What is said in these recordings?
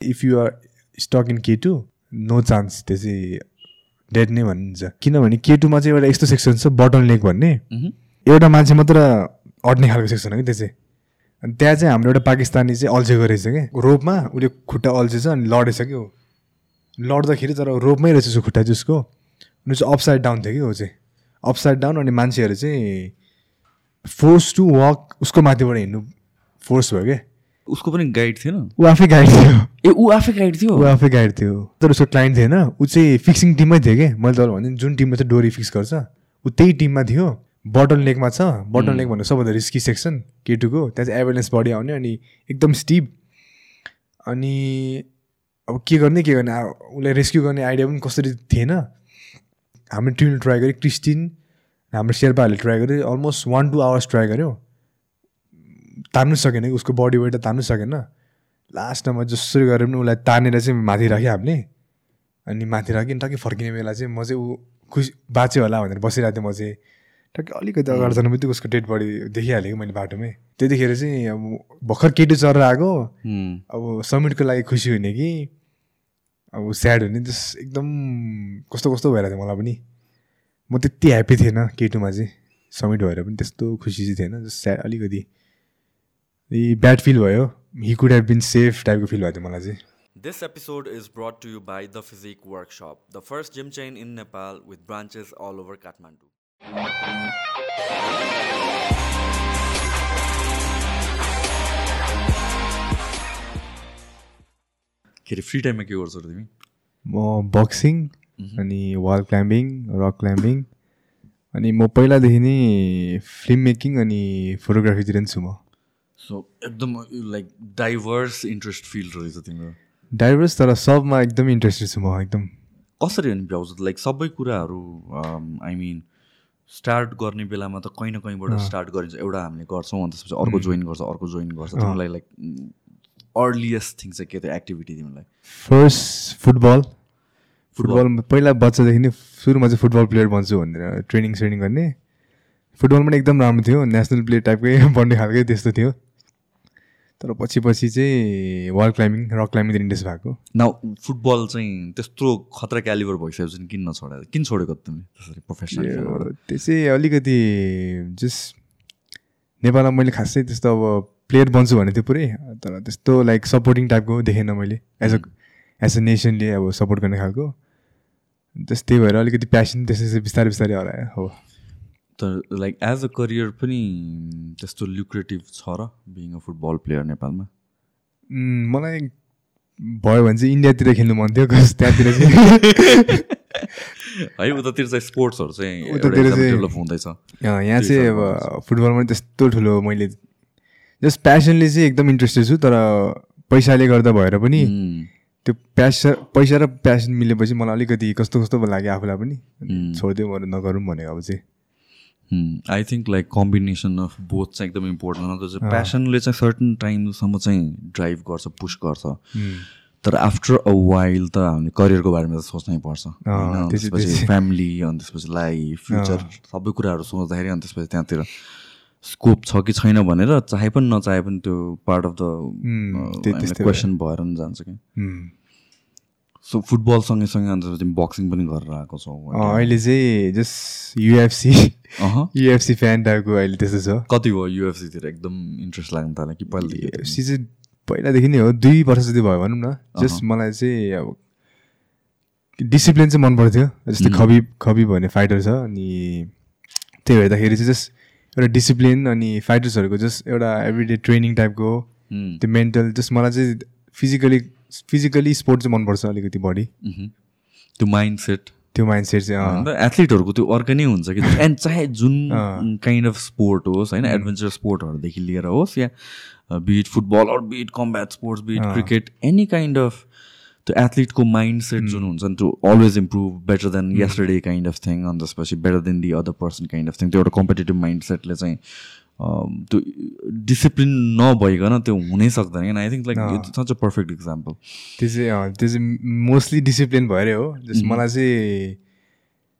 If you are stuck in K two no chance त्यो चाहिँ dead नै भनिन्छ। किनभने के टूमा चाहिँ एउटा यस्तो सेक्सन छ बटल नेक भन्ने। एउटा मान्छे मात्र अड्ने खालको सेक्सन हो कि त्यो चाहिँ अनि त्यहाँ चाहिँ हाम्रो एउटा पाकिस्तानी चाहिँ अल्झेको रहेछ कि। रोपमा उसले खुट्टा अल्झेछ अनि लडेछ कि ऊ लड्दाखेरि तर रोपमै रहेछ उसको खुट्टा चाहिँ उसको अनि चाहिँ अपसाइड डाउन थियो कि ऊ चाहिँ। अपसाइड डाउन अनि मान्छेहरू चाहिँ फोर्स टु वक उसको माथिबाट हिँड्नु फोर्स भयो क्या उसको पनि गाइड थिएन ऊ आफै गाइड थियो। ए ऊ आफै गाइड थियो? ऊ आफै गाइड थियो। तर उसको क्लाइन्ट थिएन ऊ चाहिँ फिक्सिङ टिममै थियो कि? मैले तपाईँलाई भने जुन टिममा चाहिँ डोरी फिक्स गर्छ ऊ त्यही टिममा थियो। बटल नेकमा छ। बटल नेक भन्नु सबभन्दा रिस्की सेक्सन केटुको त्यहाँ चाहिँ एभरेन्स बडी आउने अनि एकदम स्टिप अनि अब के गर्ने के गर्ने? उसलाई रेस्क्यु गर्ने आइडिया पनि कसरी थिएन। हामीले टिमले ट्राई गऱ्यो क्रिस्टिन हाम्रो शेर्पाहरूले ट्राई गऱ्यो almost one two hours try गऱ्यो। तान्नु सकेन उसको बडी वेट तान्नु सकेन। लास्टमा जसरी गरेर पनि उसलाई तानेर चाहिँ माथि राख्यो हामीले। अनि माथि राख्यो अनि टक्कै फर्किने बेला चाहिँ म चाहिँ ऊ खुसी बाँच्यो होला भनेर बसिरहेको थिएँ म चाहिँ। टक्कै अलिकति अगाडि जानु बित्तिकै उसको डेड बडी देखिहालेँ कि मैले बाटोमै। त्यतिखेर चाहिँ अब भर्खर केटी चरेर आएको। अब समिटको लागि खुसी हुने कि। अब स्याड हुने त्यस एकदम कस्तो कस्तो भइरहेको थियो मलाई पनि। म त्यति ह्याप्पी थिएन केटुमा चाहिँ। समिट भएर पनि त्यस्तो खुसी चाहिँ थिएन जस्ट स्याड अलिकति। ब्याड फिल भयो. He could have been safe टाइपको फिल भएको थियो मलाई चाहिँ. This episode is brought to you by The Physique Workshop, the first gym chain in Nepal with branches all over Kathmandu. के अरे free टाइममा के गर्छौ तिमी? म बक्सिङ अनि वाल क्लाइम्बिङ रक क्लाइम्बिङ अनि म पहिलादेखि नै फिल्म मेकिङ अनि फोटोग्राफीतिर पनि छु म। सो एकदम लाइक डाइभर्स इन्ट्रेस्ट फिल्ड रहेछ तिम्रो। डाइभर्स तर सबमा एकदम इन्ट्रेस्टेड छु म एकदम। कसरी अनि भ्याउँछ लाइक सबै कुराहरू आई मिन स्टार्ट गर्ने बेलामा त कहीँ न कहीँबाट स्टार्ट गरिन्छ। एउटा हामीले गर्छौँ अनि त्यसपछि अर्को जोइन गर्छ अर्को जोइन गर्छ। तिमीलाई लाइक अर्लिएस्ट थिङ चाहिँ के थियो एक्टिभिटी तिमीलाई? फर्स्ट फुटबल फुटबल पहिला बच्चादेखि नै सुरुमा चाहिँ फुटबल प्लेयर बन्छु भनेर ट्रेनिङ सेनिङ गर्ने। फुटबल पनि एकदम राम्रो थियो नेसनल प्लेयर टाइपकै बन्ने खालकै त्यस्तो थियो। तर पछि पछि चाहिँ वाल क्लाइम्बिङ रक क्लाइम्बिङतिर इन्ट्रेस्ट भएको। न फुटबल चाहिँ त्यस्तो खतरा क्यालिबर भइसकेपछि किन नछोडा किन छोडेको तिमी त्यसरी प्रोफेसनल चाहिँ अलिकति जस्ट नेपालमा मैले खासै त्यस्तो अब प्लेयर बन्छु भनेको थियो पुरै तर त्यस्तो लाइक सपोर्टिङ टाइपको देखेन मैले एज अ एज अ नेसनले अब सपोर्ट गर्ने खालको। जस्ट त्यही भएर अलिकति प्यासन त्यसै बिस्तारै बिस्तारै हरायो हो। तर लाइक एज अ करियर पनि त्यस्तो ल्युक्रेटिभ छ र बिङ अ फुटबल प्लेयर नेपालमा? मलाई भयो भने चाहिँ इन्डियातिर खेल्नु मन थियो कस त्यहाँतिर चाहिँ है उतातिर चाहिँ स्पोर्ट्सहरू चाहिँ उतातिर चाहिँ- डेभलप हुँदैछ। अँ, यहाँ चाहिँ अब फुटबलमा त्यस्तो ठुलो मैले जस्ट प्यासनले चाहिँ एकदम इन्ट्रेस्टेड छु तर पैसाले गर्दा भएर पनि त्यो प्यासा पैसा र प्यासन मिलेपछि मलाई अलिकति कस्तो कस्तो लाग्यो आफूलाई पनि छोडिदियो म नगरौँ भनेको अब चाहिँ। I think like combination of both चाहिँ एकदम इम्पोर्टेन्ट हो। त्यो चाहिँ प्यासनले चाहिँ सर्टन टाइमसम्म चाहिँ ड्राइभ गर्छ पुस गर्छ। तर आफ्टर अ वाइल त हामीले करियरको बारेमा त सोच्नै पर्छ। होइन? चाहिँ- त्यसपछि त्यो फ्यामिली अनि त्यसपछि लाइफ फ्युचर सबै कुराहरू सोच्दाखेरि अनि त्यसपछि त्यहाँतिर स्कोप छ कि छैन भनेर चाहे पनि नचाहे पनि त्यो पार्ट अफ द क्वेसन भएर पनि जान्छ कि. सो फुटबल सँगै अनि त्यसपछि बक्सिङ पनि गरेर आएको छौ। अहिले चाहिँ जस्ट युएफसी युएफसी फ्यान टाइपको अहिले त्यस्तो छ। कति भयो युएफसीतिर एकदम इन्ट्रेस्ट लाग्न थाल्यो कि पहिलादेखि? युएफसी चाहिँ पहिलादेखि नै हो। दुई वर्ष जति भयो भनौँ न। जस्ट मलाई चाहिँ अब डिसिप्लिन चाहिँ मन पर्थ्यो जस्तै खबी खबी भन्ने फाइटर छ अनि त्यही भइदाखेरि चाहिँ जस्ट एउटा डिसिप्लिन अनि फाइटर्सहरूको जस्ट एउटा एभ्रिडे ट्रेनिङ टाइपको त्यो मेन्टल जस्ट मलाई चाहिँ फिजिकली फिजिकली स्पोर्ट चाहिँ मनपर्छ अलिकति बढी मह्म। त्यो माइन्ड सेट त्यो माइन्ड सेट चाहिँ एथलिटहरूको त्यो अर्कै नै हुन्छ कि एन्ड चाहे जुन। काइन्ड अफ स्पोर्ट होस् होइन एडभेन्चर स्पोर्टहरूदेखि लिएर होस् या be it football or be it combat sports be it cricket any kind of त्यो एथलिटको माइन्ड सेट जुन हुन्छ नि त्यो always improve better than yesterday kind of thing अनि त्यसपछि better than the other person kind of thing त्यो एउटा कम्पिटेटिभ माइन्ड सेटले चाहिँ त्यो डिसिप्लिन नभइकन त्यो हुनै सक्दैन किन I think like it's such a perfect example त्यो चाहिँ त्यो चाहिँ मोस्टली डिसिप्लिन भएरै हो। जस्ट मलाई चाहिँ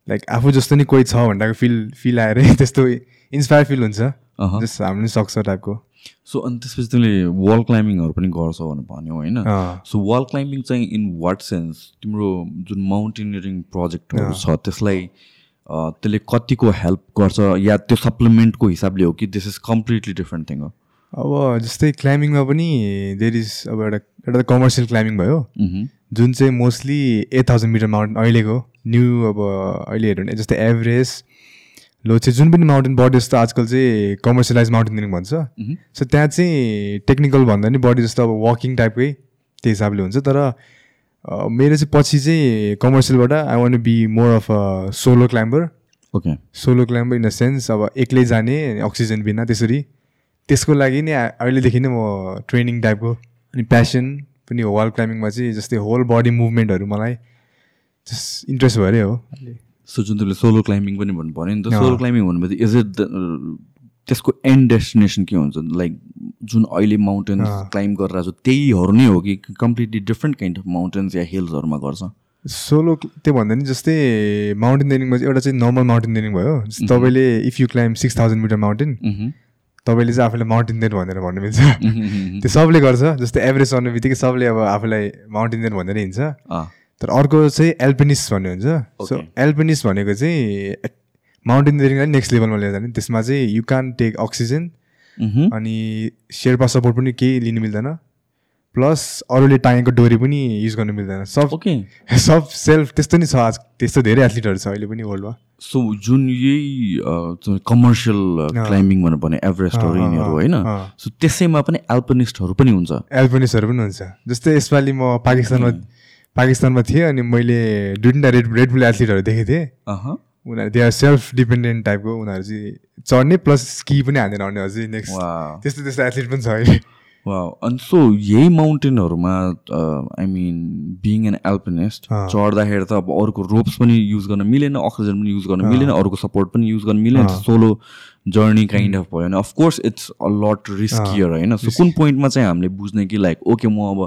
लाइक आफू जस्तो नि कोही छ भन्दाको फिल फिल आएर त्यस्तो इन्सपायर फिल हुन्छ। जस्ट हामीले सक्छ टाइपको सो अनि त्यसपछि तिमीले वाल क्लाइम्बिङहरू पनि गर्छौ भनेर भन्यो होइन। सो वाल क्लाइम्बिङ चाहिँ इन वाट सेन्स तिम्रो जुन माउन्टेनियरिङ प्रोजेक्टहरू छ त्यसलाई त्यसले कतिको हेल्प गर्छ या त्यो सप्लिमेन्टको हिसाबले हो कि this is completely different thing हो अब जस्तै क्लाइम्बिङमा पनि देयर इज अब एउटा एउटा त कमर्सियल क्लाइम्बिङ भयो मह्म। जुन चाहिँ mostly eight thousand meter mountain अहिलेको न्यू अब अहिले हेऱ्यो भने जस्तै एभरेज लो चाहिँ जुन पनि माउन्टेन बडी जस्तो आजकल चाहिँ कमर्सियलाइज माउन्टेनियरिङ भन्छ। सो त्यहाँ चाहिँ टेक्निकल भन्दा नि बडी जस्तो अब वाकिङ टाइपकै त्यो हिसाबले हुन्छ तर मेरो चाहिँ पछि चाहिँ कमर्सियलबाट I want be more of a solo climber okay solo climber in the sense अब एक्लै जाने अक्सिजन बिना त्यसरी। त्यसको लागि नै अहिलेदेखि नै म ट्रेनिङ टाइपको अनि प्यासन पनि हो वाल क्लाइम्बिङमा चाहिँ जस्तै होल बडी मुभमेन्टहरू मलाई जस्ट इन्ट्रेस्ट भएरै हो। सो जुन तिमीले सोलो क्लाइम्बिङ पनि भन्नु पऱ्यो नि त। सोलो क्लाइम्बिङ भन्नुभयो इज इट त्यसको एन्ड डेस्टिनेसन के हुन्छ लाइक जुन अहिले माउन्टेन्स। क्लाइम्ब गरिरहेको छ त्यहीहरू नै हो कि completely different kind of mountains या हिल्सहरूमा गर्छ सोलो त्यो भन्दा नि जस्तै माउन्टेनियरिङमा चाहिँ एउटा चाहिँ नर्मल माउन्टेनियरिङ भयो जस्तै तपाईँले if you climb six thousand meter mountain. तपाईँले चाहिँ आफूलाई माउन्टेनियर भनेर भन्नु मिल्छ मह्म। त्यो सबले गर्छ जस्तै एभरेज सर्ने बित्तिकै सबले अब आफूलाई माउन्टेनियर भनेर हिँड्छ। तर अर्को चाहिँ एल्पिनिस्ट भन्ने हुन्छ सो Okay. एल्पिनिस्ट भनेको चाहिँ माउन्टेनियरिङलाई नेक्स्ट लेभलमा लिएर जाने। त्यसमा चाहिँ यु क्यान टेक अक्सिजन। अनि शेर्पा सपोर्ट पनि केही लिनु मिल्दैन। प्लस अरूले टाँगेको डोरी पनि युज गर्नु मिल्दैन। सब ओके सब सेल्फ त्यस्तो नि छ आज त्यस्तो धेरै एथलिटहरू छ अहिले पनि वर्ल्डमा सो जुन यही कमर्सियल क्लाइम्बिङ भनेर भने एभरेस्टहरू यिनीहरू होइन। सो त्यसैमा पनि एल्पनिस्टहरू पनि हुन्छ। एल्पिनिस्टहरू पनि हुन्छ। जस्तै यसपालि म पाकिस्तानमा पाकिस्तानमा थिएँ अनि मैले दुई तिनवटा रेड रेड बुल एथलिटहरू देखेको थिएँ। उनीहरू दे आर सेल्फ डिपेन्डेन्ट टाइपको उनीहरू चाहिँ चढ्ने प्लस स्की पनि हानेर आउने अझै नेक्स्ट. त्यस्तो त्यस्तो एथलिट पनि छ अहिले। अनि सो यही माउन्टेनहरूमा I mean being an alpinist. चढ्दाखेरि त अब अरूको रोप्स पनि युज गर्न मिलेन अक्सिजन पनि युज गर्न मिलेन अरूको सपोर्ट पनि युज गर्न मिलेन। सोलो जर्नी काइन्ड अफ भयो। होइन of course it's a lot riskier होइन? सो कुन पोइन्टमा चाहिँ हामीले बुझ्ने कि लाइक ओके म अब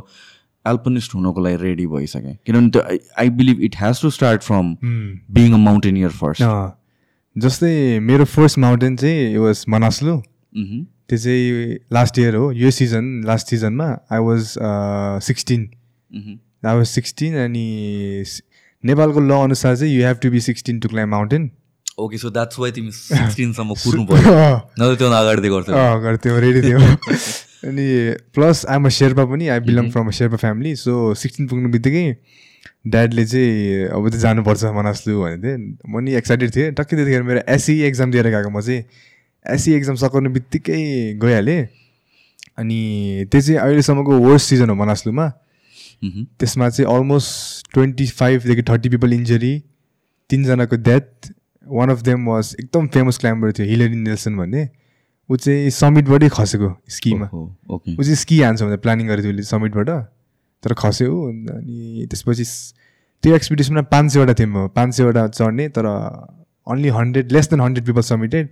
एल्पिनिस्ट हुनको लागि रेडी भइसकेँ। किनभने त्यो I believe it has to start from being a mountaineer first. जस्तै मेरो फर्स्ट माउन्टेन चाहिँ वाज मनास्लु त्यो चाहिँ लास्ट इयर हो। यो सिजन लास्ट सिजनमा I was sixteen I was sixteen अनि नेपालको ल अनुसार चाहिँ you have to be sixteen to climb mountain okay so that's why तिमी सिक्सटिनसम्म कुद्नु पऱ्यो नभए त्यो अगाडि गर्थ्यौँ रेडी थियौँ। अनि प्लस आइम अ शेर्पा पनि I belong from a Sherpa family so sixteen पुग्नु बित्तिकै ड्याडले चाहिँ अब त जानुपर्छ मनास्लु भनेको थिएँ। म नि एक्साइटेड थिएँ। टक्कै त्यतिखेर मेरो एसई एक्जाम दिएर गएको म चाहिँ। एसई एक्जाम सकाउनु बित्तिकै गइहालेँ। अनि त्यो चाहिँ अहिलेसम्मको वर्स्ट सिजन हो मनास्लुमा। त्यसमा चाहिँ अलमोस्ट ट्वेन्टी फाइभदेखि thirty people injury तिनजनाको death one of them was एकदम फेमस क्लाइम्बर थियो हिलेरी नेल्सन भन्ने। ऊ चाहिँ समिटबाटै खसेको स्कीमा। ऊ चाहिँ स्की हान्छ भनेर प्लानिङ गरेको थियो उसले समिटबाट तर खस्यो ऊ अनि त्यसपछि त्यो एक्सपिडिसनमा पाँच सयवटा थिएँ म। पाँच सयवटा चढ्ने तर only hundred less than hundred people summited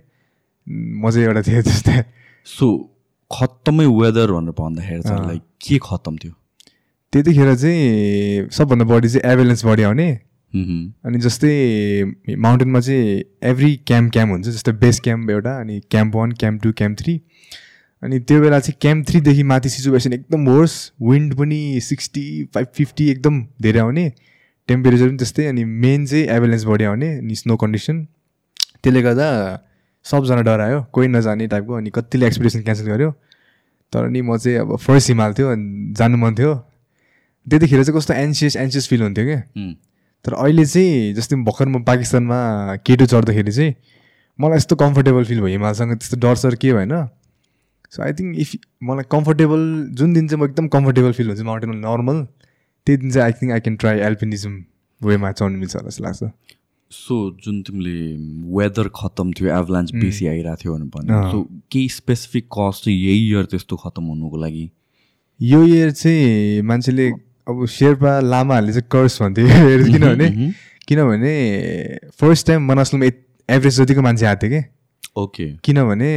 म चाहिँ एउटा थिएँ त्यस्तै। सो खत्तमै वेदर भनेर भन्दाखेरि चाहिँ। लाइक के खत्तम थियो? त्यतिखेर चाहिँ सबभन्दा बढी चाहिँ एभेलेन्स बढी आउने। अनि जस्तै माउन्टेनमा चाहिँ एभ्री क्याम्प क्याम्प हुन्छ जस्तै बेस क्याम्प एउटा अनि camp one camp two camp three अनि त्यो बेला चाहिँ क्याम्प थ्रीदेखि माथि सिचुएसन एकदम वर्स विन्ड पनि सिक्सटी फाइभ फिफ्टी एकदम धेरै आउने टेम्परेचर पनि त्यस्तै अनि मेन चाहिँ एभेलेन्स बढी आउने अनि स्नो कन्डिसन त्यसले गर्दा सबजना डरायो कोही नजाने टाइपको अनि कतिले एक्सपिडिसन क्यान्सल गर्यो। तर नि म चाहिँ अब फर्स्ट हिमाल थियो अनि जानु मन थियो। त्यतिखेर चाहिँ कस्तो एन्सियस एन्सियस फिल हुन्थ्यो क्या। तर अहिले चाहिँ जस्तै भर्खर म पाकिस्तानमा केटो चढ्दाखेरि चाहिँ मलाई यस्तो कम्फर्टेबल फिल भयो हिमालसँग त्यस्तो डर सर के भएन? सो आई थिङ्क इफ मलाई कम्फर्टेबल जुन दिन चाहिँ म एकदम कम्फर्टेबल फिल हुन्छ माउन्टेनमा नर्मल त्यही दिन चाहिँ I think I can try alpinism वेमा चढ्नु मिल्छ होला जस्तो लाग्छ। सो जुन तिमीले वेदर खत्तम थियो एभलान्स बेसी आइरहेको थियो भनेर भन्यो। सो केही स्पेसिफिक कज चाहिँ यही इयर त्यस्तो खत्तम हुनुको लागि? यो इयर चाहिँ मान्छेले अब शेर्पा लामाहरूले चाहिँ कर्स भन्थ्यो किनभने। किनभने फर्स्ट टाइम मनासलमा एभरेज जतिको मान्छे आएको थियो कि। ओके किनभने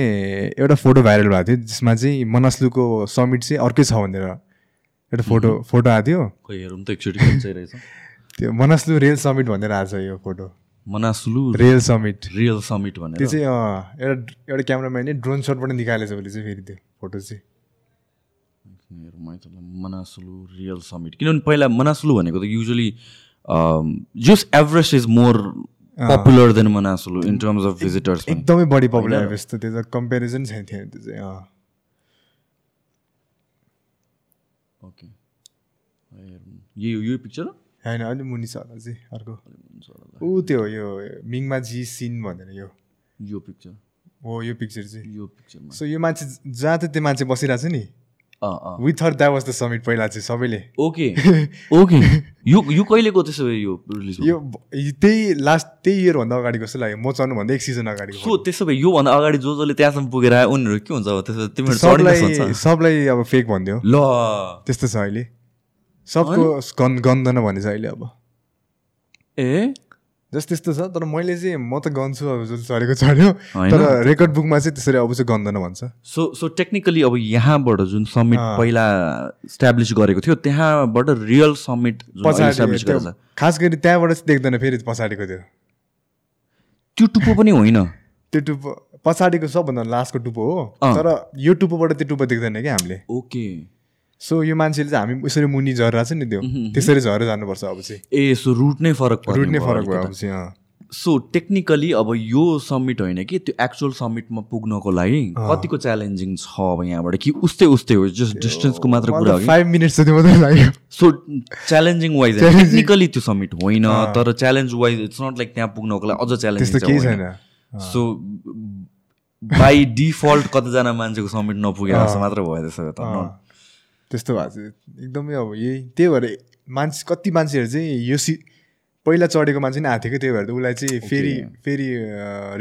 एउटा फोटो भाइरल भएको थियो जसमा चाहिँ मनस्लुको समिट चाहिँ अर्कै छ भनेर एउटा फोटो फोटो आएको थियो। हेरौँ त एकचोटि चाहिँ त्यो मनस्लु रेल समिट भनेर आएको छ यो photo. Manaslu real summit real summit त्यो भनेर चाहिँ अँ, एउटा एउटा क्यामराम्यानले ड्रोन सटबाट निकालेछ भने चाहिँ फेरि त्यो फोटो चाहिँ। हेरौँ है त ल, मनासुलु रियल समिट किनभने पहिला मनासुलु भनेको त usually just Everest is more popular than Manaslu in terms of visitors एकदमै बढी पपुलर यस्तो त्यो त कम्पेरिजन छैन थियो त्यो चाहिँ। ओके यो यो पिक्चर होइन अलिक मुनि छ होला चाहिँ अर्को। ऊ त्यो यो मिङमा जी सिन भनेर यो। यो पिक्चर हो यो पिक्चर चाहिँ यो पिक्चरमा सो यो मान्छे जहाँ चाहिँ त्यो मान्छे बसिरहेको छ नि। With her that was the summit पहिला चाहिँ सबैले। ओके ओके यो यो कहिलेको त्यसो भए यो रिलिज यो त्यही लास्ट त्यही इयरभन्दा अगाडि जस्तो लाग्यो? म चढ्नुभन्दा एक सिजन अगाडि सो त्यसो भए योभन्दा अगाडि जो जसले त्यहाँसम्म पुगेर आयो उनीहरू के हुन्छ अब? त्यसो तिमीहरू सबलाई सबलाई अब फेक भनिदियो ल। त्यस्तो छ अहिले। सबको गन गन्दैन भने चाहिँ अहिले अब। ए? जस्तो त्यस्तो छ तर मैले चाहिँ म त गन्छु अब जसले चढेको चढ्यो। तर रेकर्ड बुकमा चाहिँ त्यसरी अब चाहिँ गन्दैन भन्छ। सो सो टेक्निकली अब यहाँबाट जुन समिट। पहिला इस्टाब्लिस गरेको थियो त्यहाँबाट रियल समिट पछाडि खास गरी त्यहाँबाट चाहिँ देख्दैन फेरि पछाडिको त्यो। त्यो टुप्पो पनि होइन। त्यो टुप्पो पछाडिको सबभन्दा लास्टको टुप्पो हो। तर यो टुप्पोबाट त्यो टुप्पो देख्दैन क्या हामीले। ओके सो यो मान्छेले चाहिँ हामी यसरी मुनि झरिरहेको छ नि त्यो। त्यसरी झरेर जानुपर्छ अब चाहिँ। ए सो रुट नै फरक रुट नै फरक भयो। अब चाहिँ। सो टेक्निकली अब यो समिट होइन कि त्यो एक्चुअल समिटमा पुग्नको लागि कतिको च्यालेन्जिङ छ अब यहाँबाट कि उस्तै उस्तै हो जस्ट डिस्टेन्सको मात्र कुरा हो फाइभ मिनट्स जति मात्रै लाग्यो। सो च्यालेन्जिङ वाइज टेक्निकली त्यो समिट होइन तर challenge wise it's not like त्यहाँ पुग्नको लागि अझ त्यस्तो केही छैन। सो बाई डिफल्ट कतिजना मान्छेको समिट नपुगेर मात्र भयो त्यसो त। त्यस्तो भएको छ। एकदमै अब यही त्यही भएर मान्छे कति मान्छेहरू चाहिँ यो सि पहिला चढेको मान्छे नै आएको थियो कि त्यही भएर त उसलाई चाहिँ फेरि फेरि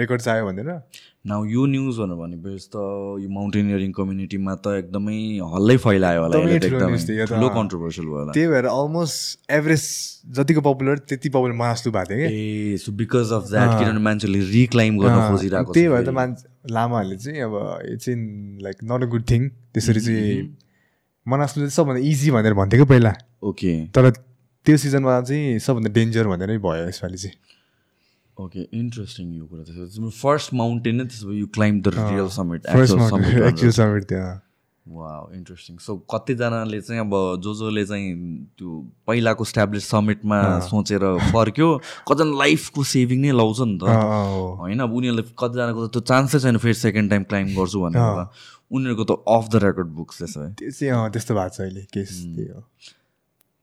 रेकर्ड चाहियो भनेर। नाउ यो न्युज भनेर भनेपछि त यो माउन्टेनियरिङ कम्युनिटीमा त एकदमै हल्लै फैलायो होला ठुलो। कन्ट्रोभर्सियल भयो होला। त्यही भएर अलमोस्ट एभरेज जतिको पपुलर त्यति पपुलर मास्लु भएको थियो कि। Uh so because of that किनभने मान्छेले रिक्लाइम गर्न खोजिरहेको त्यही भएर त। मान्छे लामाहरूले चाहिँ अब यो चाहिँ like not a good thing त्यसरी चाहिँ मनास्लुले चाहिँ सबभन्दा इजी भनेर भन्थ्यो कि पहिला? ओके तर त्यो सिजनमा चाहिँ सबभन्दा डेन्जर भनेर नै भयो यसपालि चाहिँ। ओके इन्ट्रेस्टिङ यो कुरा त्यसो फर्स्ट माउन्टेन नै त्यसो you climb the real summit actual summit थियो वा इन्ट्रेस्टिङ सो कतिजनाले चाहिँ अब जो जसले चाहिँ त्यो पहिलाको स्ट्याब्लिस समिटमा सोचेर फर्क्यो। कतिजना लाइफको सेभिङ नै लाउँछ नि त। होइन अब उनीहरूले कतिजनाको त त्यो चान्सै छैन फेरि सेकेन्ड टाइम क्लाइम गर्छु भनेर। उनीहरूको त अफ द रेकर्ड बुक्स भए त्यो चाहिँ त्यस्तो भएको छ अहिले केस त्यही हो।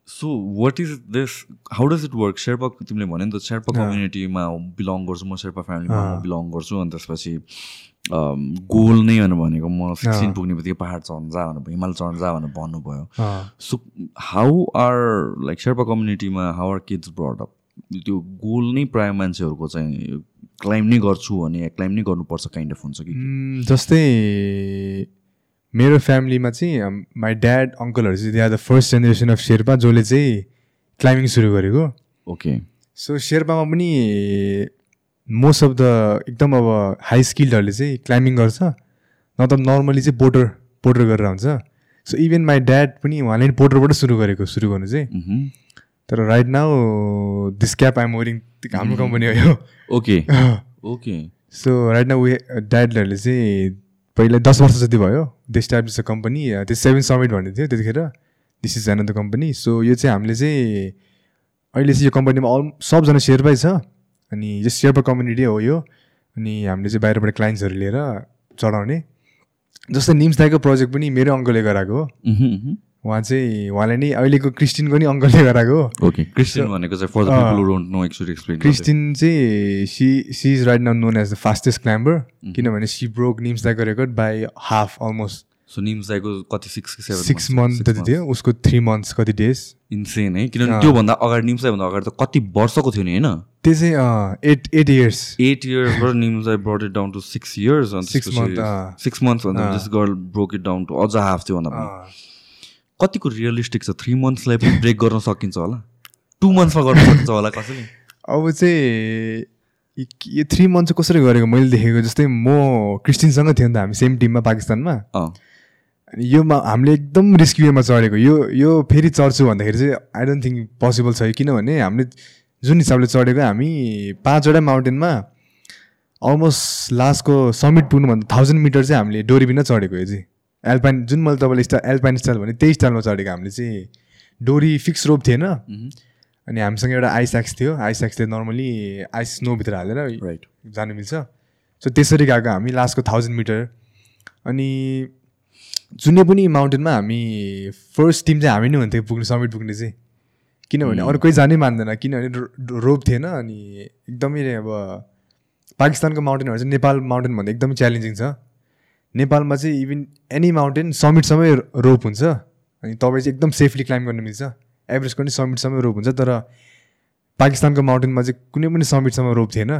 So what is this how does it work Sherpa तिमीले भन्यो नि त शेर्पा कम्युनिटीमा बिलङ गर्छु म शेर्पा फ्यामिलीमा बिलङ गर्छु अनि त्यसपछि गोल नै भनेको। म सिक्सटिन पुग्ने बित्तिकै पाहाड चढ्न जा भनेर हिमाल चढ्न जा भनेर भन्नुभयो। So how are like Sherpa कम्युनिटीमा how are kids brought up त्यो गोल नै प्रायः मान्छेहरूको चाहिँ क्लाइम नै गर्छु भने क्लाइम नै गर्नुपर्छ काइन्ड अफ हुन्छ कि? जस्तै मेरो फ्यामिलीमा चाहिँ माई ड्याड अङ्कलहरू चाहिँ they are the first generation of Sherpa जसले चाहिँ क्लाइम्बिङ सुरु गरेको। ओके सो शेर्पामा पनि मोस्ट अफ द एकदम अब हाई स्किल्डहरूले चाहिँ क्लाइम्बिङ गर्छ। नत्र नर्मली चाहिँ पोटर पोटर गरेर हुन्छ सो इभन माई ड्याड पनि उहाँले पनि पोटरबाट सुरु गरेको सुरु गर्नु चाहिँ। तर right now this cap I'm wearing हाम्रो कम्पनी हो यो। Okay okay so right now way ड्याडहरूले चाहिँ पहिला दस वर्ष जति भयो दे अ कम्पनी त्यो सेभेन समिट भन्ने थियो त्यतिखेर। This is an the company so यो चाहिँ हामीले चाहिँ अहिले चाहिँ यो कम्पनीमा अल सबजना सेर्पै छ अनि यो सेर्पा कम्युनिटी हो यो। अनि हामीले चाहिँ बाहिरबाट क्लाइन्ट्सहरू लिएर चढाउने जस्तै निम्स दाईको प्रोजेक्ट पनि मेरो अङ्कलले गराएको हो। उहाँ चाहिँ उहाँले नै अहिलेको क्रिस्टिनको नि अङ्कलले गराएको ओके क्रिस्चियन भनेको चाहिँ for the uh. People don't know actually explain Kristin चाहिँ she she is right now known as the fastest climber किनभने सी ब्रोक निम्स दाईको record by half almost so Nims दाईको कति सिक्स सिक्स मन्थ जति थियो उसको थ्री मन्थ्स कति days insane है? किनभने त्योभन्दा अगाडि निम्स दाईभन्दा अगाडि त कति वर्षको थियो नि होइन? त्यो चाहिँ एट एट इयर्स एट इयर्सबाट निम्स दाई brought it down to six years month, uh. Six months अन्त just girl broke it down to अझ हाफ थियो भन्दा पनि। कतिको रियलिस्टिक छ? थ्री मन्थ्सलाई पनि ब्रेक गर्न सकिन्छ होला। टु मन्थ्समा गर्न सकिन्छ होला कसैले? अब चाहिँ य- थ्री मन्थ चाहिँ कसरी गरेको मैले देखेको? जस्तै म क्रिस्टिनसँग थियो नि त हामी सेम टिममा पाकिस्तानमा। अनि योमा हामीले एकदम रिस्क वेमा चढेको। यो यो फेरि चढ्छु भन्दाखेरि चाहिँ आई डोन्ट थिङ्क पोसिबल छ यो किनभने हामीले जुन हिसाबले चढेको हामी पाँचवटा माउन्टेनमा अलमोस्ट लास्टको समिट पुग्नुभन्दा थाउजन्ड मिटर चाहिँ हामीले डोरी बिना चढेको यो चाहिँ। एल्पाइन जुन मैले तपाईँले स्टाइल एल्पाइन स्टाइल भने त्यही स्टाइलमा चढेको हामीले चाहिँ डोरी फिक्स रोप थिएन। अनि हामीसँग एउटा आइस एक्स थियो। आइस एक्सले नर्मली आइस स्नोभित्र हालेर राइट जानु मिल्छ। सो त्यसरी गएको हामी लास्टको थाउजन्ड मिटर अनि जुनै पनि माउन्टेनमा हामी फर्स्ट टिम चाहिँ हामी नै हुन्थ्यो पुग्ने समिट पुग्ने चाहिँ। किनभने अरू कोही जानै मान्दैन किनभने रोप थिएन। अनि एकदमै अब पाकिस्तानको माउन्टेनहरू चाहिँ नेपाल माउन्टेनभन्दा एकदमै च्यालेन्जिङ छ। नेपालमा चाहिँ इभन एनी माउन्टेन समिटसम्मै रोप हुन्छ। अनि तपाईँ चाहिँ एकदम सेफली क्लाइम्ब गर्न मिल्छ। एभरेजको पनि समिटसम्मै रोप हुन्छ तर पाकिस्तानको माउन्टेनमा चाहिँ कुनै पनि समिटसम्म रोप थिएन।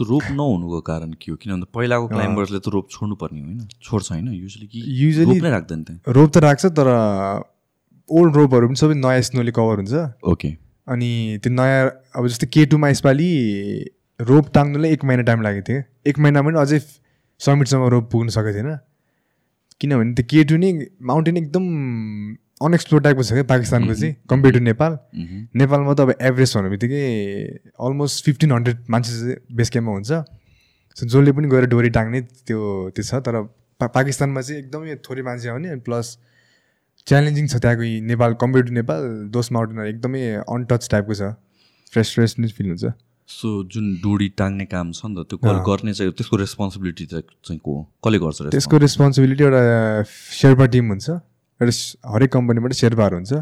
रोप नहुनुको कारण के हो? किनभने पहिलाको क्लाइम्बर्सले त रोप छोड्नु पर्ने होइन? छोड्छ होइन? युजली कि नै राख्दैन रोप त राख्छ तर ओल्ड रोपहरू पनि सबै नयाँ स्नोले कभर हुन्छ। ओके अनि त्यो नयाँ अब जस्तै के टूमा यसपालि रोप टाङ्नुलाई एक महिना टाइम लागेको थियो। एक महिना पनि अझै समिटसम्म रोप पुग्नु सकेको थिएन। किनभने त्यो के टू नै माउन्टेन एकदम अनएक्सप्लोर टाइपको छ क्या पाकिस्तानको चाहिँ कम्पेयर टु नेपाल। नेपालमा त अब एभरेज भन्ने बित्तिकै अलमोस्ट फिफ्टिन हन्ड्रेड मान्छे चाहिँ बेस क्याम्पमा हुन्छ। सो जसले पनि गएर डोरी टाङ्ने त्यो त्यो छ। तर पा पाकिस्तानमा चाहिँ एकदमै थोरै मान्छे आउने प्लस च्यालेन्जिङ छ त्यहाँको Nepal compare to Nepal those माउन्टेनहरू एकदमै अनटच टाइपको छ। फ्रेस फ्रेसनेस फिल हुन्छ। सो जुन डोरी टाङ्ने काम छ नि त त्यो गर्ने चाहिँ त्यसको रेस्पोन्सिबिलिटी चाहिँ को हो? कसले गर्छ? त्यसको रेस्पोन्सिबिलिटी एउटा शेर्पा टिम हुन्छ। एउटा हरेक कम्पनीबाट शेर्पाहरू हुन्छ।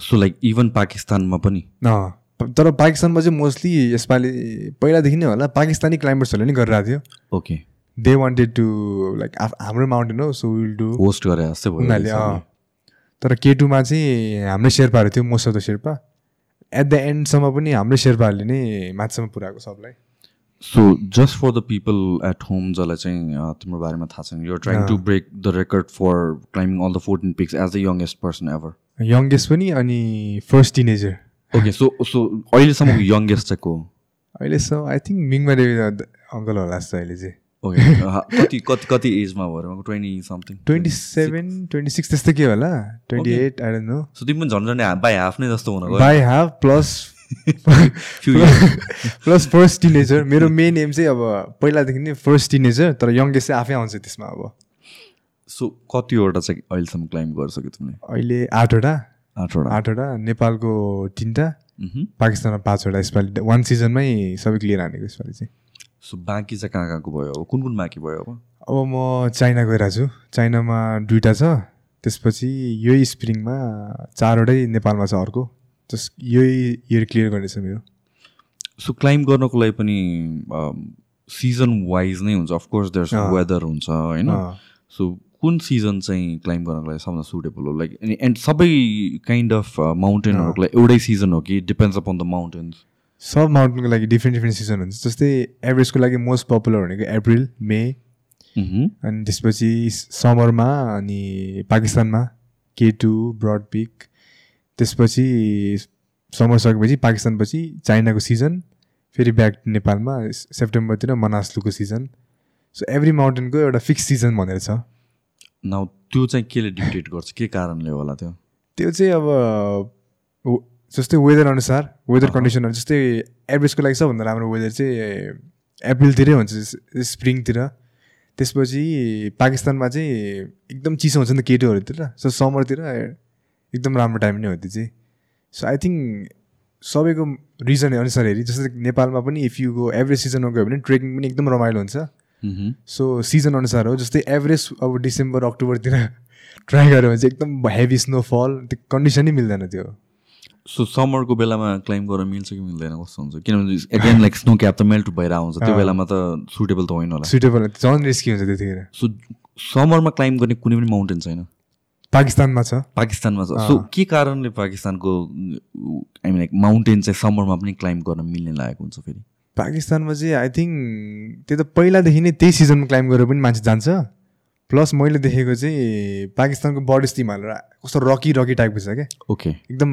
सो लाइक इभन पाकिस्तानमा पनि? तर पाकिस्तानमा चाहिँ मोस्टली यसपालि पहिलादेखि नै होला पाकिस्तानी क्लाइम्बर्सहरूले नै गरिरहेको थियो। Okay they wanted to like हाम्रो माउन्टेन हो सो विल डु होस्ट गरे जस्तै भयो उनीहरूले। तर केटुमा चाहिँ हाम्रै शेर्पाहरू थियो most of the Sherpa. At the एन्डसम्म पनि हाम्रै शेर्पाहरूले नै माथिसम्म पुऱ्याएको सबलाई so just for the people at home जसलाई चाहिँ तिम्रो बारेमा थाहा छैन you're trying to break the record for climbing all the fourteen peaks as the youngest person ever youngest पनि अनि first teenager okay so so अहिलेसम्मको यङ्गेस्ट चाहिँ को? अहिलेसम्म आई थिङ्क मिङमा देवी अङ्कल होला जस्तो अहिले चाहिँ। कति कति कति एजमा भयो twenty something twenty seven twenty six त्यस्तै के होला? Twenty eight I know so तिमी पनि झन् झन् बाई हाफ नै जस्तो हुन by half plus. Plus first teenager मेरो मेन एम चाहिँ अब पहिलादेखि नै फर्स्ट टिनेजर तर यङ्गेस्ट चाहिँ आफै आउँछ त्यसमा अब। सो कतिवटा चाहिँ अहिलेसम्म क्लाइम्ब गरिसक्यो तिमीले? अहिले आठवटा। आठवटा। आठवटा नेपालको तिनवटा। पाकिस्तानमा पाँचवटा यसपालि वान सिजनमै सबै क्लियर हानेको यसपालि चाहिँ। सो बाँकी चाहिँ कहाँ कहाँको भयो अब? कुन कुन बाँकी भयो अब? अब म चाइना गइरहेको छु। चाइनामा दुइटा छ। त्यसपछि यही स्प्रिङमा चारवटै नेपालमा छ अर्को। जस यही इयर क्लियर गर्ने छ मेरो। सो क्लाइम्ब गर्नको लागि पनि सिजन वाइज नै हुन्छ। Of course there. वेदर हुन्छ होइन। सो कुन सिजन चाहिँ क्लाइम्ब गर्नको लागि सबभन्दा सुटेबल हो? लाइक एन्ड सबै काइन्ड अफ माउन्टेनहरूको लागि एउटै सिजन हो कि? डिपेन्ड्स अपन द माउन्टेन्स सब माउन्टेनको लागि डिफ्रेन्ट डिफ्रेन्ट सिजन हुन्छ। जस्तै एभरेजको लागि मोस्ट पपुलर भनेको अप्रिल मे अनि त्यसपछि समरमा अनि पाकिस्तानमा के टू ब्रड पिक त्यसपछि समर सकेपछि पाकिस्तानपछि चाइनाको सिजन फेरि ब्याक नेपालमा सेप्टेम्बरतिर मनासलुको सिजन सो एभ्री माउन्टेनको एउटा फिक्स सिजन भनेर छ। नाउ त्यो चाहिँ केले डिक्टेट गर्छ? के कारणले होला त्यो? त्यो चाहिँ अब जस्तै वेदर अनुसार वेदर कन्डिसनहरू जस्तै एभरेजको लागि सबभन्दा राम्रो वेदर चाहिँ अप्रिलतिरै हुन्छ स्प्रिङतिर त्यसपछि पाकिस्तानमा चाहिँ एकदम चिसो हुन्छ नि त केटुहरूतिर। सो समरतिर एकदम राम्रो टाइम नै हो त्यो चाहिँ। सो आई थिङ्क सबैको रिजन अनुसार हेरी जस्तै नेपालमा पनि इफ यु गो एभरेज सिजनमा गयो भने ट्रेकिङ पनि एकदम रमाइलो हुन्छ। सो सिजन अनुसार हो जस्तै एभरेज अब डिसेम्बर अक्टोबरतिर ट्राई गऱ्यो भने चाहिँ एकदम हेभी स्नोफल त्यो कन्डिसनै मिल्दैन त्यो। सो समरको बेलामा क्लाइम्ब गर्न मिल्छ कि मिल्दैन कस्तो हुन्छ? किनभने एगेन लाइक स्नो क्याप त मेल्ट भएर आउँछ। त्यो बेलामा त सुटेबल त होइन होला। सुटेबल झन् रिस्की हुन्छ त्यतिखेर। सो समरमा क्लाइम्ब गर्ने कुनै पनि माउन्टेन छैन। पाकिस्तानमा छ। पाकिस्तानमा छ। सो के कारणले पाकिस्तानको आई मिन लाइक माउन्टेन चाहिँ समरमा पनि क्लाइम्ब गर्न मिल्ने लागेको हुन्छ फेरि? पाकिस्तानमा चाहिँ आई थिङ्क त्यो त पहिलादेखि नै त्यही सिजनमा क्लाइम्ब गरेर पनि मान्छे जान्छ। प्लस मैले देखेको चाहिँ पाकिस्तानको बडी स्टिम हालेर कस्तो रकी रकी टाइपको छ क्या। ओके एकदम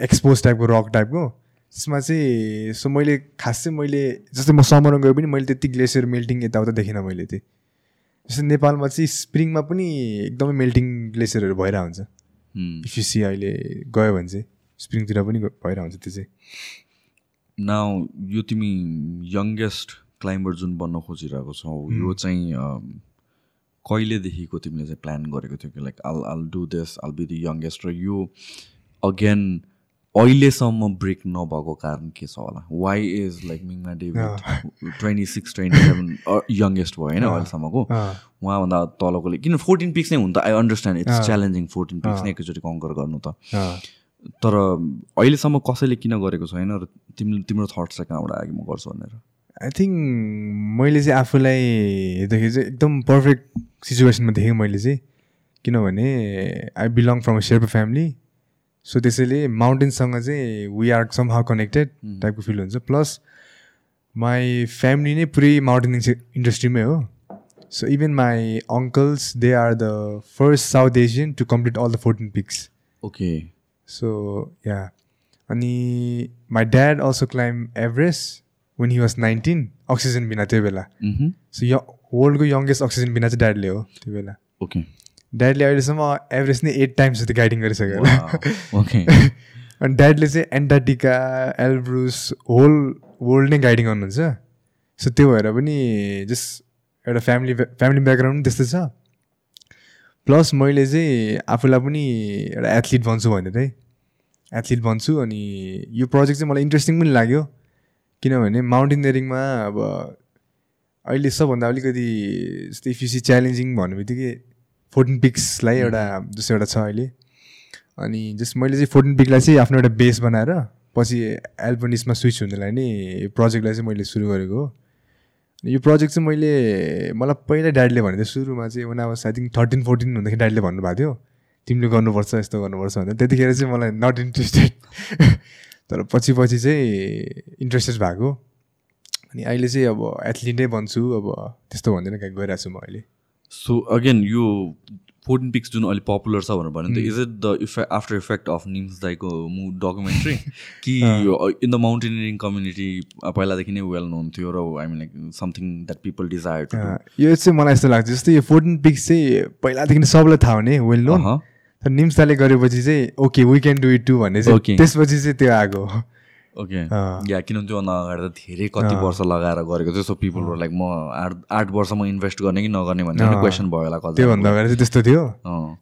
एक्सपोज टाइपको रक टाइपको त्यसमा चाहिँ सो मैले खास चाहिँ मैले जस्तै म समरमा गयो पनि मैले त्यति ग्लेसियर मेल्टिङ यताउता देखिनँ मैले चाहिँ जस्तै नेपालमा चाहिँ स्प्रिङमा पनि एकदमै मेल्टिङ ग्लेसियरहरू भइरहेको हुन्छ। इफ यु सी अहिले गयो भने चाहिँ स्प्रिङतिर पनि भइरहेको हुन्छ त्यो चाहिँ। नाउ यो तिमी यङ्गेस्ट क्लाइम्बर जुन बन्न खोजिरहेको छौ यो चाहिँ कहिलेदेखिको तिमीले चाहिँ प्लान गरेको थियो कि like I'll I'll do this I'll be the youngest र यो अगेन अहिलेसम्म ब्रेक नभएको कारण के छ होला? वाइ इज लाइक मिङमा David twenty six twenty seven youngest भयो होइन अहिलेसम्मको? उहाँभन्दा तलकोले किन फोर्टिन पिक्स नै हुनु त I understand it's challenging fourteen peaks नै एकैचोटि कङ्कर गर्नु त। तर अहिलेसम्म कसैले किन गरेको छैन र तिम्रो तिम्रो थट्स चाहिँ कहाँबाट आयो म गर्छु भनेर? आई थिङ्क मैले चाहिँ आफूलाई हेर्दाखेरि चाहिँ एकदम पर्फेक्ट सिचुएसनमा देखेँ मैले चाहिँ। किनभने I belong from a Sherpa family so त्यसैले माउन्टेनसँग चाहिँ we are somehow connected टाइपको फिल हुन्छ। प्लस माई फ्यामिली नै पुरै माउन्टेनिङ इन्डस्ट्रीमै हो। So even my uncles they are the first South Asian to complete all the fourteen peaks okay so yeah अनि my dad also climb Everest when he was nineteen oxygen बिना त्यो बेला। So य वर्ल्डको youngest oxygen बिना चाहिँ ड्याडले हो त्यो बेला। ओके ड्याडले अहिलेसम्म एभरेज नै एट टाइम्स जति गाइडिङ गरिसक्यो ओके अनि ड्याडले चाहिँ एन्टार्टिका एल्ब्रुस होल वर्ल्ड नै गाइडिङ गर्नुहुन्छ। सो त्यो भएर पनि जस्ट एउटा फ्यामिली फ्यामिली ब्याकग्राउन्ड पनि त्यस्तै छ। प्लस मैले चाहिँ आफूलाई पनि एउटा एथलिट बन्छु भनेर है। एथलिट बन्छु अनि यो प्रोजेक्ट चाहिँ मलाई इन्ट्रेस्टिङ पनि लाग्यो। किनभने माउन्टेनियरिङमा अब अहिले सबभन्दा अलिकति जस्तै इफिसी च्यालेन्जिङ भन्ने बित्तिकै फोर्टिन पिक्सलाई एउटा जस्तो एउटा छ अहिले। अनि जस्ट मैले चाहिँ फोर्टिन पिकलाई चाहिँ आफ्नो एउटा बेस बनाएर पछि एल्बनिसमा स्विच हुनेलाई नै यो प्रोजेक्टलाई चाहिँ मैले सुरु गरेको हो। यो प्रोजेक्ट चाहिँ मैले मलाई पहिला ड्याडीले भनेको थियो सुरुमा चाहिँ वान आवाज आई थिङ्क थर्टिन फोर्टिन हुँदाखेरि ड्याडीले भन्नुभएको थियो तिमीले गर्नुपर्छ यस्तो गर्नुपर्छ भनेर। त्यतिखेर चाहिँ मलाई नट इन्ट्रेस्टेड तर पछि पछि चाहिँ इन्ट्रेस्टेड भएको। अनि अहिले चाहिँ अब एथलिटै बन्छु अब त्यस्तो भन्दैन कहाँ गइरहेको छु म अहिले। सो अगेन यो फोर्टिन पिक्स जुन अलिक पपुलर छ भनेर भन्यो is it the effect after effect of Nims दाईको मु डकुमेन्ट्री कि इन द माउन्टेनियरिङ कम्युनिटी पहिलादेखि नै वेल नोन थियो र I mean like something that people desire यो चाहिँ मलाई यस्तो लाग्छ जस्तै यो फोर्टिन पिक्स चाहिँ पहिलादेखि सबलाई थाहा हुने वेल नोन तर निम्सताले गरेपछि चाहिँ okay we can do it too भन्ने चाहिँ त्यसपछि चाहिँ त्यो आएको ओके या किनभने त्योभन्दा अगाडि त धेरै कति वर्ष लगाएर गरेको थियो सो पिपल लाइक म आठ आठ वर्षमा इन्भेस्ट गर्ने कि नगर्ने? भन्ने क्वेसन भयो होला त्योभन्दा अगाडि चाहिँ त्यस्तो थियो।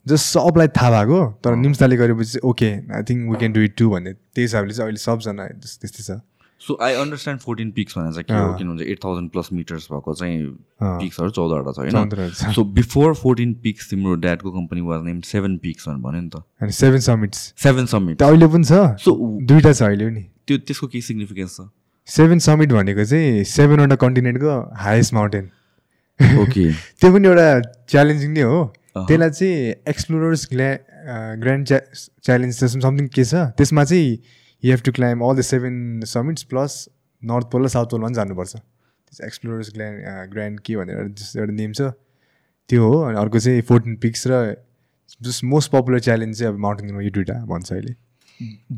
जस्ट सबलाई थाहा भएको तर निम्सताले गरेपछि चाहिँ okay I think we can do it too भन्ने त्यही हिसाबले चाहिँ अहिले सबजना त्यस्तै छ। So I understand fourteen peaks भनेर चाहिँ के हो? किनभने एट थाउजन्ड प्लस मिटर्स भएको चाहिँ पिक्सहरू चौधवटा छ होइन? सो बिफोर फोर्टिन पिक्स तिम्रो ड्याडको company was name seven peaks भनेर भन्यो नि त। सेभेन समिट्स सेभेन समिट अहिले पनि छ? सो दुइटा छ अहिले पनि। त्यो त्यसको के सिग्निफिकेन्स छ? सेभेन समिट भनेको चाहिँ सेभेनवटा कन्टिनेन्टको हाइएस्ट माउन्टेन ओके त्यो पनि एउटा च्यालेन्जिङ नै हो। त्यसलाई चाहिँ एक्सप्लोरर्स ग्ल्या ग्रान्ड च्या च्यालेन्ज समथिङ के छ? त्यसमा चाहिँ you have to climb all the seven summits plus north pole र साउथ पोलमा पनि जानुपर्छ। एक्सप्लोरर्स ग्ल्यान्ड ग्रान्ड के भनेर एउटा नेम छ। त्यो हो। अनि अर्को चाहिँ फोर्टिन पिक्स र जस्ट मोस्ट पपुलर च्यालेन्ज चाहिँ अब माउन्टेनमा यो दुइटा भन्छ अहिले।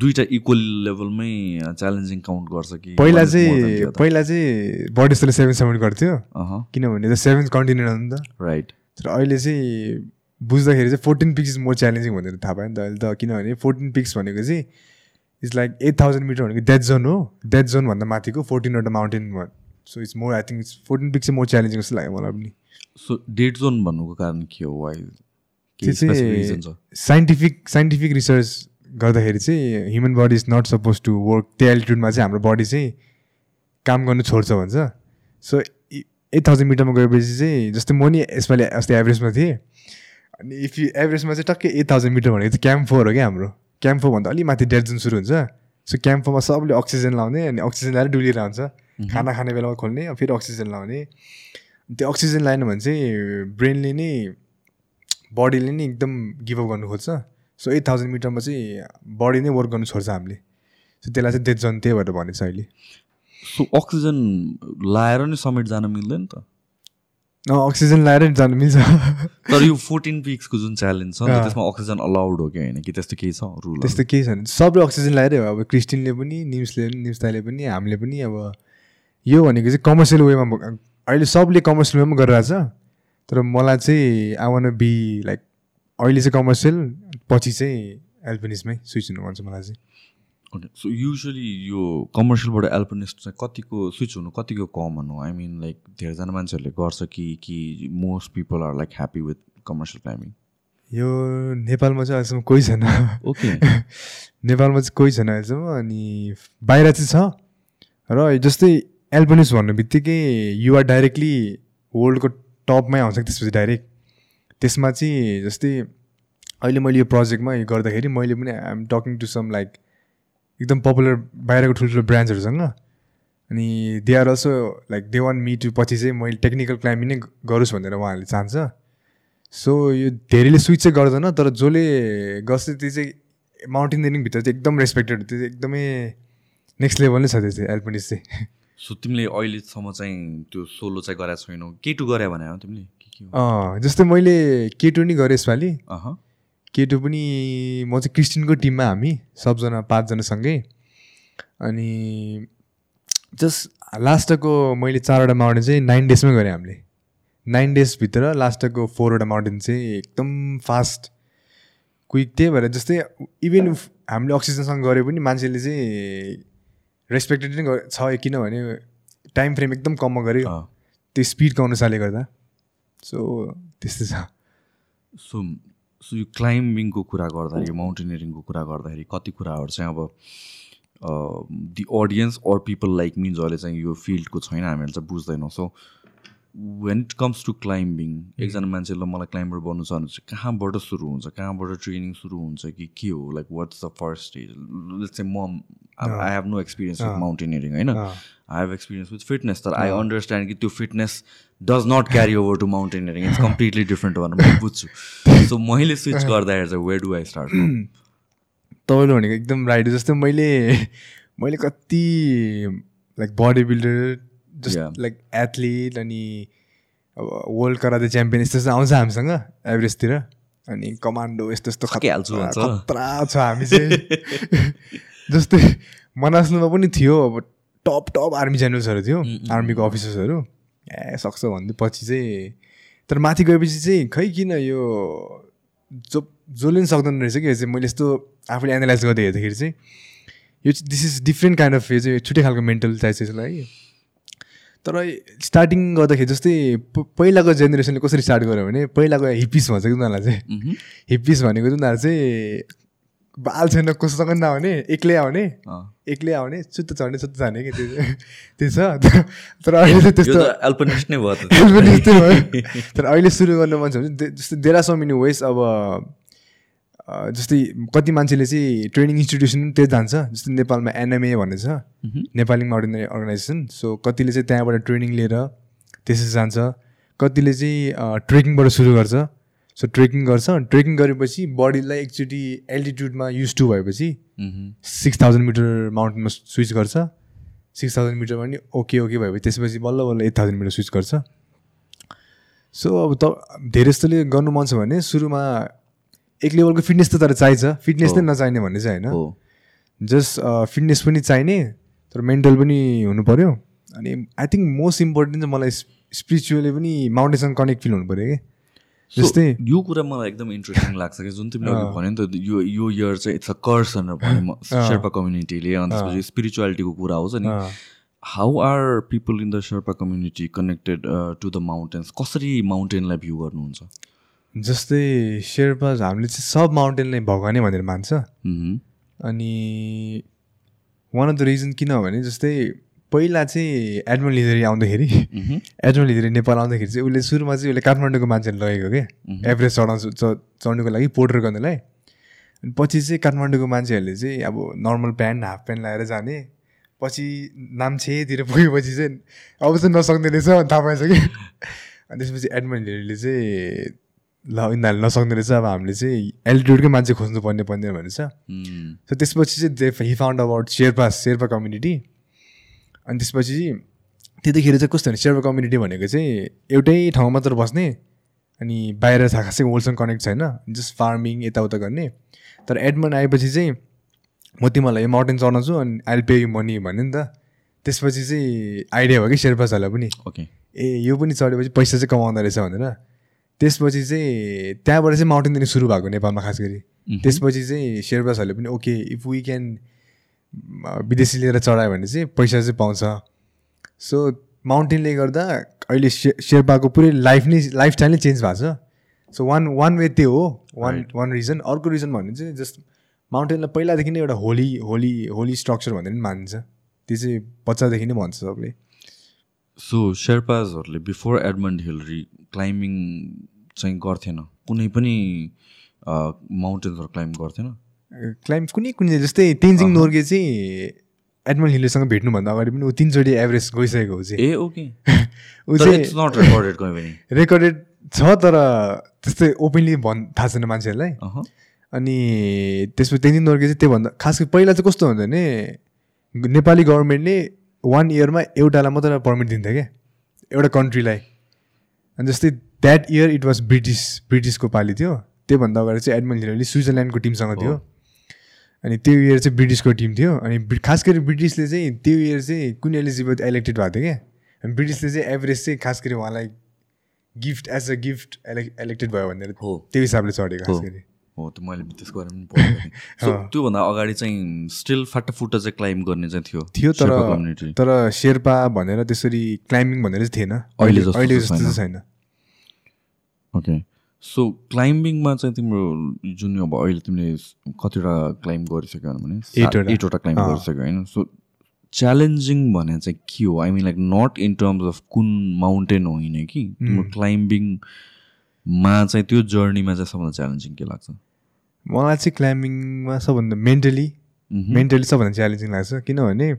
दुइटा इक्वल लेभलमै च्यालेन्जिङ काउन्ट गर्छ कि पहिला चाहिँ पहिला चाहिँ बडी जस्तोले सेभेन समिट गर्थ्यो। किनभने त सेभेन नि त। राइट तर अहिले चाहिँ बुझ्दाखेरि चाहिँ fourteen peaks is more challenging भनेर थाहा पायो नि त अहिले त। किनभने फोर्टिन पिक्स भनेको चाहिँ it's like eight thousand metre भनेको डेथ जोन हो। डेथ जोनभन्दा माथिको फोर्टिनवटा mountain so it's more I think it's fourteen peaks चाहिँ मोर च्यालेन्जिङ जस्तो लाग्यो मलाई पनि। सो डेड जोन भन्नुको कारण के हो? वाइ त्यो चाहिँ साइन्टिफिक साइन्टिफिक रिसर्च गर्दाखेरि चाहिँ human body is not suppose to work त्यो एल्टिट्युडमा चाहिँ हाम्रो बडी चाहिँ काम गर्नु छोड्छ भन्छ। सो एट थाउजन्ड मिटरमा गएपछि चाहिँ जस्तै म नि यसपालि अस्ति एभरेजमा थिएँ। अनि इफ यु एभरेजमा चाहिँ टक्कै एट थाउजन्ड मिटर भनेको चाहिँ क्याम्प फोर हो क्या हाम्रो। क्याम्प फोर भन्दा अलिक माथि डेड जुन सुरु हुन्छ। सो क्याम्प फोरमा सबले अक्सिजन लाउने अनि अक्सिजन लगाएर डुलिरहेको हुन्छ खाना खाने बेलामा खोल्ने फेरि अक्सिजन लाउने। त्यो अक्सिजन लाएन भने चाहिँ ब्रेनले नै बडीले नै एकदम गिभअप गर्नु खोज्छ। सो एट थाउजन्ड मिटरमा चाहिँ बडी नै वर्क गर्नु छोड्छ हामीले। सो त्यसलाई चाहिँ डेथ जोन त्यही भएर भनेको छ अहिले। सो अक्सिजन लाएर नै समिट जान मिल्दैन त? अक्सिजन लाएर नि जानु मिल्छ। तर यो फोर्टिन पिक्सको जुन च्यालेन्ज छ त्यसमा अक्सिजन अलाउड हो कि होइन? कि त्यस्तो केही छ रुल त्यस्तो केही छैन। सबले अक्सिजन लगाएरै हो अब क्रिस्टिनले पनि न्युजले पनि न्युजताले पनि हामीले पनि अब यो भनेको चाहिँ कमर्सियल वेमा अहिले सबले कमर्सियल वेमा गरिरहेछ। तर मलाई चाहिँ आई वान बी लाइक अहिले चाहिँ कमर्सियल पछि चाहिँ एल्पिनिसमै स्विच हुनु भन्छ मलाई चाहिँ। सो युजली यो कमर्सियलबाट एल्पनिस्ट चाहिँ कतिको स्विच हुनु कतिको कमन हो? आई मिन लाइक धेरैजना मान्छेहरूले गर्छ कि कि most people are like happy with commercial climbing यो नेपालमा चाहिँ अहिलेसम्म कोही छैन। ओके नेपालमा चाहिँ कोही छैन अहिलेसम्म अनि बाहिर चाहिँ छ। र जस्तै एल्बनिस भन्ने बित्तिकै युआर डाइरेक्टली वर्ल्डको टपमै आउँछ त्यसपछि डाइरेक्ट त्यसमा चाहिँ जस्तै अहिले मैले यो प्रोजेक्टमा यो गर्दाखेरि मैले पनि I'm talking to some like एकदम पपुलर बाहिरको ठुल्ठुलो ब्रान्ड्सहरूसँग। अनि they are also like they want me to पछि चाहिँ मैले टेक्निकल क्लाइम्बिङ नै गरोस् भनेर उहाँहरूले चाहन्छ। सो यो धेरैले स्विच चाहिँ गर्दैन तर जसले गर्छ त्यो चाहिँ माउन्टेनियरिङभित्र चाहिँ एकदम रेस्पेक्टेड त्यो चाहिँ एकदमै नेक्स्ट लेभल नै छ त्यो चाहिँ एल्पनिस चाहिँ। सो तिमीले अहिलेसम्म चाहिँ त्यो सोलो चाहिँ गरेको छैनौ। के टु गरे भने तिमीले? के के जस्तै मैले केटु नि गरेँ यसपालि। अह। केटु पनि म चाहिँ क्रिस्टियनको टिममा हामी सबजना पाँचजनासँगै अनि जस्ट लास्टको मैले चारवटा माउन्टेन चाहिँ नाइन डेजमै गरेँ हामीले। नाइन डेजभित्र लास्टको फोरवटा माउन्टेन चाहिँ एकदम फास्ट क्विक त्यही भएर जस्तै इभन हामीले अक्सिजनसँग गरे पनि मान्छेले चाहिँ रेस्पेक्टेड नै छ किनभने टाइम फ्रेम एकदम कममा गऱ्यो। त्यो स्पिडको अनुसारले गर्दा। सो त्यस्तै छ। सो सो यो क्लाइम्बिङको कुरा गर्दाखेरि माउन्टेनियरिङको कुरा गर्दाखेरि कति कुराहरू चाहिँ अब the audience or people like means जसले चाहिँ यो फिल्डको छैन हामीहरू चाहिँ बुझ्दैनौँ. So when it comes to climbing एकजना मान्छेलाई मलाई क्लाइम्बर बन्नु छ भने चाहिँ कहाँबाट सुरु हुन्छ? कहाँबाट ट्रेनिङ सुरु हुन्छ कि के हो? Like what's the first stage let's चाहिँ म I have no experience with mountaineering होइन। I have experience with fitness तर आई अन्डरस्ट्यान्ड कि त्यो fitness does not carry over to mountaineering it's completely different भनेर म बुझ्छु सो मैले स्विच गर्दाखेरि चाहिँ वे डु आई स्टार्ट तपाईँले भनेको एकदम राइट जस्तै मैले मैले कति like body builder. Just like athlete अनि अब वर्ल्ड कराते च्याम्पियन यस्तो यस्तो आउँछ हामीसँग एभरेजतिर अनि कमान्डो यस्तो यस्तो भन्छ। खतरा छ हामी चाहिँ। जस्तै मनास्नुमा पनि थियो अब टप टप आर्मी जेनरल्सहरू थियो आर्मीको अफिसर्सहरू ए सक्छ भन्दै पछि चाहिँ तर माथि गएपछि चाहिँ खै किन यो जो जसले पनि सक्दैन रहेछ कि चाहिँ मैले यस्तो आफूले एनालाइज गर्दै हेर्दाखेरि चाहिँ यो चाहिँ this is different kind of यो चाहिँ छुट्टै खालको मेन्टल चाहिन्छ यसलाई कि तर स्टार्टिङ गर्दाखेरि जस्तै पहिलाको जेनेरेसनले कसरी स्टार्ट गर्यो भने पहिलाको हिप्पिस भन्छ कि उनीहरूलाई चाहिँ हिप्पिस भनेको चाहिँ उनीहरू चाहिँ बाल छैन कोसँग नआउने एक्लै आउने। एक्लै आउने सुत्त चढ्ने सुत्त जाने कि त्यो त्यो छ। तर अहिले चाहिँ त्यस्तो त एल्पनिस्ट नै भयो त। पनि त्यस्तै भयो। तर अहिले सुरु गर्नु मन छ भने जस्तै आर सो मेनी वेज अब जस्तै कति मान्छेले चाहिँ ट्रेनिङ इन्स्टिट्युसन त्यही जान्छ। जस्तै नेपालमा एनएमए भन्ने छ। नेपाली माउन्टेनरी अर्गनाइजेसन सो कतिले चाहिँ त्यहाँबाट ट्रेनिङ लिएर त्यसरी जान्छ। कतिले चाहिँ ट्रेकिङबाट सुरु गर्छ। सो ट्रेकिङ गर्छ। ट्रेकिङ गरेपछि बडीलाई एकचोटि एल्टिट्युडमा युज टु भएपछि। सिक्स थाउजन्ड मिटर माउन्टेनमा स्विच गर्छ। सिक्स थाउजन्ड मिटरमा पनि ओके ओके भएपछि त्यसपछि बल्ल बल्ल एट थाउजन्ड मिटर स्विच गर्छ। सो अब त धेरै जस्तोले गर्नु मन छ भने सुरुमा एक लेभलको फिटनेस त तर चाहिन्छ। फिटनेस नै। नचाहिने भन्ने चाहिँ होइन। जस्ट फिटनेस पनि चाहिने तर मेन्टल पनि हुनु पऱ्यो अनि आई थिङ्क मोस्ट इम्पोर्टेन्ट चाहिँ मलाई स्पिरिचुअली पनि माउन्टेनसँग कनेक्ट फिल हुनु पऱ्यो कि। जस्तै यो कुरा मलाई एकदम इन्ट्रेस्टिङ लाग्छ कि जुन तिमीले अघि भन्यो नि त यो यो इयर चाहिँ इट्स अ कर्स भनेर भन्यो शेर्पा कम्युनिटीले अनि त्यसपछि स्पिरिचुअलिटीको कुरा आउँछ नि। How are people in the Sherpa community connected to the mountains कसरी माउन्टेनलाई भ्यू गर्नुहुन्छ? जस्तै शेर्पा हामीले चाहिँ सब माउन्टेनलाई भगवानै भनेर मान्छ। अनि वान अफ द रिजन किनभने जस्तै पहिला चाहिँ एडमन लिदरी आउँदाखेरि मह्म। एडमन लिदरी नेपाल आउँदाखेरि चाहिँ उसले सुरुमा चाहिँ उसले काठमाडौँको मान्छेले लगेको क्या एभरेज चढाउँछु चढ्नुको लागि पोर्टर गर्नलाई। अनि पछि चाहिँ काठमाडौँको मान्छेहरूले चाहिँ अब नर्मल प्यान्ट हाफ प्यान्ट लगाएर जाने। पछि नाम्छेतिर पुगेपछि चाहिँ अब चाहिँ नसक्ने रहेछ थाहा पाएछ कि? अनि त्यसपछि एडमन लिदरीले चाहिँ ल यिनीहरूले नसक्ने रहेछ। अब हामीले चाहिँ एल्टिट्युडकै मान्छे खोज्नु पर्ने पर्ने भनेर छ मह्म। सो त्यसपछि चाहिँ they he found about Sherpa Sherpa community अनि त्यसपछि त्यतिखेर चाहिँ कस्तो भने शेर्पा कम्युनिटी भनेको चाहिँ एउटै ठाउँमा मात्र बस्ने अनि बाहिर थाहा खासै वर्ल्डसँग कनेक्ट छैन जस्ट फार्मिङ यताउता गर्ने। तर एडमन आएपछि चाहिँ म तिमीलाई यो माउन्टेन चढाउँछु अनि आइल पे यु मनी भन्यो नि त। त्यसपछि चाहिँ आइडिया भयो कि शेर्पाहरूलाई पनि। ओके ए यो पनि चढेपछि पैसा चाहिँ कमाउँदो रहेछ भनेर। त्यसपछि चाहिँ त्यहाँबाट चाहिँ माउन्टेनियरिङ सुरु भएको नेपालमा खास गरी। त्यसपछि चाहिँ शेर्पासहरूले पनि ओके इफ वी क्यान विदेशी लिएर चढायो भने चाहिँ पैसा चाहिँ पाउँछ। सो माउन्टेनले गर्दा अहिले से शेर्पाको पुरै लाइफ नै लाइफस्टाइल नै चेन्ज भएको छ। सो वान वान वे त्यो हो। वान वान रिजन अर्को रिजन भन्नु चाहिँ जस्ट माउन्टेनलाई पहिलादेखि नै एउटा होली होली होली स्ट्रक्चर भनेर पनि मानिन्छ। त्यो चाहिँ बच्चादेखि नै भन्छ सबले। सो शेर्पाजहरूले बिफोर एडमन्ड हिलरी क्लाइम्बिङ चाहिँ गर्थेन। कुनै पनि माउन्टेन्सहरू क्लाइम्ब गर्थेन। क्लाइम्ब कुनै कुनै जस्तै तेन्जिङ नोर्गे चाहिँ एडमन्ड हिलरसँग भेट्नुभन्दा अगाडि पनि ऊ तिनचोटि एभरेस्ट गइसकेको हो चाहिँ। ए ओके ऊ चाहिँ रेकर्डेड छ तर त्यस्तै ओपनली भन् थाहा छैन मान्छेहरूलाई। अनि त्यसपछि तेन्जिङ नोर्गे चाहिँ त्योभन्दा खास गरी पहिला चाहिँ कस्तो हुन्छ भने नेपाली गभर्मेन्टले वान इयरमा एउटालाई मात्र पर्मिट दिन्थ्यो क्या एउटा कन्ट्रीलाई अनि जस्तै that year it was British ब्रिटिसको पालि थियो। त्योभन्दा अगाडि चाहिँ एडमन्ड हिलरले स्विजरल्यान्डको टिमसँग थियो। अनि त्यो इयर चाहिँ ब्रिटिसको टिम थियो। अनि खास गरी ब्रिटिसले चाहिँ त्यो इयर चाहिँ कुन एलिजिबल इलेक्टेड भएको थियो क्या। अनि ब्रिटिसले चाहिँ एभरेज चाहिँ खास गरी उहाँलाई gift as a gift elected भयो भनेर हो। त्यो हिसाबले चढेको खास गरी। हो त्यो मैले त्यसको बारेमा पनि त्योभन्दा अगाडि चाहिँ स्टिल फाटाफुट्टा चाहिँ क्लाइम्ब गर्ने चाहिँ थियो थियो तर तर शेर्पा भनेर त्यसरी क्लाइम्बिङ भनेर चाहिँ थिएन। अहिले अहिले जस्तो चाहिँ छैन। ओके सो क्लाइम्बिङमा चाहिँ तिम्रो जुन अब अहिले तिमीले कतिवटा क्लाइम्ब गरिसक्यो भने एटवटा। क्लाइम्ब। गरिसक्यो होइन? सो च्यालेन्जिङ भने चाहिँ के हो? I mean like not in terms of कुन माउन्टेन होइन कि? तिम्रो क्लाइम्बिङमा चाहिँ त्यो जर्नीमा चाहिँ सबभन्दा च्यालेन्जिङ के लाग्छ? मलाई चाहिँ क्लाइम्बिङमा सबभन्दा मेन्टली। मेन्टली सबभन्दा च्यालेन्जिङ लाग्छ। किनभने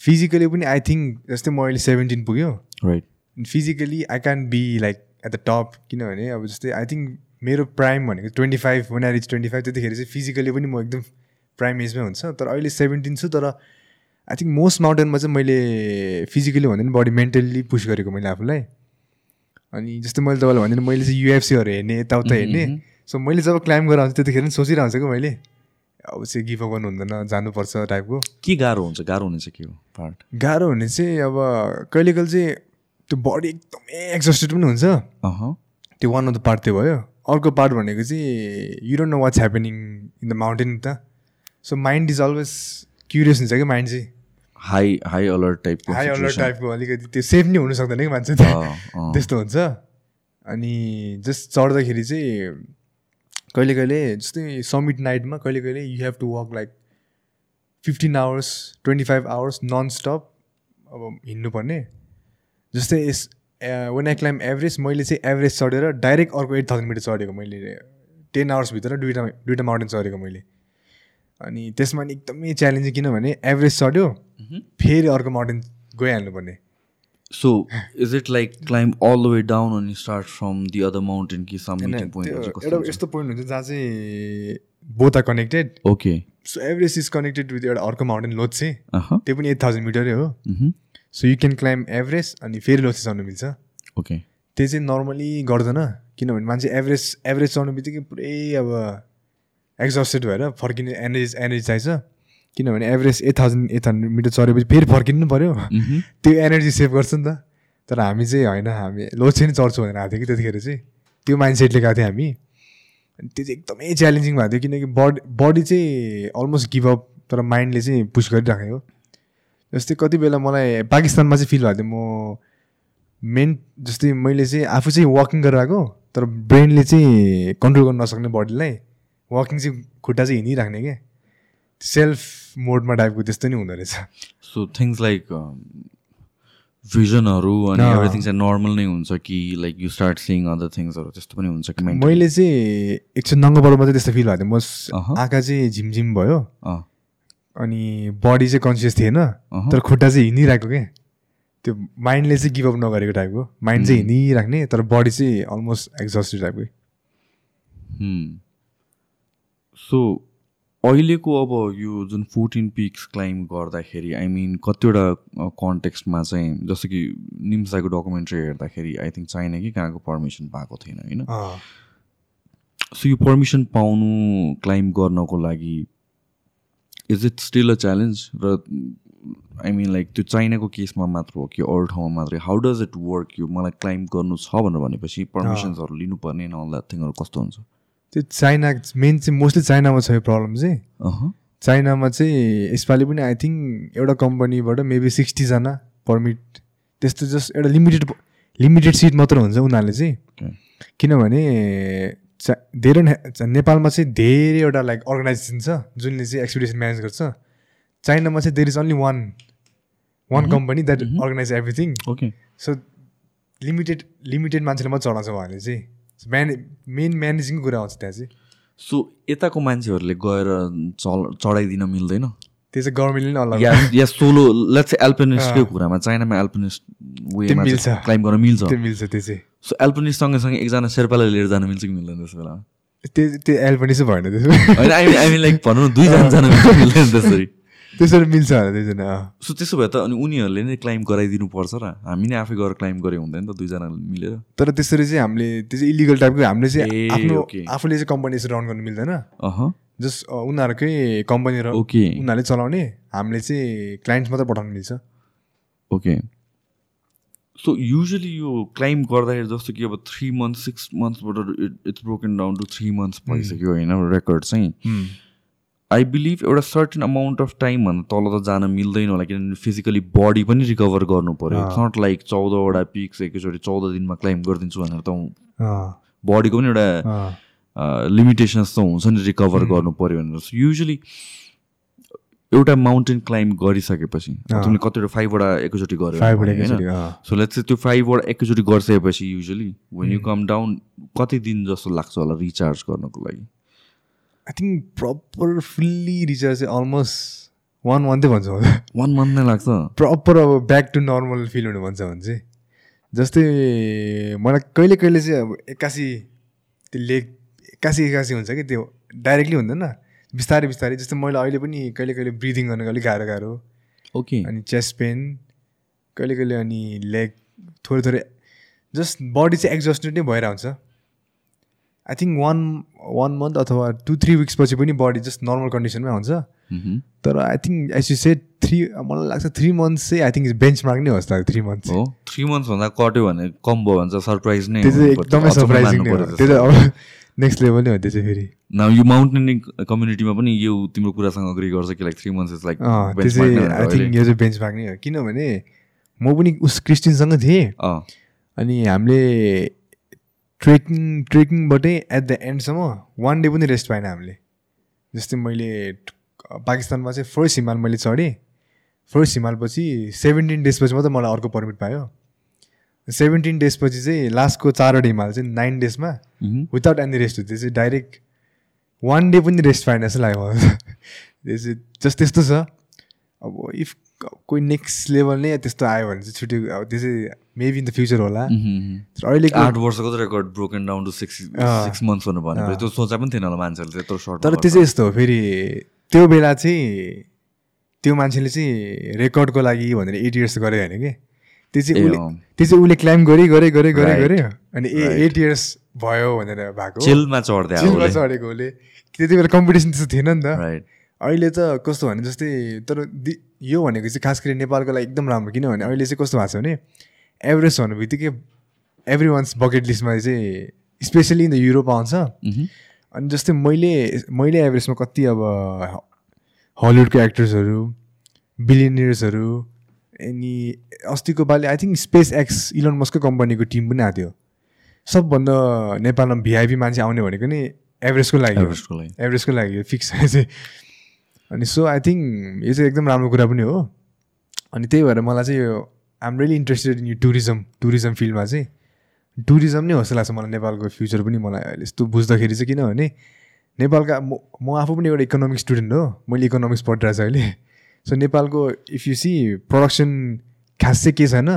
फिजिकली पनि आई थिङ्क जस्तै म अहिले सेभेन्टिन पुग्यो। Right physically I can be like at the top किनभने अब जस्तै आई थिङ्क मेरो प्राइम भनेको twenty five one reach twenty five त्यतिखेर चाहिँ फिजिकली पनि म एकदम प्राइम एजमै हुन्छ। तर अहिले सेभेन्टिन छु तर आई थिङ्क मोस्ट माउन्टेनमा चाहिँ मैले फिजिकली भन्दा पनि बडी मेन्टल्ली पुस गरेको मैले आफूलाई। अनि जस्तै मैले तपाईँलाई भने मैले चाहिँ युएफसीहरू हेर्ने यताउता हेर्ने। सो मैले जब क्लाइम्ब गरेर आउँछु त्यतिखेर पनि सोचिरहेको छु कि मैले। अब चाहिँ गिभ अप गर्नु हुँदैन जानुपर्छ टाइपको के। गाह्रो हुन्छ? गाह्रो हुने चाहिँ के हो पार्ट गाह्रो हुने चाहिँ अब कहिले कहिले चाहिँ त्यो बडी एकदमै एक्जस्टेड पनि हुन्छ। त्यो वान अफ द पार्ट त्यो भयो। अर्को पार्ट भनेको चाहिँ you don't know what's happening in the mountain त। So mind is always curious हुन्छ क्या माइन्ड चाहिँ। हाई हाई अलर्ट टाइपको हाई अलर्ट। टाइपको अलिकति। त्यो सेफ नै हुनु सक्दैन कि मान्छे। त्यस्तो हुन्छ। अनि जस्ट चढ्दाखेरि चाहिँ कहिले कहिले जस्तै समिट नाइटमा कहिले कहिले you have to walk like fifteen hours twenty five hours nonstop अब हिँड्नुपर्ने। जस्तै यस वान आई क्लाइम एभरेज मैले चाहिँ एभरेज चढेर डाइरेक्ट अर्को एट थाउजन्ड मिटर चढेको मैले टेन आवर्सभित्र दुइटा दुइटा माउन्टेन चढेको मैले। अनि त्यसमा नि एकदमै च्यालेन्जिङ किनभने एभरेज चढ्यो फेरि अर्को mountain गइहाल्नुपर्ने। So is it like climb all the way down अनि start from the other mountain कि सम एउटा यस्तो पोइन्ट हुन्छ जहाँ चाहिँ both are connected okay so Everest is connected with एउटा अर्को माउन्टेन लोत्से अह त्यो पनि एट थाउजन्ड मिटरै हो। मह्म। So you can climb Everest अनि फेरि लोत्से चढ्नु मिल्छ। ओके त्यो चाहिँ नर्मली गर्दैन किनभने मान्छे एभरेज एभरेज चढ्नु बित्तिकै पुरै अब एक्जस्टेड भएर फर्किने एनर्जी एनर्जी चाहिन्छ। किनभने Everest eight thousand eight hundred metre चढेपछि फेरि फर्किनु पऱ्यो मह्म। त्यो एनर्जी सेभ गर्छ नि त। तर हामी चाहिँ होइन हामी लोछे नै चढ्छौँ भनेर आएको थियो कि त्यतिखेर चाहिँ। त्यो माइन्डसेटले गएको थियो हामी। अनि त्यो चाहिँ एकदमै च्यालेन्जिङ भएको थियो किनकि बडी बडी चाहिँ अलमोस्ट गिभ अप तर माइन्डले चाहिँ पुस गरिराखेको। जस्तै कति बेला मलाई पाकिस्तानमा चाहिँ फिल भएको थियो म मेन जस्तै मैले चाहिँ आफू चाहिँ वाकिङ गरेर आएको तर ब्रेनले चाहिँ कन्ट्रोल गर्न नसक्ने बडीलाई वाकिङ चाहिँ खुट्टा चाहिँ हिँडिराख्ने क्या सेल्फ मोडमा टाइपको त्यस्तो नि हुँदो रहेछ सो थिङ्स लाइक भिजनहरू अनि। एभ्रिथिङ चाहिँ नर्मल नै हुन्छ कि like you start seeing other थिङ्सहरू त्यस्तो पनि हुन्छ कि? मैले चाहिँ एकछिन नङ्गो परेर मात्रै त्यस्तो फिल भएको थियो म। आँखा चाहिँ झिमझिम भयो अनि बडी चाहिँ कन्सियस थिएन। तर खुट्टा चाहिँ हिँडिरहेको क्या त्यो माइन्डले चाहिँ गिभअप नगरेको टाइपको। माइन्ड चाहिँ हिँडिराख्ने तर बडी चाहिँ अलमोस्ट एक्जस्टेड टाइपको. सो अहिलेको अब यो जुन फोर्टिन पिक्स क्लाइम्ब गर्दाखेरि आई मिन कतिवटा कन्टेक्स्टमा चाहिँ जस्तो कि निम्साको डकुमेन्ट्री हेर्दाखेरि आई थिङ्क चाइना कि कहाँको पर्मिसन पाएको थिएन होइन? सो यो पर्मिसन पाउनु क्लाइम्ब गर्नको लागि is it still a challenge र आई मिन लाइक त्यो चाइनाको केसमा मात्र हो कि अरू ठाउँमा मात्रै? हाउ डज इट वर्क यो मलाई क्लाइम्ब गर्नु छ भनेर भनेपछि पर्मिसन्सहरू लिनुपर्ने अल द्याट थिङहरू कस्तो हुन्छ? त्यो चाइना मेन चाहिँ मोस्टली चाइनामा छ यो प्रब्लम चाहिँ। चाइनामा चाहिँ यसपालि पनि आई थिङ्क एउटा कम्पनीबाट मेबी सिक्सटीजना पर्मिट त्यस्तो जस्ट एउटा लिमिटेड लिमिटेड सिट मात्र हुन्छ उनीहरूले चाहिँ. किनभने धेरै नेपालमा चाहिँ धेरैवटा लाइक अर्गनाइजेसन छ जुनले चाहिँ एक्सपिडिसन म्यानेज गर्छ। चाइनामा चाहिँ there is only one one company that organise everything okay so limited limited मान्छेले मात्रै चढाउँछ उहाँले चाहिँ। म्याने मेन म्यानेजिङको कुरा आउँछ त्यहाँ चाहिँ। सो यताको मान्छेहरूले गएर चल चढाइदिन मिल्दैन? त्यो चाहिँ गभर्मेन्टले नै अलग या या सोलो लेट्स एल्पिनिस्टकै कुरामा चाइनामा एल्पिनिस्ट वेमा मिल्छ। क्लाइम गर्न मिल्छ। त्यो मिल्छ त्यो चाहिँ। सो एल्पिनिस्ट सँगसँगै एकजना शेर्पालाई लिएर जानु मिल्छ कि मिल्दैन त्यस बेला? त्यो त्यो एल पनि चाहिँ भएन त्यसो होइन आई आई मिन लाइक भनौँ न दुईजना जानु मिल्छ मिल्दैन त्यसरी? त्यसरी मिल्छ होला दुईजना। सो त्यसो भए त अनि उनीहरूले नै क्लाइम गराइदिनु पर्छ र। हामी नै आफै गएर क्लाइम गरे हुँदैन त दुईजना मिलेर। तर त्यसरी चाहिँ हामीले त्यो चाहिँ इलिगल टाइपको हामीले चाहिँ आफ्नो. आफूले चाहिँ कम्पनी चाहिँ रन गर्नु मिल्दैन। जस्ट उनीहरूकै कम्पनी र ओके। उनीहरूले चलाउने हामीले चाहिँ क्लाइन्ट मात्रै पठाउनु मिल्छ ओके। सो युजली यो क्लाइम गर्दाखेरि जस्तो कि अब three month six मन्थ्सबाट it's broken down to three months भइसक्यो होइन रेकर्ड चाहिँ। आई बिलिभ एउटा सर्टेन अमाउन्ट अफ टाइमभन्दा तल त जान मिल्दैन होला किनभने फिजिकली बडी पनि रिकभर गर्नु पऱ्यो इट्स नट लाइक चौधवटा पिक्स एकैचोटि चौध दिनमा क्लाइम गरिदिन्छु भनेर त बडीको पनि एउटा लिमिटेसन्स त हुन्छ नि रिकभर गर्नु पऱ्यो भनेर। युजली एउटा माउन्टेन क्लाइम्ब गरिसकेपछि तिमीले कतिवटा फाइभवटा एकैचोटि गऱ्यो होइन? सो लेट्स त्यो फाइभवटा एकैचोटि गरिसकेपछि usually when you come down कति दिन जस्तो लाग्छ होला रिचार्ज गर्नको लागि? I think proper fully recharge चाहिँ अलमोस्ट वान मन्थै भन्छ होला। वान मन्थ नै लाग्छ? प्रपर अब ब्याक टु नर्मल फिल हुनु भन्छ भने चाहिँ। जस्तै मलाई कहिले कहिले चाहिँ अब एक्कासी त्यो लेग एक्कासी एक्कासी हुन्छ कि त्यो डाइरेक्टली हुँदैन। बिस्तारै बिस्तारै जस्तै मैले अहिले पनि कहिले कहिले ब्रिदिङ गर्नु अलिक गाह्रो गाह्रो। ओके। अनि चेस्ट पेन कहिले कहिले अनि लेग थोरै थोरै जस्ट बडी चाहिँ एक्जस्टेड नै भएर हुन्छ I think one one month अथवा टु थ्री विक्स पछि पनि बडी जस्ट नर्मल कन्डिसनमै हुन्छ। मह्म। तर I think as you set three मलाई लाग्छ थ्री मन्थ्स चाहिँ आई थिङ्क बेन्च मार्क नै होस् त थ्री मन्थ्स हो। थ्री मन्थ्सभन्दा कट्यो भने कम भयो भने चाहिँ सरप्राइज नै त्यो चाहिँ। एकदमै सरप्राइजिङ नै हो। त्यो। चाहिँ अब नेक्स्ट लेभल नै हो त्यो चाहिँ फेरि। नाउ यो माउन्टेनिङ कम्युनिटीमा पनि यो तिम्रो कुरासँग अग्री गर्छ कि like three months is like त्यो चाहिँ आई थिङ्क यो चाहिँ बेन्च मार्क नै हो। किनभने म पनि उस क्रिस्टिनसँग थिएँ। अनि हामीले ट्रेकिङ ट्रेकिङबाटै एट द एन्डसम्म वान डे पनि रेस्ट पाएन हामीले। जस्तै मैले पाकिस्तानमा चाहिँ फर्स्ट हिमाल मैले चढेँ। फर्स्ट हिमालपछि सेभेन्टिन डेजपछि मात्रै मलाई अर्को पर्मिट पायो। सेभेन्टिन डेजपछि चाहिँ लास्टको चारवटा हिमाल चाहिँ नाइन डेजमा विदाउट एनी रेस्ट त्यो चाहिँ डाइरेक्ट वान डे पनि रेस्ट पाएन जस्तो लाग्यो मलाई। त्यो चाहिँ जस्ट त्यस्तो छ। अब इफ कोही नेक्स्ट लेभल नै त्यस्तो आयो भने चाहिँ छुट्यो अब त्यो चाहिँ मेबी इन द फ्युचर होला। तर अहिलेको आठ वर्षको त record broken down to six six months भन्नु भने त्यो सोचा पनि थिएन होला मान्छेहरूले त्यत्रो सर्ट तर त्यो चाहिँ यस्तो हो फेरि त्यो बेला चाहिँ त्यो मान्छेले चाहिँ रेकर्डको लागि भनेर एट इयर्स गरे होइन कि? त्यो चाहिँ उसले। त्यो चाहिँ उसले क्लाइम गरे गरे गरे गरे. गऱ्यो अनि ए एट इयर्स भयो भनेर भएको। चिलमा चढ्दै चिलमा चढेको उसले। त्यति बेला कम्पिटिसन त्यस्तो थिएन नि त। अहिले त कस्तो भने जस्तै तर यो भनेको चाहिँ खास गरी नेपालको लागि एकदम राम्रो किनभने अहिले चाहिँ कस्तो भएको छ भने एभरेस्ट भन्नु बित्तिकै एभ्री वान्स बकेट लिस्टमा चाहिँ स्पेसली इन द युरोप आउँछ। अनि जस्तै मैले मैले एभरेस्टमा कति अब हलिउडको एक्टर्सहरू बिलिनियर्सहरू अनि अस्तिको पालि I think SpaceX Elon मस्कको कम्पनीको टिम पनि आएको थियो। सबभन्दा नेपालमा भिआइपी मान्छे आउने भनेको नि एभरेस्टको लागि। एभरेस्टको लागि। फिक्स चाहिँ। अनि सो आई थिङ्क यो चाहिँ एकदम राम्रो कुरा पनि हो। अनि त्यही भएर मलाई चाहिँ यो आइम रियली इन्ट्रेस्टेड इन यो टुरिज्म टुरिज्म फिल्डमा चाहिँ टुरिज्म नै हो जस्तो लाग्छ मलाई नेपालको फ्युचर पनि मलाई अहिले यस्तो बुझ्दाखेरि चाहिँ किनभने नेपालका म म आफू पनि एउटा इकोनोमिक्स स्टुडेन्ट हो। मैले इकोनोमिक्स पढिरहेको छु अहिले। सो नेपालको इफ यु सी प्रडक्सन खास चाहिँ के छैन?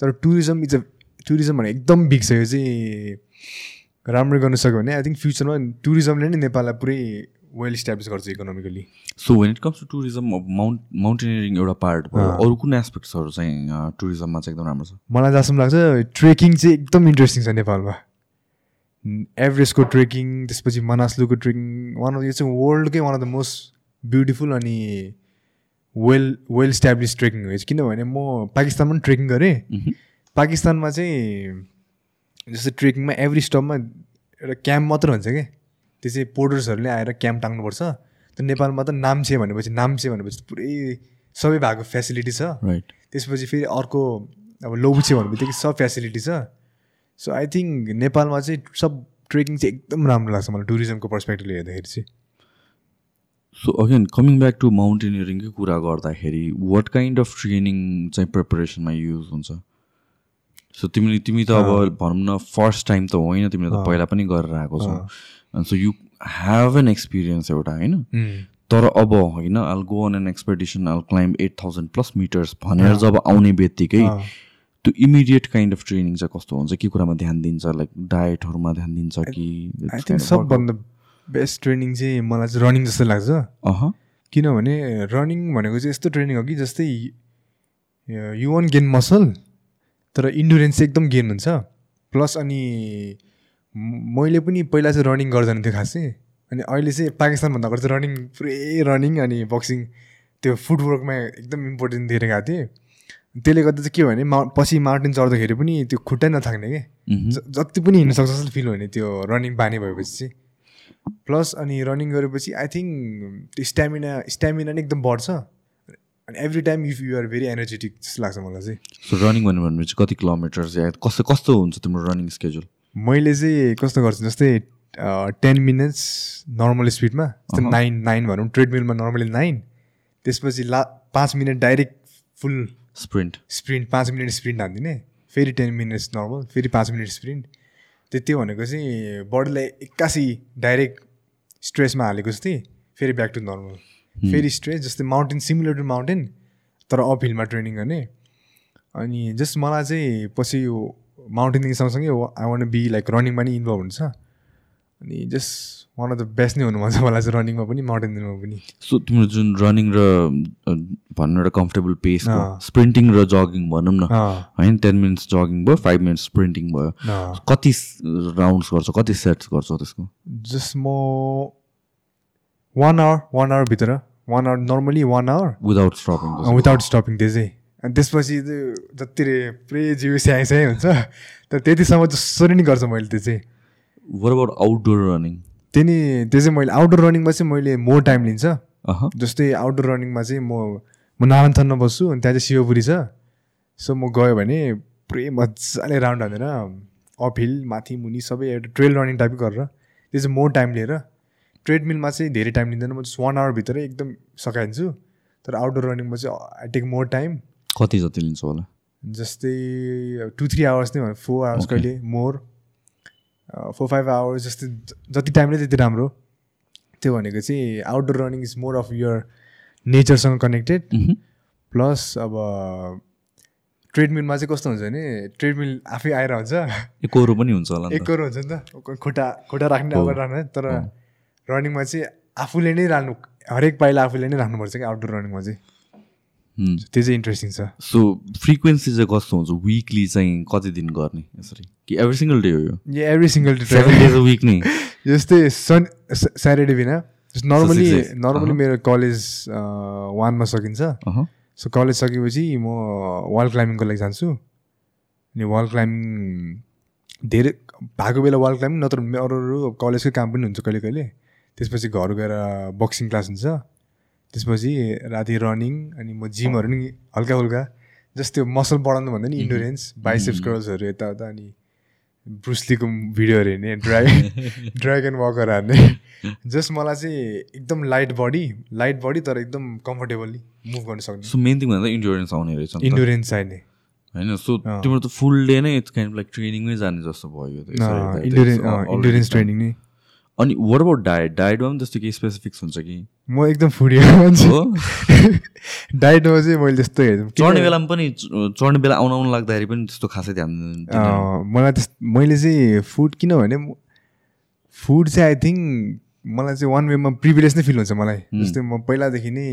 तर टुरिज्म इज अ टुरिज्म भने एकदम बिग छ। यो चाहिँ राम्रो गर्न सक्यो भने आई थिङ्क फ्युचरमा टुरिज्मले नै नेपाललाई पुरै वेल इस्टाब्लिस गर्छ economically so when it comes to tourism mount mountaineering एउटा पार्ट भयो अरू कुन एस्पेक्ट्सहरू चाहिँ टुरिज्ममा चाहिँ एकदम राम्रो छ? मलाई जहाँसम्म लाग्छ ट्रेकिङ चाहिँ एकदम इन्ट्रेस्टिङ छ नेपालमा। एभरेस्टको ट्रेकिङ त्यसपछि मनासलुको ट्रेकिङ वान अफ यो चाहिँ वर्ल्डकै one of the most beautiful अनि वेल वेल इस्टाब्लिस ट्रेकिङ हो। किनभने म पाकिस्तानमा पनि ट्रेकिङ गरेँ। पाकिस्तानमा चाहिँ जस्तै ट्रेकिङमा एभ्री स्टपमा एउटा क्याम्प मात्र हुन्छ क्या त्यो चाहिँ पोर्टर्सहरूले आएर क्याम्प टाङ्नुपर्छ त नेपालमा त नाम्चे भनेपछि नाम्चे भनेपछि पुरै सबै भएको फेसिलिटी छ। राइट त्यसपछि फेरि अर्को अब लोबुचे भन्ने बित्तिकै सब फेसिलिटी छ। सो आई थिङ्क नेपालमा चाहिँ सब ट्रेकिङ चाहिँ एकदम राम्रो लाग्छ मलाई टुरिज्मको पर्सपेक्टिभले हेर्दाखेरि चाहिँ। So again coming back to माउन्टेनियरिङकै कुरा गर्दाखेरि वाट काइन्ड अफ ट्रेनिङ चाहिँ प्रिपरेसनमा युज हुन्छ? सो तिमीले तिमी त अब भनौँ न फर्स्ट टाइम त होइन तिमीले त पहिला पनि गरेर आएको छौ। अनि so you have an experience एउटा होइन? तर अब होइन all go on an expedition all climb eight thousand plus metres भनेर जब आउने बित्तिकै त्यो इमिडिएट काइन्ड अफ ट्रेनिङ चाहिँ कस्तो हुन्छ? के कुरामा ध्यान दिन्छ? लाइक डायटहरूमा ध्यान दिन्छ कि सबभन्दा बेस्ट ट्रेनिङ चाहिँ मलाई चाहिँ रनिङ जस्तो लाग्छ। अह किनभने रनिङ भनेको चाहिँ यस्तो ट्रेनिङ हो कि जस्तै यु वान गेन मसल तर इन्डुरेन्स चाहिँ एकदम गेन हुन्छ। प्लस अनि मैले पनि पहिला चाहिँ रनिङ गर्दैन थियो खासै। अनि अहिले चाहिँ पाकिस्तानभन्दा अगाडि चाहिँ रनिङ पुरै रनिङ अनि बक्सिङ त्यो फुटवर्कमा एकदम इम्पोर्टेन्ट दिएर गएको थिएँ। त्यसले गर्दा चाहिँ के भने मा पछि माउन्टेन चढ्दाखेरि पनि त्यो खुट्टै नथाक्ने कि? जति पनि हिँड्नु सक्छ जस्तो फिल हुने त्यो रनिङ बानी भएपछि चाहिँ। प्लस अनि रनिङ गरेपछि आई थिङ्क त्यो स्ट्यामिना स्ट्यामिना नै एकदम बढ्छ। अनि every time if you are very energetic जस्तो लाग्छ मलाई चाहिँ सो रनिङ भन्यो भनेपछि कति किलोमिटर्स या कस्तो कस्तो हुन्छ तिम्रो रनिङ स्केड्युल मैले चाहिँ कस्तो गर्छु जस्तै टेन मिनट्स नर्मल स्पिडमा जस्तै। नाइन नाइन भनौँ ट्रेडमिलमा नर्मली नाइन त्यसपछि ला पाँच minute direct full sprint sprint पाँच मिनट स्प्रिन्ट हानिदिने फेरि टेन मिनट्स नर्मल फेरि पाँच मिनट स्प्रिन्ट त्यो भनेको चाहिँ बडीलाई एक्कासी डाइरेक्ट स्ट्रेसमा हालेको जस्तै फेरि ब्याक टु नर्मल फेरि स्ट्रेस जस्तै माउन्टेन सिमिलर टु माउन्टेन तर अप हिलमा ट्रेनिङ गर्ने। अनि जस्ट मलाई चाहिँ पछि यो माउन्टेनिङ सँगसँगै आई वान बी लाइक रनिङमा नि इन्भल्भ हुन्छ। अनि just one of the best नै हुनु मन छ मलाई चाहिँ रनिङमा पनि माउन्टेनिङमा पनि। सो तिम्रो जुन रनिङ र अ, भनौँ एउटा कम्फर्टेबल पेस। स्प्रिन्टिङ र जगिङ भनौँ न। होइन टेन मिनट्स जगिङ भयो फाइभ मिनट्स स्प्रिन्टिङ भयो। कति राउन्ड्स गर्छौ कति सेट्स गर्छौ त्यसको? जस्ट म one hour one आवरभित्र one hour normally one hour without stopping without stopping त्यो चाहिँ अनि त्यसपछि त्यो जति रे पुरै जिउ स्याङ हुन्छ तर त्यतिसम्म जसरी नै गर्छ मैले त्यो चाहिँ वर अबाउट आउटडोर रनिङ त्यो नि त्यो चाहिँ मैले आउटडोर रनिङमा चाहिँ मैले मोर टाइम लिन्छ। अह जस्तै आउटडोर रनिङमा चाहिँ म म नारायणथनमा बस्छु अनि त्यहाँ चाहिँ शिवपुरी छ। सो म गयो भने पुरै मजाले राउन्ड हानेर अप हिल माथि मुनि सबै एउटा ट्रेल रनिङ टाइपको गरेर त्यो चाहिँ मोर टाइम लिएर ट्रेडमिलमा चाहिँ धेरै टाइम लिँदैन। म जस्ट वान आवरभित्रै एकदम सकाइदिन्छु तर आउटडोर रनिङमा चाहिँ आई टेक मोर टाइम कति जति लिन्छ होला? जस्तै टु थ्री आवर्स नै भयो। Four hours. कहिले मोर फोर फाइभ आवर्स जस्तै जति टाइम नै त्यति राम्रो। त्यो भनेको चाहिँ outdoor running is more of your नेचरसँग connected. Plus अब ट्रेडमिलमा चाहिँ कस्तो हुन्छ भने ट्रेडमिल आफै आएर हुन्छ। एकरो पनि हुन्छ होला। एकरो हुन्छ नि त। खुट्टा खुट्टा राख्ने। अगाडि राख्ने। तर। रनिङमा चाहिँ आफूले नै राख्नु हरेक पाइला आफूले नै राख्नुपर्छ कि आउटडोर रनिङमा चाहिँ। त्यो चाहिँ इन्ट्रेस्टिङ छ। सो फ्रिक्वेन्सी चाहिँ कस्तो हुन्छ? विकली चाहिँ कति दिन गर्ने यसरी? कि एभ्री सिङ्गल डे हो यो? Every single seven days a week नै जस्तै सन स्याटरडे बिना। नर्मली. नर्मली अहँ। मेरो कलेज वानमा सकिन्छ। अह सो कलेज सकेपछि म वाल क्लाइम्बिङको लागि जान्छु। अनि वाल क्लाइम्बिङ धेरै भएको बेला वाल क्लाइम्बिङ नत्र अरू अरू कलेजकै काम पनि हुन्छ कहिले कहिले त्यसपछि घर गएर बक्सिङ क्लास हुन्छ। त्यसपछि राति रनिङ अनि म जिमहरू नि हल्का फुल्का जस्तै मसल बढाउनु भन्दा नि इन्डोरेन्स बाइसेप्स कर्ल्सहरू यताउता अनि ब्रुसलीको भिडियोहरू हेर्ने ड्राई ड्रागन वकर हार्ने। जस्ट मलाई चाहिँ एकदम लाइट बडी लाइट बडी तर एकदम कम्फर्टेबली मुभ गर्न सक्ने। सो मेन थिङ भन्दा इन्डुरेन्स आउने रहेछ। इन्डुरेन्स चाहिने होइन सो। तिम्रो त फुल डे नै इट्स काइन्ड लाइक ट्रेनिङमै जाने जस्तो भयो। इन्डुरेन्स ट्रेनिङ नै। अनि वाट अबाउट डायट डायटमा पनि त्यस्तो केही स्पेसिफिक्स हुन्छ कि? म एकदम फुडी मान्छे। हो? डाइटमा चाहिँ मैले त्यस्तो हेर्छु। चढ्ने बेलामा पनि चढ्ने बेला आउन आउनु लाग्दाखेरि पनि त्यस्तो खासै ध्यान मलाई त्यस मैले चाहिँ फुड किनभने फुड चाहिँ आई थिङ्क मलाई चाहिँ वान वेमा प्रिभिलेज नै फिल हुन्छ मलाई। जस्तै म पहिलादेखि नै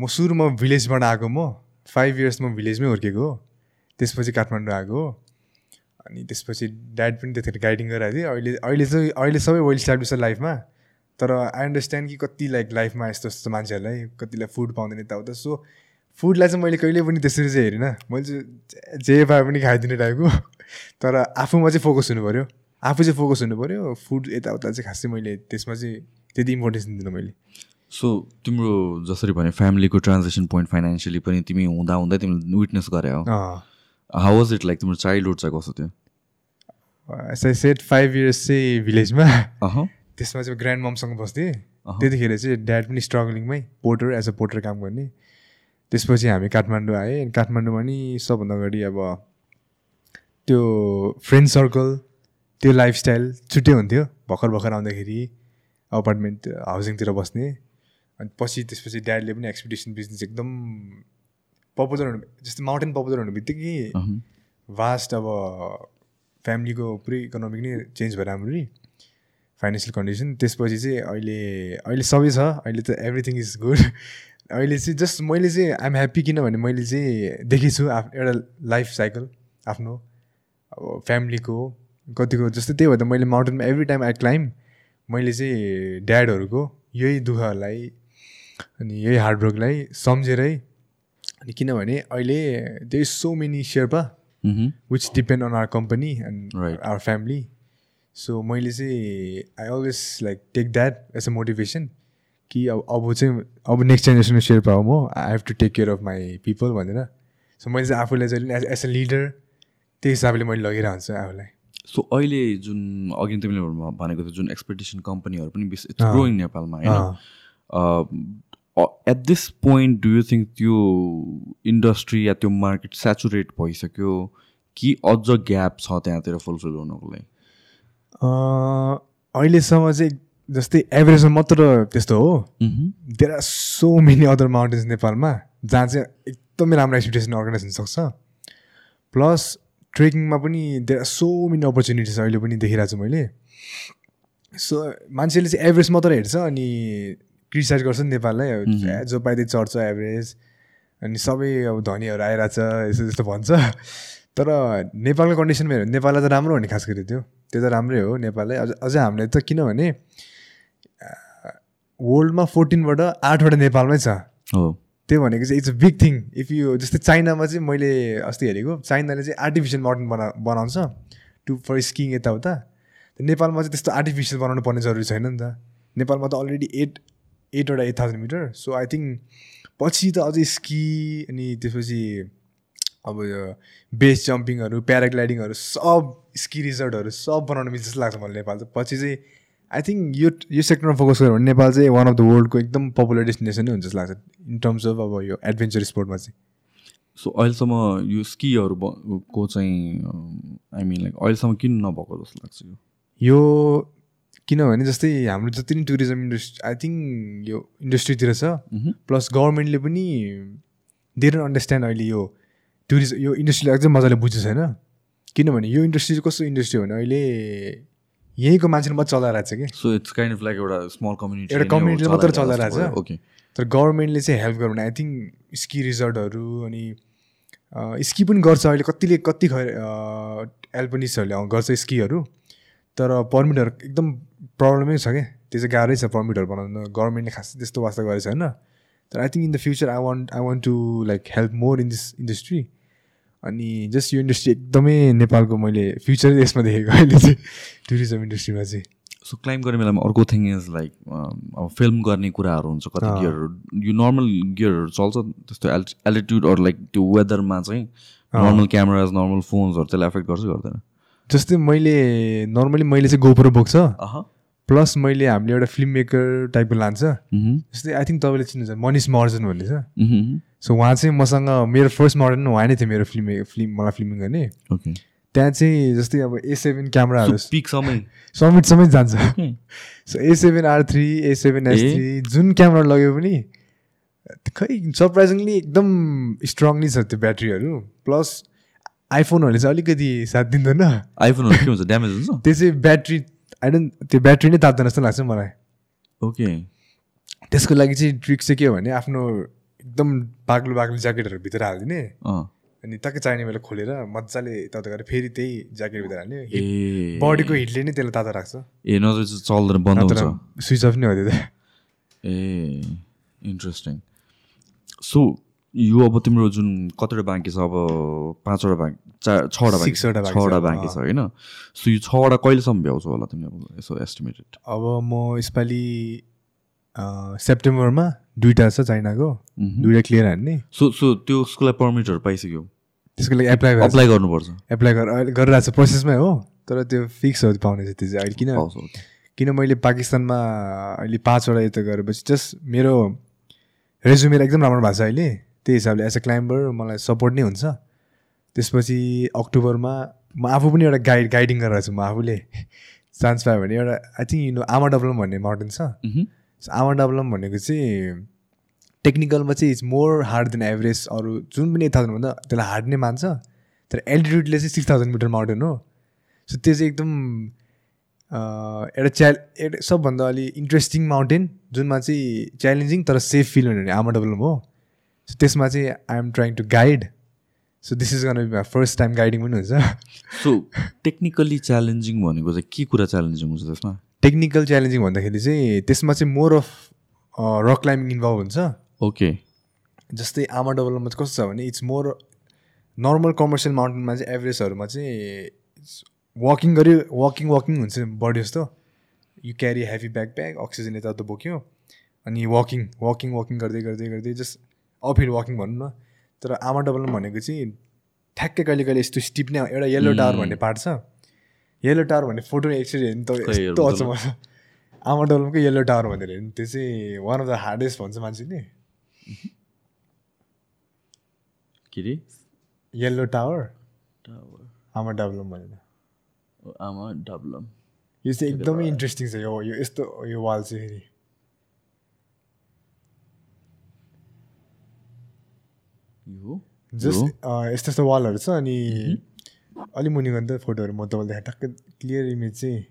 म सुरुमा भिलेजबाट आएको म फाइभ इयर्समा भिलेजमै हुर्केको हो। त्यसपछि काठमाडौँ आएको हो। अनि त्यसपछि ड्याड पनि त्यतिखेर गाइडिङ गरिरहेको थिएँ। अहिले अहिले चाहिँ अहिले सबै वेल इस्टाब्लिस छ लाइफमा। तर आई अन्डरस्ट्यान्ड कि कति लाइक लाइफमा यस्तो यस्तो मान्छेहरूलाई कतिलाई फुड पाउँदैन यताउता। सो फुडलाई चाहिँ मैले कहिले पनि त्यसरी चाहिँ हेरिनँ। मैले चाहिँ जे- पाए पनि खाइदिने टाइपको। तर आफूमा चाहिँ फोकस हुनु पऱ्यो आफू चाहिँ फोकस हुनु पऱ्यो फुड यताउता चाहिँ खासै मैले त्यसमा चाहिँ त्यति इम्पोर्टेन्स दिँदिनँ मैले। सो तिम्रो जसरी भने फ्यामिलीको ट्रान्जेक्सन पोइन्ट फाइनेन्सियली पनि तिमी हुँदा हुँदै तिमीले विटनेस गरे हो। हाउ वाज इट लाइक तिम्रो चाइल्डहुड चाहिँ कस्तो थियो? आई सेट फाइभ इयर्स चाहिँ भिलेजमा अह त्यसमा चाहिँ ग्रान्ड ममसँग बस्थेँ। अहँ। त्यतिखेर चाहिँ ड्याड पनि स्ट्रगलिङमै पोर्टर एज अ पोर्टर काम गर्ने। त्यसपछि हामी काठमाडौँ आएँ। अनि काठमाडौँमा नि सबभन्दा अगाडि अब त्यो फ्रेन्ड सर्कल त्यो लाइफस्टाइल छुट्टै हुन्थ्यो। भर्खर भर्खर आउँदाखेरि अपार्टमेन्ट हाउसिङतिर बस्ने। अनि पछि त्यसपछि ड्याडले पनि एक्सपिडिसन बिजनेस एकदम पपुलर हुनु जस्तै माउन्टेन पपुलर हुनु बित्तिकै भास्ट अब फ्यामिलीको पुरै इकोनोमिक नै चेन्ज भएर हाम्रो फाइनेन्सियल कन्डिसन त्यसपछि चाहिँ अहिले अहिले सबै छ अहिले त एभ्रिथिङ इज गुड अहिले चाहिँ जस्ट मैले चाहिँ आइएम ह्याप्पी किनभने मैले चाहिँ देखेछु आफ एउटा लाइफ साइकल आफ्नो अब फ्यामिलीको कतिको जस्तै त्यही भएर त मैले माउन्टेनमा एभ्री टाइम आई क्लाइम मैले चाहिँ ड्याडहरूको यही दुःखहरूलाई अनि यही हार्डवर्कलाई सम्झेरै अनि किनभने अहिले they is so many Sherpa which depend on our company and. Our family so मैले चाहिँ I always like take that as a motivation कि अब अब चाहिँ अब नेक्स्ट जेनेरेसनको शेर्पा हो म I have to take care of my people भनेर सो मैले चाहिँ आफूलाई चाहिँ एज एज अ लिडर त्यही हिसाबले मैले लगिरहन्छु आफूलाई सो अहिले जुन अघि तिमीले भनेको थियो जुन एक्सपेडिसन कम्पनीहरू पनि। ग्रोइङ नेपालमा। होइन at this point do you think त्यो इन्डस्ट्री या त्यो मार्केट सेचुरेट भइसक्यो? कि अझ ग्याप छ त्यहाँतिर फुलफिल हुनको लागि? अहिलेसम्म चाहिँ जस्तै एभरेजमा मात्र त्यस्तो हो। There are so many other mountains नेपालमा जहाँ चाहिँ एकदमै राम्रो एक्सपिडिसन अर्गनाइज हुनसक्छ प्लस ट्रेकिङमा पनि there are so many opportunities अहिले पनि देखिरहेको छु मैले। सो मान्छेले चाहिँ एभरेज मात्र हेर्छ अनि क्रिटिसाइज गर्छ नि नेपाललाई जो पाइदै चढ्छ एभरेज अनि सबै अब धनीहरू आइरहेछ यस्तो यस्तो भन्छ। तर नेपालको कन्डिसनमा हेऱ्यो भने नेपाललाई त राम्रो हो नि खास गरी त्यो। त्यो त राम्रै हो नेपाललाई। अझ अझै हामीलाई त किनभने वर्ल्डमा फोर्टिनबाट आठवटा नेपालमै छ। हो। त्यो भनेको चाहिँ it's a big thing if you जस्तै चाइनामा चाहिँ मैले अस्ति हेरेको चाइनाले चाहिँ आर्टिफिसियल माउन्टेन बना बनाउँछ। टु फर स्किङ यताउता। नेपालमा चाहिँ त्यस्तो आर्टिफिसियल बनाउनु पर्ने जरुरी छैन नि त। नेपालमा त already at एटवटा eight thousand metre. So I think पछि त अझै स्की अनि त्यसपछि अब यो बेस जम्पिङहरू प्याराग्लाइडिङहरू सब स्की रिजर्टहरू सब बनाउनु मिल्छ जस्तो लाग्छ मलाई नेपाल चाहिँ पछि चाहिँ आई थिङ्क यो यो सेक्टरमा फोकस गऱ्यो भने नेपाल चाहिँ वान अफ द वर्ल्डको एकदम पपुलर डेस्टिनेसन नै हुन्छ जस्तो लाग्छ इन टर्म्स अफ अब यो एडभेन्चर स्पोर्टमा चाहिँ। सो अहिलेसम्म यो स्कीहरू को चाहिँ आई मिन लाइक अहिलेसम्म किन नभएको जस्तो लाग्छ यो? यो किनभने जस्तै हाम्रो जति पनि टुरिज्म इन्डस्ट्री आई थिङ्क यो इन्डस्ट्रीतिर छ। प्लस गभर्मेन्टले पनि धेरै अन्डरस्ट्यान्ड अहिले यो टुरिज्म यो इन्डस्ट्रीलाई अझै मजाले बुझेको छैन। किनभने यो इन्डस्ट्री चाहिँ कस्तो इन्डस्ट्री हो भने अहिले यहीँको मान्छेले मात्रै चलाइरहेको छ कि? So it's kind of like एउटा स्मल कम्युनिटी एउटा community मात्र चलाइरहेछ। ओके तर गभर्मेन्टले चाहिँ हेल्प गरौँ आई थिङ्क स्की रिजर्टहरू अनि स्की पनि गर्छ अहिले। कतिले कति ख एल्पनिसहरूले गर्छ स्कीहरू तर पर्मिटहरू एकदम प्रब्लमै छ क्या त्यो चाहिँ गाह्रै छ पर्मिटहरू बनाउन गभर्मेन्टले खास त्यस्तो वास्ता गरेको छैन तर I think in the future I want I want to like help more in this industry अनि जस्ट यो इन्डस्ट्री एकदमै नेपालको मैले फ्युचर यसमा देखेको अहिले चाहिँ टुरिज्म इन्डस्ट्रीमा चाहिँ सो क्लाइम्ब गर्ने बेलामा अर्को थिङ इज लाइक अब फिल्म गर्ने कुराहरू हुन्छ कति। गियरहरू यो नर्मल गियरहरू चल्छ त्यस्तो एल्ट एल्टिट्युड अरू लाइक त्यो वेदरमा चाहिँ नर्मल क्यामराज नर्मल फोन्सहरू त्यसलाई एफेक्ट गर्छ गर्दैन जस्तै मैले नर्मली मैले चाहिँ गोप्रो बोक्छ प्लस मैले हामीले एउटा फिल्म मेकर टाइपको लान्छ। जस्तै आई थिङ्क तपाईँले चिन्नुहुन्छ मनिष महर्जन भन्ने छ। सो उहाँ चाहिँ मसँग मेरो फर्स्ट मोडल उहाँ नै थियो मेरो फिल्म फिल्म मलाई फिल्मिङ गर्ने। त्यहाँ चाहिँ जस्तै अब ए सेभेन क्यामराहरू पिक समय समिटसम्मै जान्छ। So A seven R three A seven S three जुन क्यामेरा लग्यो पनि खै सरप्राइजिङली एकदम स्ट्रङली छ त्यो ब्याट्रीहरू प्लस आइफोनहरूले चाहिँ अलिकति साथ दिँदैन। आइफोनहरू के हुन्छ ड्यामेज हुन्छ? त्यो चाहिँ ब्याट्री आई डोन्ट त्यो ब्याट्री नै तात्दैन जस्तो लाग्छ मलाई। ओके त्यसको लागि चाहिँ ट्रिक चाहिँ के हो भने आफ्नो एकदम बाक्लो बाक्लो ज्याकेटहरू भित्र हालिदिने। अनि टक्कै चाहिने बेला खोलेर मजाले यताउता गरेर फेरि त्यही ज्याकेट भित्र हाल्ने बडीको हिटले नै त्यसलाई तातो राख्छ। ए नत्र चल्दैन बन्द हुन्छ। स्विच अफ नै हो त्यो त। ए इन्ट्रेस्टिङ सो यो अब तिम्रो जुन कतिवटा बाँकी छ अब पाँचवटा बाँकी चार छवटा बाँकी छवटा बाँकी छ होइन? सो यो छवटा कहिलेसम्म भ्याउँछौ होला तिमीले अब यसो एस्टिमेटेड अब म यसपालि सेप्टेम्बरमा दुइटा छ चाइनाको। दुइटा क्लियर हान्ने सो सो त्यो उसको लागि पर्मिटहरू पाइसक्यो? त्यसको लागि एप्लाई अप्लाई गर्नुपर्छ। एप्लाई गरिरहेको छ प्रोसेसमै हो तर त्यो फिक्स हो पाउने चाहिँ त्यो चाहिँ अहिले किन। किन मैले पाकिस्तानमा अहिले पाँचवटा यता गरेपछि जस्ट मेरो रेजुमेर एकदम राम्रो भएको छ अहिले। त्यही हिसाबले एज अ क्लाइम्बर मलाई सपोर्ट नै हुन्छ। त्यसपछि अक्टोबरमा म आफू पनि एउटा गाइड गाइडिङ गरेर छु म आफूले। चान्स पायो भने एउटा आई थिङ्क यु नो आमा डब्लम भन्ने माउन्टेन छ। आमा डब्लम भनेको चाहिँ टेक्निकलमा चाहिँ it's more hard than average अरू जुन पनि एट थाउजन्ड भन्दा त्यसलाई हार्ड नै मान्छ। तर एल्टिट्युडले चाहिँ सिक्स थाउजन्ड मिटर माउन्टेन हो। सो त्यो चाहिँ एकदम एउटा च्याल एउटा सबभन्दा अलि इन्ट्रेस्टिङ माउन्टेन जुनमा चाहिँ च्यालेन्जिङ तर सेफ फिल हुने आमा डब्लम हो। सो त्यसमा चाहिँ I am trying to guide so this is gonna be my first time guiding पनि हुन्छ। सो टेक्निकली च्यालेन्जिङ भनेको चाहिँ के कुरा च्यालेन्जिङ हुन्छ त्यसमा? टेक्निकल च्यालेन्जिङ भन्दाखेरि चाहिँ त्यसमा चाहिँ more of rock climbing involve हुन्छ। ओके जस्तै आमा डबलमा चाहिँ कस्तो छ भने इट्स मोर नर्मल कमर्सियल माउन्टेनमा चाहिँ एभरेजहरूमा चाहिँ वाकिङ गऱ्यो वाकिङ वाकिङ हुन्छ बडी जस्तो। You carry heavy back bag oxygen यताउता बोक्यो अनि वाकिङ वाकिङ वाकिङ गर्दै गर्दै गर्दै जस्ट अफिल वाकिङ भनौँ न। तर आमा डबलम भनेको चाहिँ ठ्याक्कै कहिले कहिले यस्तो स्टिप नै एउटा येल्लो टावर भन्ने पार्ट छ। येल्लो टावर भन्ने फोटो एकचोटि हेर्नु त यस्तो अचम्म छ। आमा डबलमको येल्लो टावर भनेर हेर्नु। त्यो चाहिँ वान अफ द हार्डेस्ट भन्छ मान्छेले के अरे येल्लो टावर आमा डबलम भनेर। आमा डब्लम। यो चाहिँ एकदमै इन्ट्रेस्टिङ छ यो यो यस्तो यो वाल चाहिँ फेरि। जस्ट यस्तो यस्तो वालहरू छ अनि अलि मुनि त फोटोहरू म तपाईँलाई टक्कै क्लियर इमेज चाहिँ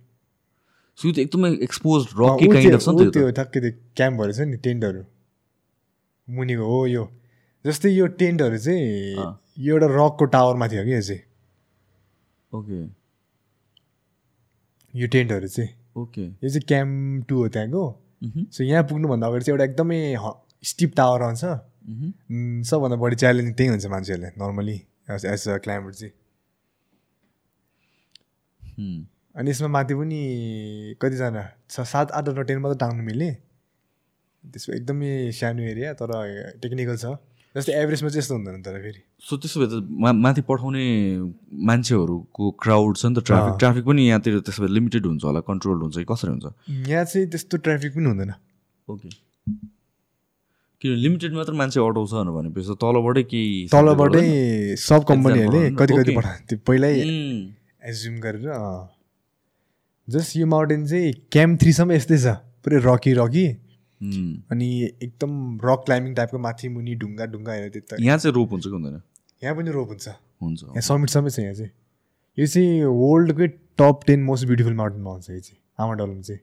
सो यो त एकदमै एक्सपोज रकी काइन्ड त्यो- अफ त्यो ठ्याक्कै त्यो क्याम्पहरू छ नि टेन्टहरू मुनिको हो यो जस्तै यो टेन्टहरू चाहिँ। यो एउटा रकको टावरमाथि हो कि यो चाहिँ ओके यो टेन्टहरू चाहिँ ओके यो चाहिँ क्याम्प टू हो त्यहाँको सो यहाँ पुग्नुभन्दा अगाडि चाहिँ एउटा एकदमै स्टिप टावर आउँछ सबभन्दा बढी च्यालेन्जिङ त्यही हुन्छ मान्छेहरूले नर्मली एज अ क्लाइम्बर चाहिँ। हुँ। अनि यसमा माथि पनि कतिजना छ सात आठवटा टेन मात्रै टाङ्नु मिले त्यसमा एकदमै सानो एरिया तर टेक्निकल छ। जस्तै एभरेजमा चाहिँ यस्तो हुँदैन तर फेरि। सो त्यसो भए त मा माथि पठाउने मान्छेहरूको क्राउड छ नि त ट्राफिक। ट्राफिक पनि यहाँतिर त्यसो भए लिमिटेड हुन्छ होला कन्ट्रोल हुन्छ कि कसरी हुन्छ? यहाँ चाहिँ त्यस्तो ट्राफिक पनि हुँदैन। ओके किन लिमिटेड मात्र मान्छे अटाउँछ भनेपछि तलबाटै केही तलबाटै सब कम्पनीहरूले कति कति त्यो पहिल्यै एज्युम गरेर जस्ट यो माउन्टेन चाहिँ क्याम्प थ्रीसम्म यस्तै छ। पुरै रकी रकी। अनि एकदम रक क्लाइम्बिङ टाइपको माथि मुनि ढुङ्गा ढुङ्गा हेरेर त्यो त यहाँ चाहिँ रोप हुन्छ कि हुँदैन? यहाँ पनि रोप हुन्छ। हुन्छ। यहाँ समिटसम्मै छ यहाँ चाहिँ। यो चाहिँ वर्ल्डकै टप टेन मोस्ट ब्युटिफुल माउन्टेनमा आउँछ यो चाहिँ। आमा डलम चाहिँ।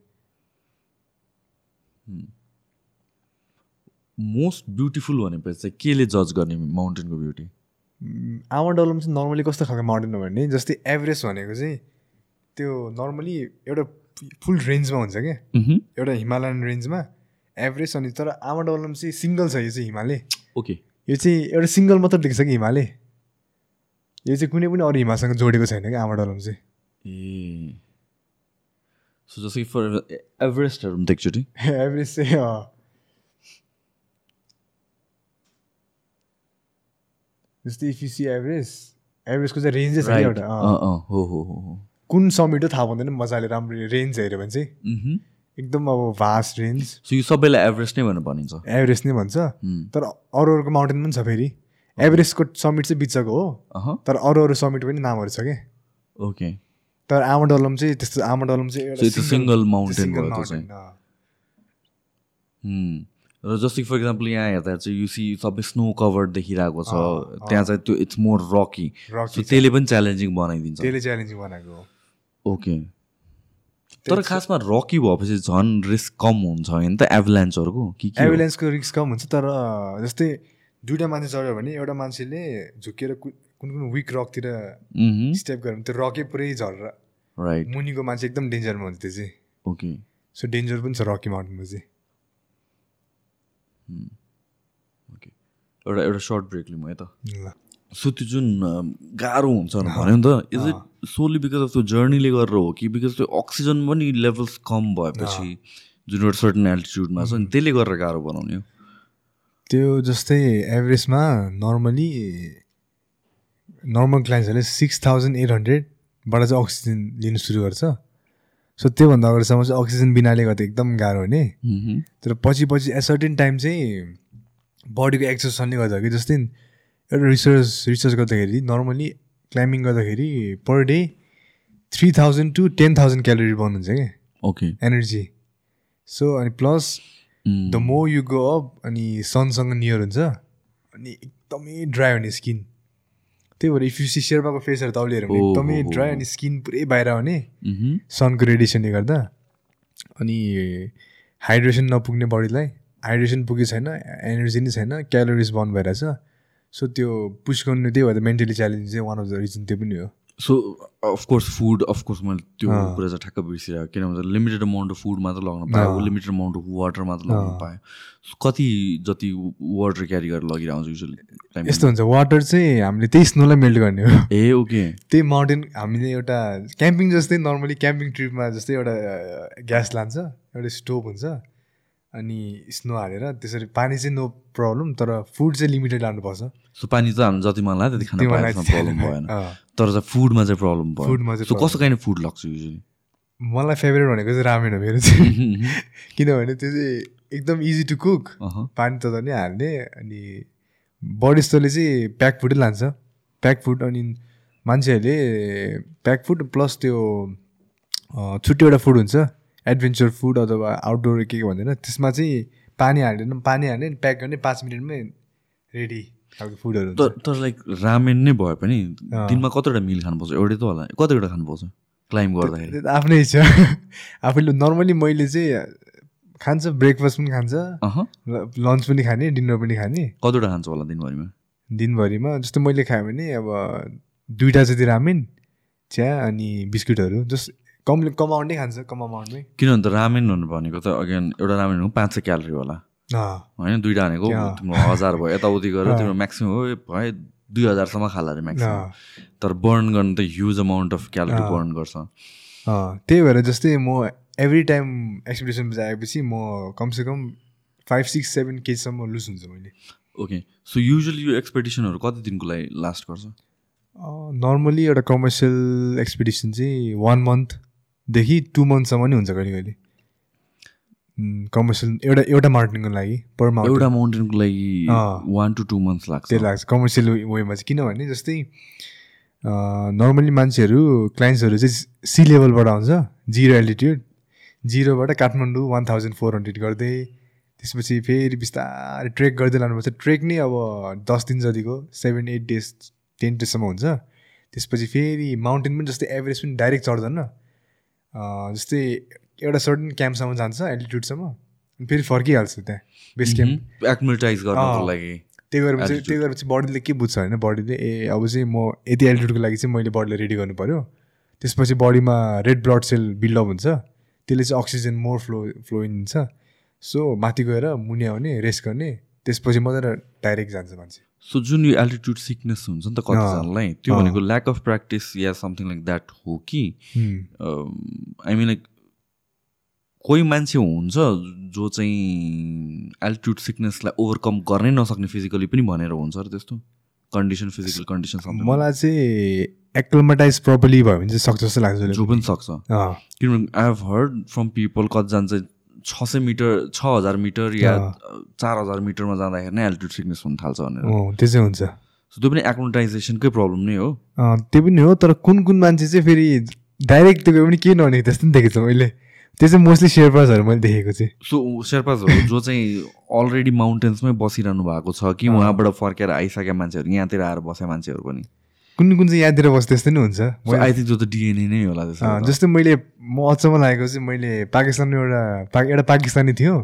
मोस्ट ब्युटिफुल भनेपछि चाहिँ केले जज गर्ने माउन्टेनको ब्युटी आमा डलम चाहिँ नर्मली कस्तो खालको माउन्टेन हो भने जस्तै एभरेस्ट भनेको चाहिँ त्यो नर्मली एउटा फुल रेन्जमा हुन्छ क्या एउटा हिमालयन रेन्जमा एभरेज अनि तर आमा डलम चाहिँ सिङ्गल छ यो चाहिँ हिमालय। ओके यो चाहिँ एउटा सिङ्गल मात्र देख्छ कि हिमालय? यो चाहिँ कुनै पनि अरू हिमालसँग जोडेको छैन कि आमा डलम चाहिँ? ए। सो जस्तो कि फर एभरेस्टहरू पनि देख्छु एभरेज चाहिँ जस्तै इफ यु सी एभरेज एभरेजको चाहिँ रेन्जै छ. एउटा हो हो हो कुन समिट हो थाहा हुँदैन मजाले राम्रो रेन्ज हेऱ्यो भने चाहिँ। एकदम अब भास्ट रेन्ज सो यो सबैलाई एभरेस्ट नै भनेर भनिन्छ। एभरेज नै भन्छ। तर अरू अरूको माउन्टेन पनि छ फेरि। एभरेजको समिट चाहिँ बिचको हो। तर अरू अरू समिट पनि नामहरू छ क्या ओके। तर आमा डलम चाहिँ त्यस्तो आमा डलम चाहिँ So it's र जस्तै फर इक्जाम्पल यहाँ हेर्दा चाहिँ यो सी सबै स्नो कभर्ड देखिरहेको छ। त्यहाँ चाहिँ त्यो इट्स मोर रकी। त्यसले पनि च्यालेन्जिङ बनाइदिन्छ। त्यसले च्यालेन्जिङ बनाएको हो। ओके तर खासमा रकी भएपछि झन् रिस्क कम हुन्छ होइन त एभलान्सहरूको कि के हो? एम्बुलेन्सको रिस्क कम हुन्छ तर जस्तै दुइटा मान्छे चढ्यो भने एउटा मान्छेले झुकेर कुन कुन विक रकतिर स्टेप गऱ्यो भने त्यो रकै पुरै झरेर राइट मुनिको मान्छे एकदम डेन्जरमा हुन्छ त्यो चाहिँ। ओके सो डेन्जर पनि छ रकी माउन्टेनमा चाहिँ। ओके एउटा एउटा सर्ट ब्रेक लिउँ है त? सो त्यो जुन गाह्रो हुन्छ भन्यो नि त is it solely because of त्यो जर्नीले गरेर हो कि बिकज त्यो अक्सिजन पनि लेभल्स कम भएपछि जुन एउटा सर्टन एल्टिट्युडमा छ नि त्यसले गरेर गाह्रो बनाउने हो? त्यो जस्तै एभरेजमा नर्मली नर्मल क्लाइन्ट्सहरूले सिक्स थाउजन्ड एट हन्ड्रेडबाट चाहिँ अक्सिजन लिनु सुरु गर्छ। सो त्योभन्दा अगाडिसम्म चाहिँ अक्सिजन बिनाले गर्दा एकदम गाह्रो हुने। तर पछि पछि एट सर्टेन टाइम चाहिँ बडीको एक्सर्सनले गर्दा कि जस्तै एउटा रिसर्च रिसर्च गर्दाखेरि नर्मली क्लाइम्बिङ गर्दाखेरि per day three thousand to ten thousand calorie burn हुन्छ क्या ओके एनर्जी सो अनि plus the more you go up अनि सनसँग नियर हुन्छ अनि एकदमै ड्राई हुने स्किन त्यही भएर इफ यु सी शेर्पाको फेसहरू तौलिएर भने ओहो। एकदमै ड्राई अनि स्किन पुरै बाहिर आउने। सनको रेडिएसनले गर्दा अनि हाइड्रेसन नपुग्ने बडीलाई हाइड्रेसन पुगे छैन एनर्जी नै छैन क्यालोरिज बर्न भइरहेछ सो त्यो पुस गर्नु त्यही भएर मेन्टली च्यालेन्ज चाहिँ वान अफ द रिजन त्यो पनि हो सो अफकोर्स फुड अफकोर्स मैले त्यो। कुरा चाहिँ ठ्याक्क बिर्सिरहेको किन भन्छ लिमिटेड अमाउन्ट अफ फुड मात्र लगाउन पायो लिमिटेड अमाउन्ट अफ वाटर मात्र लगाउन अँ। पायो कति जति वाटर क्यारी गरेर लगिरहन्छ युजली यस्तो हुन्छ वाटर चाहिँ हामीले त्यही स्नोलाई मेल्ट गर्ने हो। ए ओके त्यही माउन्टेन हामीले एउटा क्याम्पिङ जस्तै नर्मली क्याम्पिङ ट्रिपमा जस्तै एउटा ग्यास लान्छ एउटा स्टोभ हुन्छ। अनि स्नो हालेर त्यसरी पानी चाहिँ नो प्रब्लम तर फुड चाहिँ लिमिटेड लानुपर्छ। सो पानी चाहिँ हामी जति मन लाग्यो त्यति खान प्रब्लम भएन। तर चाहिँ फुडमा चाहिँ प्रब्लम भयो फुडमा चाहिँ कस्तो काइन्ड फुड लाग्छ युजली मलाई फेभरेट भनेको चाहिँ रामेन हो मेरो चाहिँ। किनभने त्यो चाहिँ एकदम इजी टु कुक पानी तताउने हाल्ने अनि बडी जस्तोले चाहिँ प्याक फुडै लान्छ। प्याक फुड अनि मान्छेहरूले प्याक फुड प्लस त्यो अँ, छुट्टै एउटा फुड हुन्छ। एडभेन्चर फुड अथवा आउटडोर के के भन्दैन। त्यसमा चाहिँ पानी हाल्दैन। पानी हाल्ने प्याक गर्ने पाँच मिनटमै रेडी खालको फुडहरू तर लाइक रामेन नै भए पनि। दिनमा कतिवटा मिल खानुपर्छ एउटै त होला। कतिवटा खानुपर्छ क्लाइम्ब गर्दाखेरि? आफ्नै इच्छा। आफूले नर्मली मैले चाहिँ खान्छ ब्रेकफास्ट पनि खान्छ लन्च पनि खाने डिनर पनि खाने। कतिवटा खान्छ होला दिनभरिमा? दिनभरिमा जस्तो मैले खाएँ भने अब दुइटा जति रामेन चिया अनि बिस्कुटहरू जस्ट कम कम अमाउन्टै खान्छ कम अमाउन्टमै किनभने त रामेन भनेको त अगेन एउटा रामेन भनेको पाँच सय क्यालोरी होला। होइन दुइटा भनेको? तिम्रो हजार भयो यताउति गरेर। तिम्रो म्याक्सिमम् हो भयो दुई हजारसम्म खाला अरे म्याक्सिमम् तर बर्न गर्नु त huge amount of calorie. Burn गर्छ। त्यही भएर जस्तै म एभ्री टाइम एक्सपिडिसन आएपछि म कमसेकम फाइभ सिक्स सेभेन केजीसम्म लुज हुन्छ मैले। ओके सो युजली यो एक्सपेडिसनहरू कति दिनको लागि लास्ट गर्छ? नर्मली एउटा कमर्सियल एक्सपिडिसन चाहिँ वान मन्थदेखि टु मन्थसम्म नै हुन्छ कहिले कहिले। कमर्सियल एउटा एउटा माउन्टेनको लागि पर माउन्टेन एउटा माउन्टेनको लागि। वान टु टू मन्थ्स लाग्छ। त्यो लाग्छ कमर्सियल वेमा चाहिँ। किनभने जस्तै नर्मली मान्छेहरू क्लाइन्ट्सहरू चाहिँ सी लेभलबाट आउँछ zero altitude जिरोबाट Kathmandu one thousand four hundred गर्दै त्यसपछि फेरि बिस्तारै ट्रेक गर्दै लानुपर्छ। ट्रेक नै अब दस दिन जतिको सेभेन एट डेज टेन डेजसम्म हुन्छ। त्यसपछि फेरि माउन्टेन पनि जस्तै एभरेज पनि डाइरेक्ट चढ्दैन। जस्तै एउटा सर्टन क्याम्पसम्म जान्छ एल्टिट्युडसम्म अनि फेरि फर्किहाल्छ त्यहाँ बेस क्याम्प एक्मोटाइज गर्नको। लागि। त्यही गरेर चाहिँ. त्यही गरेर चाहिँ बडीले के बुझ्छ होइन? बडीले ए अब चाहिँ म यति एल्टिट्युडको लागि चाहिँ मैले बडीलाई रेडी गर्नु पऱ्यो त्यसपछि बडीमा रेड ब्लड सेल बिल्डअप हुन्छ। त्यसले चाहिँ अक्सिजन मोर फ्लो फ्लोइन दिन्छ सो माथि गएर मुनि आउने रेस्ट गर्ने। त्यसपछि मात्रै डाइरेक्ट जान्छ मान्छे। सो जुन यो एल्टिट्युड सिकनेस हुन्छ नि त कतिजनालाई त्यो। भनेको ल्याक अफ प्र्याक्टिस या समथिङ लाइक द्याट हो कि आई मिन लाइक कोही मान्छे हुन्छ जो चाहिँ एल्टिट्युड सिकनेसलाई ओभरकम गर्नै नसक्ने फिजिकली पनि भनेर हुन्छ र त्यस्तो? कन्डिसन फिजिकल कन्डिसन मलाई चाहिँ एक्लोमाटाइज प्रपरली भयो भने चाहिँ सक्छ जस्तो लाग्छ जो पनि सक्छ। किनभने I have heard from people कतिजना चाहिँ छ सय मिटर छ हजार मिटर या चार हजार मिटरमा जाँदाखेरि नै एल्टिट्युड सिकनेस हुन थाल्छ भनेर। त्यो चाहिँ हुन्छ। त्यो पनि एक्लोटाइजेसनकै प्रब्लम नै हो। त्यो पनि हो तर कुन कुन मान्छे चाहिँ फेरि डाइरेक्ट त्यो पनि केही नभनेको त्यस्तो नि देखेको छु मैले। त्यो चाहिँ मोस्टली शेर्पासहरू मैले देखेको चाहिँ। सो शेर्पाजहरू जो चाहिँ अलरेडी माउन्टेन्समै बसिरहनु भएको छ कि उहाँबाट फर्केर आइसकेका मान्छेहरू यहाँतिर आएर बसेका मान्छेहरू पनि। कुन कुन चाहिँ यहाँतिर बस्छ त्यस्तै नै हुन्छ। आई थिङ्क त्यो त डिएनए नै होला। जस्तै मैले म अचम्म लागेको चाहिँ मैले पाकिस्तानमा एउटा पा एउटा पाकिस्तानी थियो।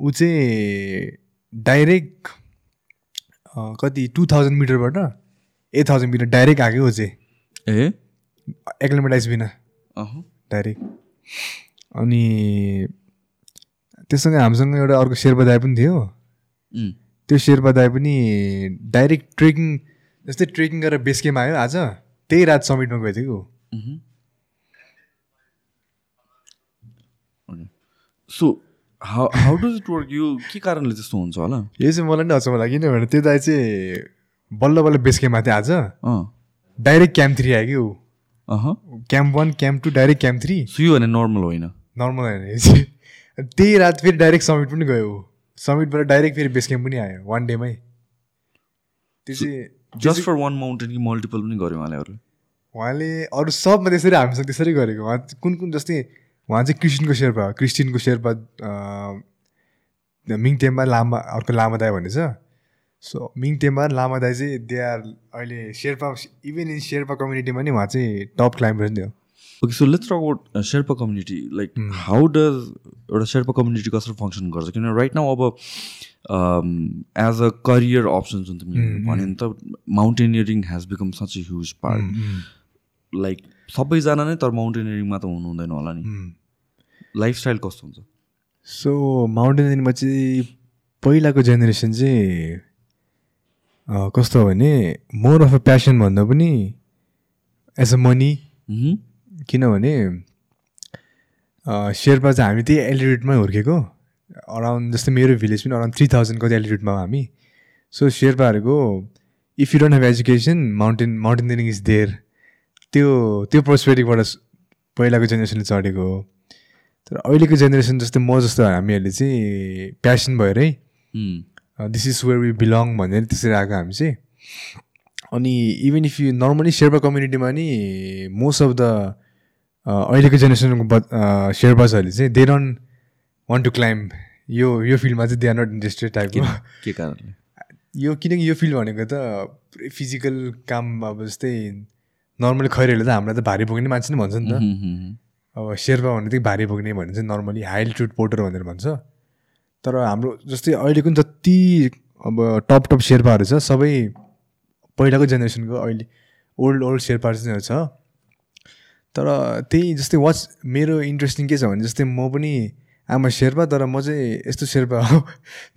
ऊ चाहिँ डाइरेक्ट कति टु थाउजन्ड मिटरबाट एट थाउजन्ड मिटर डाइरेक्ट आएको ऊ चाहिँ। ए? एक्लोमेटाइज बिना। डाइरेक्ट। अनि त्योसँग हामीसँग एउटा अर्को शेर्पा दाई पनि थियो। त्यो शेर्पा दाई पनि डाइरेक्ट ट्रेकिङ जस्तै ट्रेकिङ गरेर बेस आयो। आज त्यही रात समिटमा गएको थियो। So how how does it work? यो के कारणले त्यस्तो हुन्छ होला? यो चाहिँ मलाई नि अचम्म लाग्यो किनभने त्यो दाई चाहिँ बल्ल बल्ल बेस थियो आज। डाइरेक्ट क्याम्प थ्री आयो कि ऊ। Camp one camp two direct camp three. So यो भने नर्मल होइन। नर्मल होइन त्यही रात फेरि डाइरेक्ट समिट पनि गयो। ऊ समिटबाट डाइरेक्ट फेरि बेस क्याम्प पनि आयो वान डेमै त्यो चाहिँ जस्ट फर वान माउन्टेन कि मल्टिपल पनि गऱ्यो उहाँले उहाँले अरू सबमा त्यसरी हामीसँग त्यसरी गरेको। उहाँ कुन कुन जस्तै उहाँ चाहिँ क्रिस्चियनको शेर्पा क्रिस्चियनको शेर्पा अँ, मिङटेम्बा लामा अर्को लामा दाई भन्ने छ। सो मिङटेम्बा लामा दाई चाहिँ दे आर अहिले शेर्पा इभन इन शेर्पा कम्युनिटीमा नि उहाँ चाहिँ टप क्लाइम्बर नि हो। Okay so let's talk about Sherpa community like how does एउटा शेर्पा कम्युनिटी कसरी फङ्सन गर्छ? किनभने राइट नाउ अब एज अ करियर अप्सन जुन तिमीले भन्यो नि त mountaineering has become such a huge part like सबैजना नै तर माउन्टेनियरिङमा त हुनु हुँदैन होला नि। लाइफस्टाइल कस्तो हुन्छ? सो माउन्टेनियरिङमा चाहिँ पहिलाको जेनेरेसन चाहिँ कस्तो हो भने मोर अफ अ प्यासन भन्दा पनि एज अ मनी. किनभने शेर्पा चाहिँ हामी त्यही एलिटिट्युडमै हुर्केको। अराउन्ड जस्तै मेरो भिलेज पनि अराउन्ड थ्री थाउजन्ड कति एलिटिट्युडमा हो हामी। सो शेर्पाहरूको if you don't have education mountain mountaineering is there त्यो त्यो पर्सपेक्टिभबाट पहिलाको जेनेरेसनले चढेको हो। तर अहिलेको जेनेरेसन जस्तै म जस्तो हामीहरूले चाहिँ प्यासन भएरै उम्, this is where we belong भनेर त्यसरी आएको हामी चाहिँ। अनि even if you normally Sherpa कम्युनिटीमा नि मोस्ट अफ द अहिलेको जेनेरेसनको ब चाहिँ they don't want to climb यो यो फिल्डमा चाहिँ दे आर नट इन्ट्रेस्टेड टाइपको के कारणले? यो किनकि यो फिल्ड भनेको त फिजिकल काम अब जस्तै नर्मली खैरेहरूले त हामीलाई त भारी बोक्ने मान्छे नै भन्छ नि त. अब शेर्पा भने चाहिँ भारी बोक्ने भने चाहिँ नर्मली हाई एल्टिट्युड पोर्टर भनेर भन्छ। तर हाम्रो जस्तै अहिलेको जति अब टप टप शेर्पाहरू छ सबै पहिलाको जेनेरेसनको अहिले ओल्ड ओल्ड शेर्पाहरू चाहिँ छ। तर त्यही जस्तै वाच मेरो इन्ट्रेस्टिङ के छ भने जस्तै म पनि आमा शेर्पा तर म चाहिँ यस्तो शेर्पा हो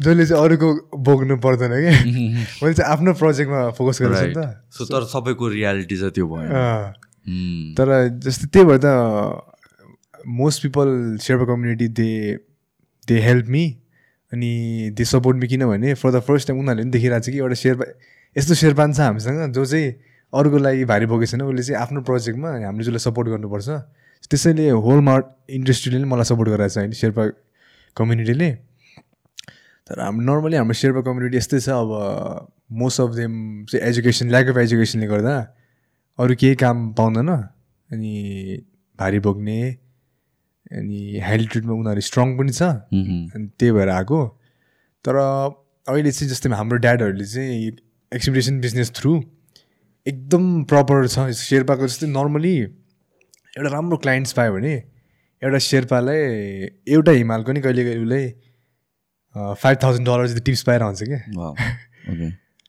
जसले चाहिँ अरूको बोक्नु पर्दैन क्या मैले चाहिँ आफ्नो प्रोजेक्टमा फोकस गरेको छु नि. त सो तर सबैको रियालिटी चाहिँ त्यो भयो। उम्, तर जस्तै त्यही भएर त most people Sherpa community they they help me अनि दे सपोर्ट मी किनभने फर द फर्स्ट टाइम उनीहरूले पनि देखिरहेको छ कि एउटा शेर्पा यस्तो शेर्पा छ हामीसँग जो चाहिँ अरूको लागि भारी बोकेको छैन उसले चाहिँ आफ्नो प्रोजेक्टमा हामीले जसलाई सपोर्ट गर्नुपर्छ। त्यसैले होल मार्ट इन्डस्ट्रीले नै मलाई सपोर्ट गराएको छ अहिले शेर्पा कम्युनिटीले तर हाम्रो नर्मली हाम्रो शेर्पा कम्युनिटी यस्तै छ अब मोस्ट अफ देम चाहिँ एजुकेसन ल्याक अफ एजुकेसनले गर्दा अरू केही काम पाउँदैन अनि भारी बोक्ने अनि हेल्टिट्युडमा उनीहरू स्ट्रङ पनि छ. अनि त्यही भएर आएको। तर अहिले चाहिँ जस्तै हाम्रो ड्याडहरूले चाहिँ एक्सपिडिसन बिजनेस थ्रु एकदम प्रपर छ। शेर्पाको जस्तै नर्मली एउटा राम्रो क्लाइन्ट्स पायो भने एउटा शेर्पालाई एउटा हिमालको नि कहिले कहिले उसलाई फाइभ थाउजन्ड डलर जति टिप्स पाएर हुन्छ क्या.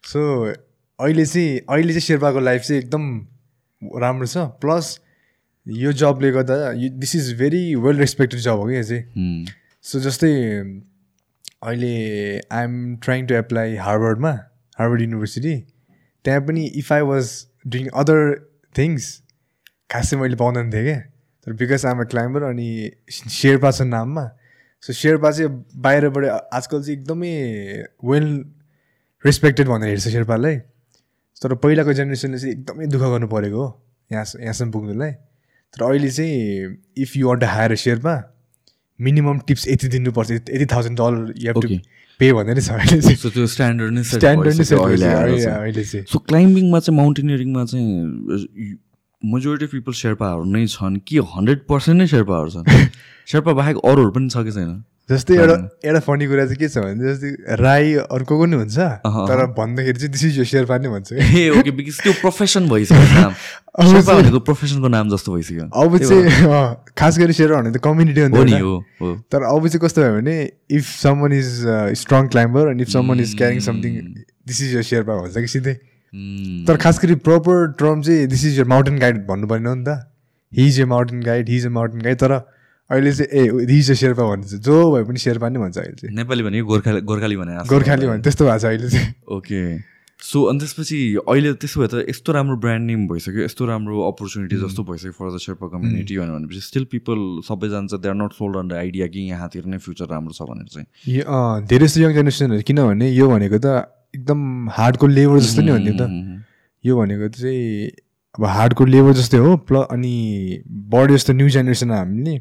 सो अहिले चाहिँ अहिले चाहिँ शेर्पाको लाइफ चाहिँ एकदम राम्रो छ। प्लस यो जबले गर्दा this is very well respected job हो कि यो चाहिँ। सो जस्तै अहिले आइएम ट्राइङ टु एप्लाई हार्वर्डमा हार्वर्ड युनिभर्सिटी त्यहाँ पनि if I was doing other things खासै मैले पाउँदैन थिएँ क्या तर बिकज आइम अ क्लाइम्बर अनि शेर्पा छ नाममा सो शेर्पा चाहिँ बाहिरबाट आजकल चाहिँ एकदमै वेल रेस्पेक्टेड भनेर हेर्छ शेर्पालाई तर पहिलाको जेनेरेसनले चाहिँ एकदमै दुःख गर्नु परेको हो यहाँ यहाँसम्म पुग्नुलाई। तर अहिले चाहिँ if you want hire Sherpa minimum tips यति दिनुपर्छ यति थाउजन्ड डलर यु. पे भनेर छ अहिले सो त्यो स्ट्यान्डर्ड नै स्ट्यान्डर्ड नै अहिले चाहिँ। अहिले चाहिँ सो क्लाइम्बिङमा चाहिँ माउन्टेनियरिङमा चाहिँ मेजोरिटी अफ पिपल शेर्पाहरू नै छन् कि हन्ड्रेड पर्सेन्ट नै शेर्पाहरू छन् शेर्पा बाहेक अरूहरू पनि छ कि छैन जस्तै एउटा एउटा फनी कुरा चाहिँ के छ भने जस्तै राई अर्को पनि हुन्छ तर भन्दाखेरि चाहिँ दिस इज यो शेर्पा नै भन्छ। ए ओके बिकज त्यो प्रोफेसन भइसक्यो शेर्पा भनेको प्रोफेसनको नाम जस्तो भइसक्यो। अब चाहिँ खास गरी शेर्पा भने त कम्युनिटी हो नि हो तर अब चाहिँ कस्तो भयो भने if someone is strong climber and if someone is carrying something this is यो शेर्पा भन्छ कि सिधै? उम्, तर खास गरी प्रपर टर्म चाहिँ this is your mountain guide भन्नु पर्ने हो नि त। He is a mountain guide he is a mountain guide तर अहिले चाहिँ ए रिज शेर्पा भन्छ जो भए पनि शेर्पा नै भन्छ अहिले चाहिँ। नेपाली भनेको गोर्खाली गोर्खाली भने गोर्खाली भने त्यस्तो भएको छ अहिले चाहिँ। ओके। सो अनि त्यसपछि अहिले त्यसो भए त यस्तो राम्रो ब्रान्ड नेम भइसक्यो यस्तो राम्रो अपर्च्युनिटी जस्तो भइसक्यो फर द शेर्पा कम्युनिटी भनेपछि स्टिल पिपल सबै जान्छ they are not sold on the idea कि यहाँतिर नै फ्युचर राम्रो छ भनेर चाहिँ। धेरै जस्तो यङ जेनेरेसनहरू किनभने यो भनेको त एकदम हार्डको लेबर जस्तो नै हो नि त. यो भनेको चाहिँ अब हार्डको लेबर जस्तै हो प्ल अनि बडी जस्तो न्यू जेनेरेसन हामीले।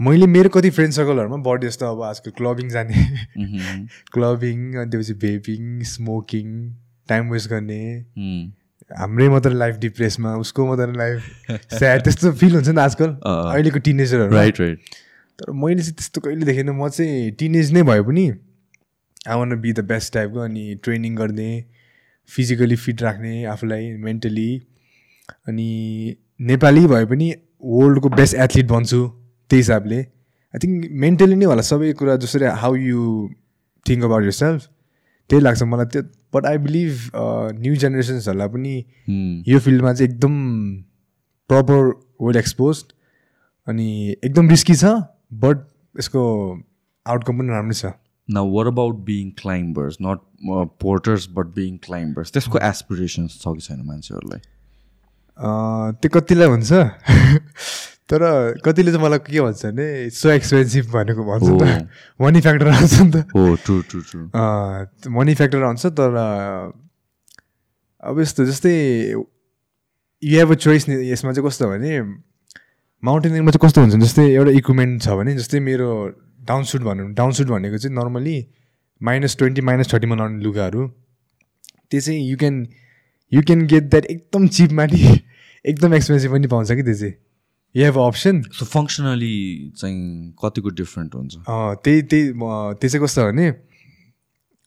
मैले मेरो कति फ्रेन्ड सर्कलहरूमा बडी जस्तो अब आजकल क्लबिङ जाने. क्लबिङ अनि त्यसपछि भेपिङ स्मोकिङ टाइम वेस्ट गर्ने. हाम्रै मात्र लाइफ डिप्रेसमा उसको मात्र लाइफ स्याड त्यस्तो फिल हुन्छ नि आजकल। अहिलेको टिनेजरहरू राइट राइट तर मैले चाहिँ त्यस्तो कहिले देखेन म चाहिँ टिनेज नै भए पनि I want be the best टाइपको अनि ट्रेनिङ गर्ने फिजिकली फिट राख्ने आफूलाई मेन्टली अनि नेपाली भए पनि वर्ल्डको बेस्ट एथलिट बन्छु त्यही हिसाबले आई थिङ्क मेन्टली नै होला सबै कुरा जसरी how you think about yourself त्यही लाग्छ मलाई त्यो बट आई बिलिभ न्यू जेनेरेसन्सहरूलाई पनि Mhm. यो फिल्डमा चाहिँ एकदम प्रपर वेल एक्सपोज अनि एकदम रिस्की छ बट यसको आउटकम पनि राम्रै छ what about being climbers? Not uh, porters, but being climbers. त्यसको एसपिरेसन्स छ कि छैन मान्छेहरूलाई अँ, त्यो कतिलाई हुन्छ तर कतिले चाहिँ मलाई के भन्छ भने सो एक्सपेन्सिभ भनेको भन्छ त। मनी फ्याक्टर आउँछ नि त। हो true true true money factor आउँछ तर अब यस्तो जस्तै यु हेभ अ चोइस नि यसमा चाहिँ कस्तो भने माउन्टेनिङमा चाहिँ कस्तो हुन्छ जस्तै एउटा इक्विपमेन्ट छ भने जस्तै मेरो डाउन सुट भनौँ डाउन सुट भनेको चाहिँ नर्मली माइनस ट्वेन्टी माइनस थर्टीमा लाउने लुगाहरू। त्यो चाहिँ you can you can get that एकदम चिपमा नि एकदम एक्सपेन्सिभ पनि पाउँछ कि त्यो चाहिँ। You have option so functionally चाहिँ कतिको डिफ्रेन्ट हुन्छ? त्यही त्यही त्यो चाहिँ कस्तो भने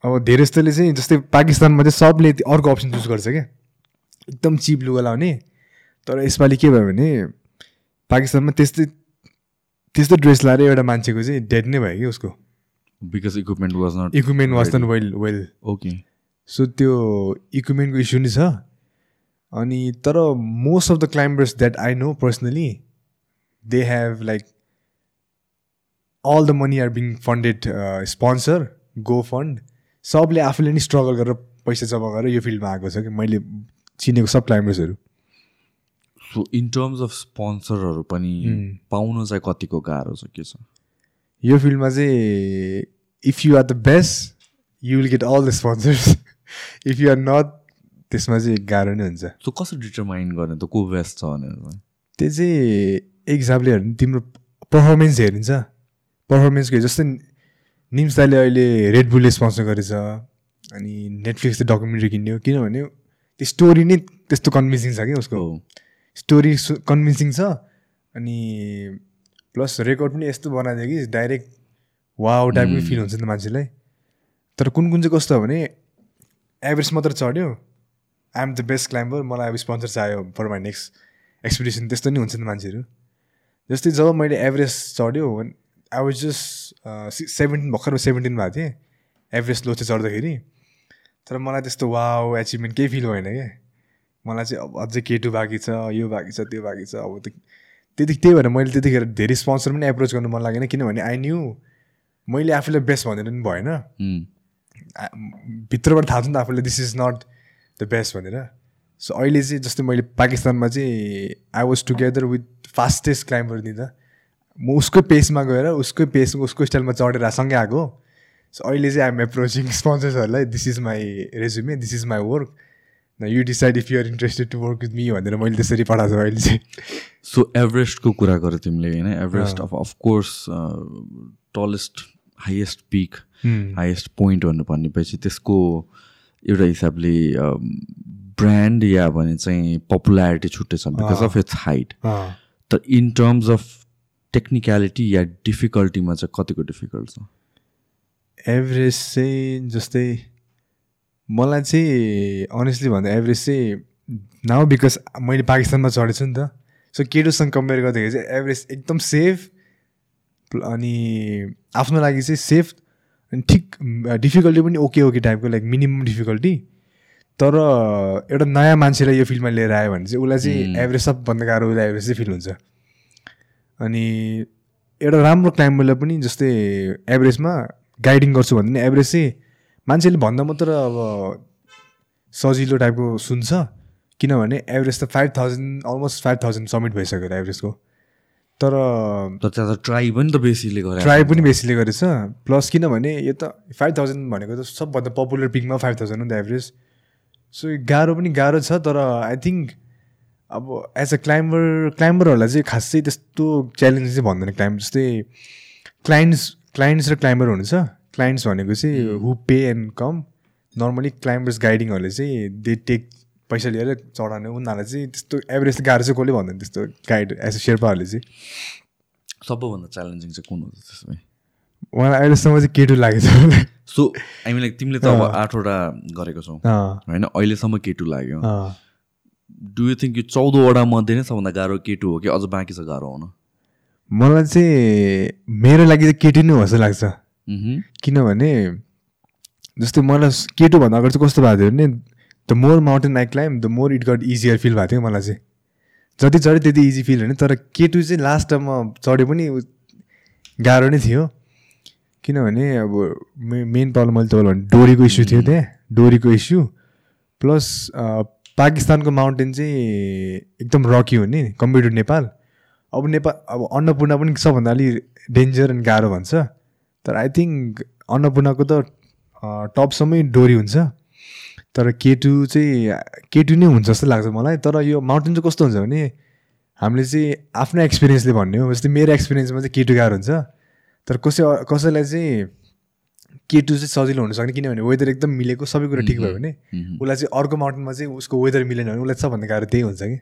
अब धेरै जस्तोले चाहिँ जस्तै पाकिस्तानमा चाहिँ सबले अर्को अप्सन चुज गर्छ क्या। एकदम चिप लुगा लाउने तर यसपालि के भयो भने पाकिस्तानमा त्यस्तै त्यस्तो ड्रेस लाएर एउटा मान्छेको चाहिँ डेड नै भयो कि उसको। Because equipment was not equipment was न वेल वेल ओके सो त्यो इक्विपमेन्टको इस्यु नै छ। अनि तर most of the climbers that I know personally they have like all the money are being funded sponsor go fund सबले आफूले नि स्ट्रगल गरेर पैसा जम्मा गरेर यो फिल्डमा आएको छ कि? मैले चिनेको सब क्लाइम्बर्सहरू सो इन टर्म्स अफ स्पोन्सरहरू पनि पाउनु चाहिँ कतिको गाह्रो छ के छ? यो फिल्डमा चाहिँ if you are the best you will get all the sponsors if you are not त्यसमा चाहिँ गाह्रो नै हुन्छ। सो कसरी डिटरमाइन गर्ने त? को बेस्ट छ भनेर? त्यो चाहिँ एक हिसाबले हेर्नु तिम्रो पर्फर्मेन्स हेरिन्छ। पर्फर्मेन्सको जस्तै निम्स दाले अहिले रेड बुलले स्पोन्सर गरेछ अनि नेटफ्लिक्सले डकुमेन्ट्री किन्यो। किनभने त्यो स्टोरी नै त्यस्तो कन्भिन्सिङ छ कि उसको। स्टोरी कन्भिन्सिङ छ अनि प्लस रेकर्ड पनि यस्तो बनाइदियो कि डाइरेक्ट वाउ टाइपको फिल हुन्छ नि त मान्छेलाई। तर कुन कुन चाहिँ कस्तो हो भने एभरेज मात्र चढ्यो आइएम द बेस्ट क्लाइम्बर मलाई अब स्पोन्सर चाहियो फर माई नेक्स्ट एक्सपिडिसन त्यस्तो नि हुन्छ नि मान्छेहरू। जस्तै जब मैले एभरेज चढ्यो आई वाज जस्ट सेभेन्टिन भर्खर सेभेन्टिन भएको थिएँ एभरेज लो चाहिँ चढ्दाखेरि। तर मलाई त्यस्तो वाउ एचिभमेन्ट केही फिल भएन क्या मलाई चाहिँ अब अझै केटु बाँकी छ यो बाँकी छ त्यो बाँकी छ अब त्यो त्यति त्यही भएर मैले त्यतिखेर धेरै स्पोन्सर पनि एप्रोच गर्नु मन लागेन किनभने आई न्यू मैले आफूलाई बेस्ट भनेर पनि भएन। भित्रबाट थाहा छ नि त आफूलाई this is not the best भनेर। सो अहिले चाहिँ जस्तै मैले पाकिस्तानमा चाहिँ I was together with fastest climber नि त म उसकै पेसमा गएर उसकै पेस उसको स्टाइलमा चढेर सँगै आएको सो अहिले चाहिँ I'm approaching स्पोन्सर्सहरूलाई this is my resume this is my work न you decide if you're interested to work with me भनेर मैले त्यसरी पठाएको छु अहिले चाहिँ। सो एभरेस्टको कुरा गर तिमीले होइन? Everest of of course tallest highest peak highest point भन्नु भनेपछि त्यसको एउटा हिसाबले ब्रान्ड या भने चाहिँ पपुलारिटी छुट्टै छ बिकज अफ इट्स हाइट तर इन टर्म्स अफ टेक्निकलिटी या डिफिकल्टीमा चाहिँ कतिको डिफिकल्ट छ? एभरेज चाहिँ जस्तै मलाई चाहिँ अनेस्टली भन्दा एभरेज चाहिँ नाउ बिकज मैले पाकिस्तानमा चढेको छु नि त सो केटोसँग कम्पेयर गर्दाखेरि चाहिँ एभरेज एकदम सेफ अनि आफ्नो लागि चाहिँ सेफ अनि ठिक डिफिकल्टी पनि ओके ओके टाइपको लाइक मिनिमम डिफिकल्टी तर एउटा नयाँ मान्छेलाई यो फिल्डमा लिएर आयो भने चाहिँ उसलाई चाहिँ एभरेज सबभन्दा गाह्रो उसलाई एभरेज चाहिँ फिल हुन्छ। अनि एउटा राम्रो क्लाइम्बरलाई पनि जस्तै एभरेजमा गाइडिङ गर्छु भने पनि एभरेज चाहिँ मान्छेले भन्दा मात्र अब सजिलो टाइपको सुन्छ। किनभने एभरेज त five thousand almost five thousand summit भइसक्यो एभरेजको तर ट्राई पनि त बेसीले गरे। ट्राई पनि बेसीले गरेछ। प्लस किनभने यो त फाइभ थाउजन्ड भनेको त सबभन्दा पपुलर पिकमा फाइभ थाउजन्ड हो नि त एभरेज सो गाह्रो पनि गाह्रो छ तर आई थिङ्क अब एज अ क्लाइम्बर क्लाइम्बरहरूलाई चाहिँ खासै त्यस्तो च्यालेन्ज चाहिँ भन्दैन क्लाइम्ब जस्तै क्लाइन्ट्स क्लाइन्ट्स र क्लाइम्बर हुन्छ। क्लाइन्ट्स भनेको चाहिँ who pay and come normally climbers गाइडिङहरूले चाहिँ दे टेक पैसा लिएर चढाउने उनीहरूलाई चाहिँ त्यस्तो एभरेज गाह्रो चाहिँ कसले भन्दैन त्यस्तो गाइड एज अ शेर्पाहरूले चाहिँ। सबैभन्दा च्यालेन्जिङ चाहिँ कुन हो त त्यसमा? उहाँलाई अहिलेसम्म चाहिँ केटु लागेको छ सो आई लाइक तिमीले त अब आठवटा गरेको छौ। होइन? अहिलेसम्म केटु लाग्यो। डु यु थिङ्क यो चौधवटा मध्ये नै सबभन्दा गाह्रो केटु हो कि अझ बाँकी छ गाह्रो हुन? मलाई चाहिँ मेरो लागि चाहिँ केटी नै हो जस्तो लाग्छ। मह्म। किनभने जस्तै मलाई केटु भन्दा अगाडि चाहिँ कस्तो भएको थियो भने the more mountain I climb the more it got easier feel भएको थियो मलाई चाहिँ। जति चढ्यो त्यति इजी फिल होइन तर केटु चाहिँ लास्ट टाइममा चढ्यो पनि गाह्रो नै थियो। किनभने अब मेन प्रब्लम मैले तपाईँलाई भने डोरीको इस्यु थियो त्यहाँ डोरीको इस्यु प्लस पाकिस्तानको माउन्टेन चाहिँ एकदम रकी हो नि कम्पेयर टु नेपाल। अब नेपाल अब अन्नपूर्ण पनि सबभन्दा अलिक डेन्जर अनि गाह्रो भन्छ। तर आई थिङ्क अन्नपूर्णको त टपसम्मै डोरी हुन्छ। तर केटु चाहिँ केटु नै हुन्छ जस्तो लाग्छ मलाई। तर यो माउन्टेन चाहिँ कस्तो हुन्छ भने हामीले चाहिँ आफ्नो एक्सपिरियन्सले भन्ने हो। जस्तै मेरो एक्सपिरियन्समा चाहिँ केटु गाह्रो हुन्छ। तर कसै कसैलाई चाहिँ केटु चाहिँ सजिलो हुनसक्ने किनभने वेदर एकदम मिलेको सबै कुरा ठिक भयो भने। उसलाई चाहिँ अर्को माउन्टेनमा चाहिँ उसको वेदर मिलेन भने उसलाई सबभन्दा गाह्रो त्यही हुन्छ कि।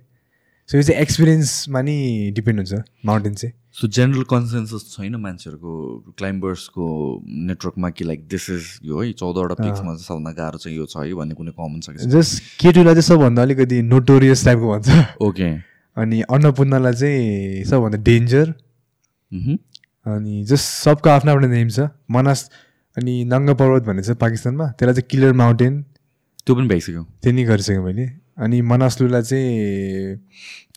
सो यो चाहिँ एक्सपिरियन्समा नि डिपेन्ड हुन्छ माउन्टेन चाहिँ। सो जेनरल कन्सेन्सस छैन मान्छेहरूको क्लाइम्बर्सको नेटवर्कमा कि लाइक दिस इज यो है चौधवटा पिक्समा चाहिँ सबभन्दा गाह्रो चाहिँ यो छ है भन्ने कुनै कमन छ कि जस्ट केटुलाई चाहिँ सबभन्दा अलिकति नोटोरियस टाइपको भन्छ। ओके अनि अन्नपूर्णलाई चाहिँ सबभन्दा डेन्जर। अनि जस्ट सबको आफ्नो आफ्नो नेम छ। मनास अनि नङ्गा पर्वत भन्ने छ पाकिस्तानमा। त्यसलाई चाहिँ किलर माउन्टेन। त्यो पनि भइसक्यो। त्यो नि गरिसकेँ मैले। अनि मनासलुलाई चाहिँ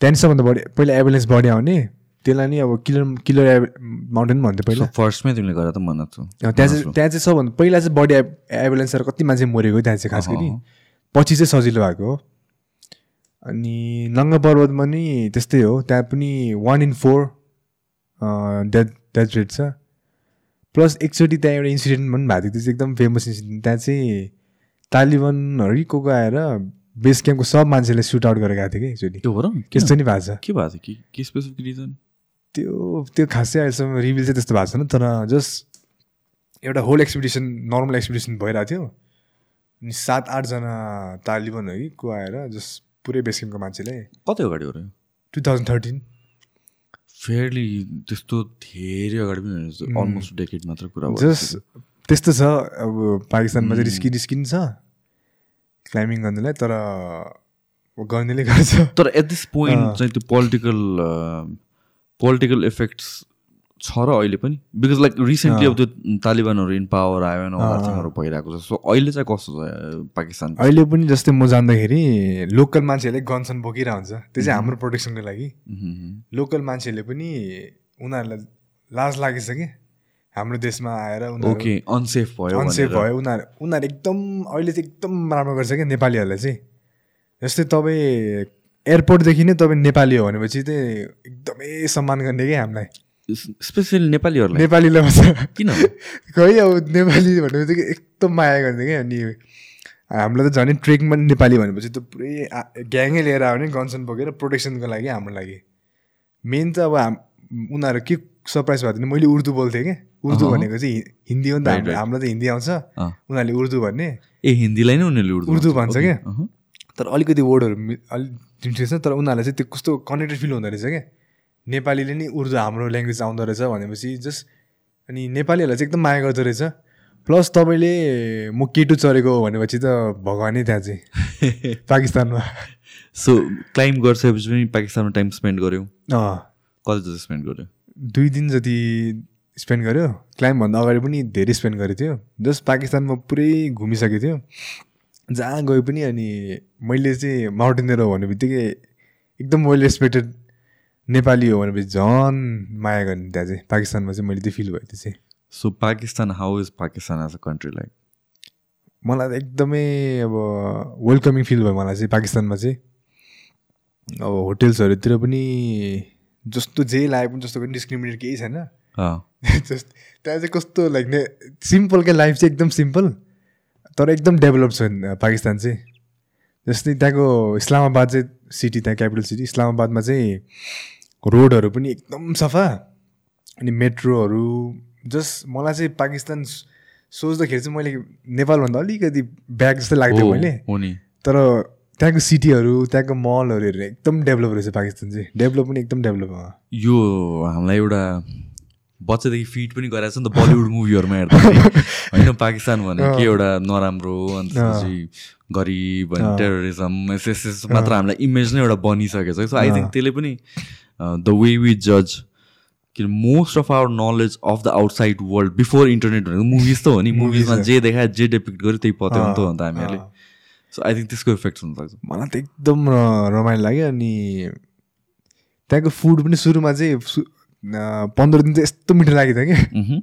त्यहाँदेखि सबभन्दा बढी पहिला एभुलेन्स बढी आउने। त्यसलाई नि अब किलर किलर एभ- माउन्टेन भन्थ्यो पहिला। फर्स्टमै तिमीले गरेर त मन छ। अँ, त्यहाँ चाहिँ त्यहाँ चाहिँ सबभन्दा पहिला चाहिँ बढी एभ- एभुलेन्सहरू कति मान्छे मरेको त्यहाँ चाहिँ खास गरी। पछि चाहिँ सजिलो भएको हो। अनि नङ्गा पर्वतमा नि त्यस्तै हो। त्यहाँ पनि one in four death death rate छ प्लस एकचोटि त्यहाँ एउटा इन्सिडेन्ट पनि भएको थियो त्यो चाहिँ एकदम फेमस इन्सिडेन्ट त्यहाँ चाहिँ तालिबानहरू कि को आएर बेस क्याम्पको सब मान्छेलाई सुट आउट गरेर गएको थियो कि एकचोटि। त्यो? त्यस्तो नि भएको छ। के भएको थियो कि के स्पेसिफिक रिजन त्यो त्यो खासै अहिलेसम्म रिभिल चाहिँ त्यस्तो भएको छैन तर जस्ट एउटा होल एक्सपिडिसन नर्मल एक्सपिडिसन भइरहेको थियो। अनि सात आठजना तालिबान है को आएर जस्ट पुरै बेस क्याम्पको मान्छेलाई कति अगाडि हो? टु थाउजन्ड थर्टिन फेयरली त्यस्तो धेरै अगाडि पनि अलमोस्ट डेकेड मात्र कुरा भयो। जस्ट त्यस्तो छ अब पाकिस्तानमा चाहिँ रिस्की रिस्की छ क्लाइम्बिङ गर्नेलाई तर गर्नेले गर्छ। तर एट दिस पोइन्ट। चाहिँ त्यो पोलिटिकल पोलिटिकल इफेक्ट्स छ र अहिले पनि? बिकज लाइक रिसेन्टली अब त्यो तालिबानहरू इन पावर आयो। थिङहरू भइरहेको छ। सो अहिले चाहिँ कस्तो छ पाकिस्तान? अहिले पनि जस्तै म जाँदाखेरि लोकल मान्छेहरूले गन्सन बोकिरहेको हुन्छ त्यो चाहिँ हाम्रो प्रोटेक्सनको लागि। लोकल मान्छेहरूले पनि उनीहरूलाई लाज लागेछ कि? हाम्रो देशमा आएर ओके अनसेफ भयो अनसेफ। भयो। उनीहरू उनीहरू एकदम अहिले चाहिँ एकदम राम्रो गर्छ क्या नेपालीहरूलाई चाहिँ। जस्तै तपाईँ एयरपोर्टदेखि नै तपाईँ नेपाली हो भनेपछि चाहिँ एकदमै सम्मान गर्ने क्या हामीलाई? स्पेसली नेपालीहरूलाई नेपालीलाई भन्छ किन खै अब नेपाली भनेपछि चाहिँ एकदम माया गर्ने क्या अनि हामीलाई त झन् ट्रेकिङमा नेपाली भनेपछि त पुरै ग्याङै लिएर आउने गन्सन बोकेर प्रोटेक्सनको लागि हाम्रो लागि। मेन त अब हाम उनीहरू के सरप्राइज भएको थियो मैले उर्दू बोल्थेँ क्या। उर्दू। भनेको चाहिँ हिन्दी हो नि त. हामीलाई त हिन्दी आउँछ। उनीहरूले उर्दू भन्ने। ए हिन्दीलाई नै उनीहरूले उर्दू उर्दू भन्छ। क्या? तर अलिकति वर्डहरू अलिक छ तर उनीहरूलाई चाहिँ त्यो कस्तो कनेक्टेड फिल हुँदो रहेछ क्या। नेपालीले नि उर्दू हाम्रो ल्याङ्ग्वेज आउँदो रहेछ भनेपछि जस्ट अनि नेपालीहरूलाई चाहिँ एकदम माया गर्दो रहेछ। प्लस तपाईँले म केटु चरेको हो भनेपछि त भगवानै त्यहाँ चाहिँ पाकिस्तानमा। सो क्लाइम्ब गरिसकेपछि पनि पाकिस्तानमा टाइम स्पेन्ड गऱ्यौ कति जस्तो स्पेन्ड गऱ्यो दुई दिन जति स्पेन्ड गऱ्यो क्लाइम्बभन्दा अगाडि पनि धेरै स्पेन्ड गरेको थियो। जस्ट पाकिस्तानमा पुरै घुमिसकेको थियो। जहाँ गयो पनि अनि मैले चाहिँ माउन्टेनियर हो भन्ने बित्तिकै एकदम वेल रेस्पेक्टेड नेपाली हो भनेपछि झन् माया गर्ने त्यहाँ चाहिँ। पाकिस्तानमा चाहिँ मैले त्यो फिल भयो त्यो चाहिँ so Pakistan how is Pakistan as a country like मलाई एकदमै अब वेलकमिङ फिल भयो मलाई चाहिँ पाकिस्तानमा चाहिँ। अब होटेल्सहरूतिर पनि जस्तो जे लागे पनि जस्तो पनि डिस्क्रिमिनेट केही छैन। जस्ट त्यहाँ चाहिँ कस्तो लाइक ने सिम्पल क्या लाइफ चाहिँ एकदम सिम्पल तर एकदम डेभलप छ पाकिस्तान चाहिँ। जस्तै त्यहाँको इस्लामाबाद चाहिँ सिटी त्यहाँ क्यापिटल सिटी इस्लामाबादमा चाहिँ रोडहरू पनि एकदम सफा। अनि मेट्रोहरू जस्ट मलाई चाहिँ पाकिस्तान सोच्दाखेरि चाहिँ मैले नेपालभन्दा अलिकति ब्याग जस्तो लाग्थ्यो मैले। तर त्यहाँको सिटीहरू त्यहाँको मलहरू हेरेर एकदम डेभलप रहेछ पाकिस्तान चाहिँ। डेभलप पनि एकदम डेभलप यो हामीलाई एउटा बच्चादेखि फिट पनि गराएको छ नि त बलिउड मुभीहरूमा हेर्दाखेरि। होइन पाकिस्तान भने के एउटा नराम्रो अनि त्यसपछि गरिब अनि टेरोरिजम यस यस यस मात्र हामीलाई इमेज नै एउटा बनिसकेको छ। सो आई थिङ्क त्यसले पनि द वे वी जज कि most of our knowledge of the outside world before internet भनेको मुभिज त हो नि मुभिजमा जे देखायो जे डेपिक्ट गर्यो त्यही पत्यो नि त हो नि त हामीहरूले सो आई थिङ्क त्यसको इफेक्ट हुनसक्छ मलाई त एकदम रमाइलो लाग्यो अनि त्यहाँको फुड पनि सुरुमा चाहिँ पन्ध्र दिन चाहिँ यस्तो मिठो लागेको थियो कि।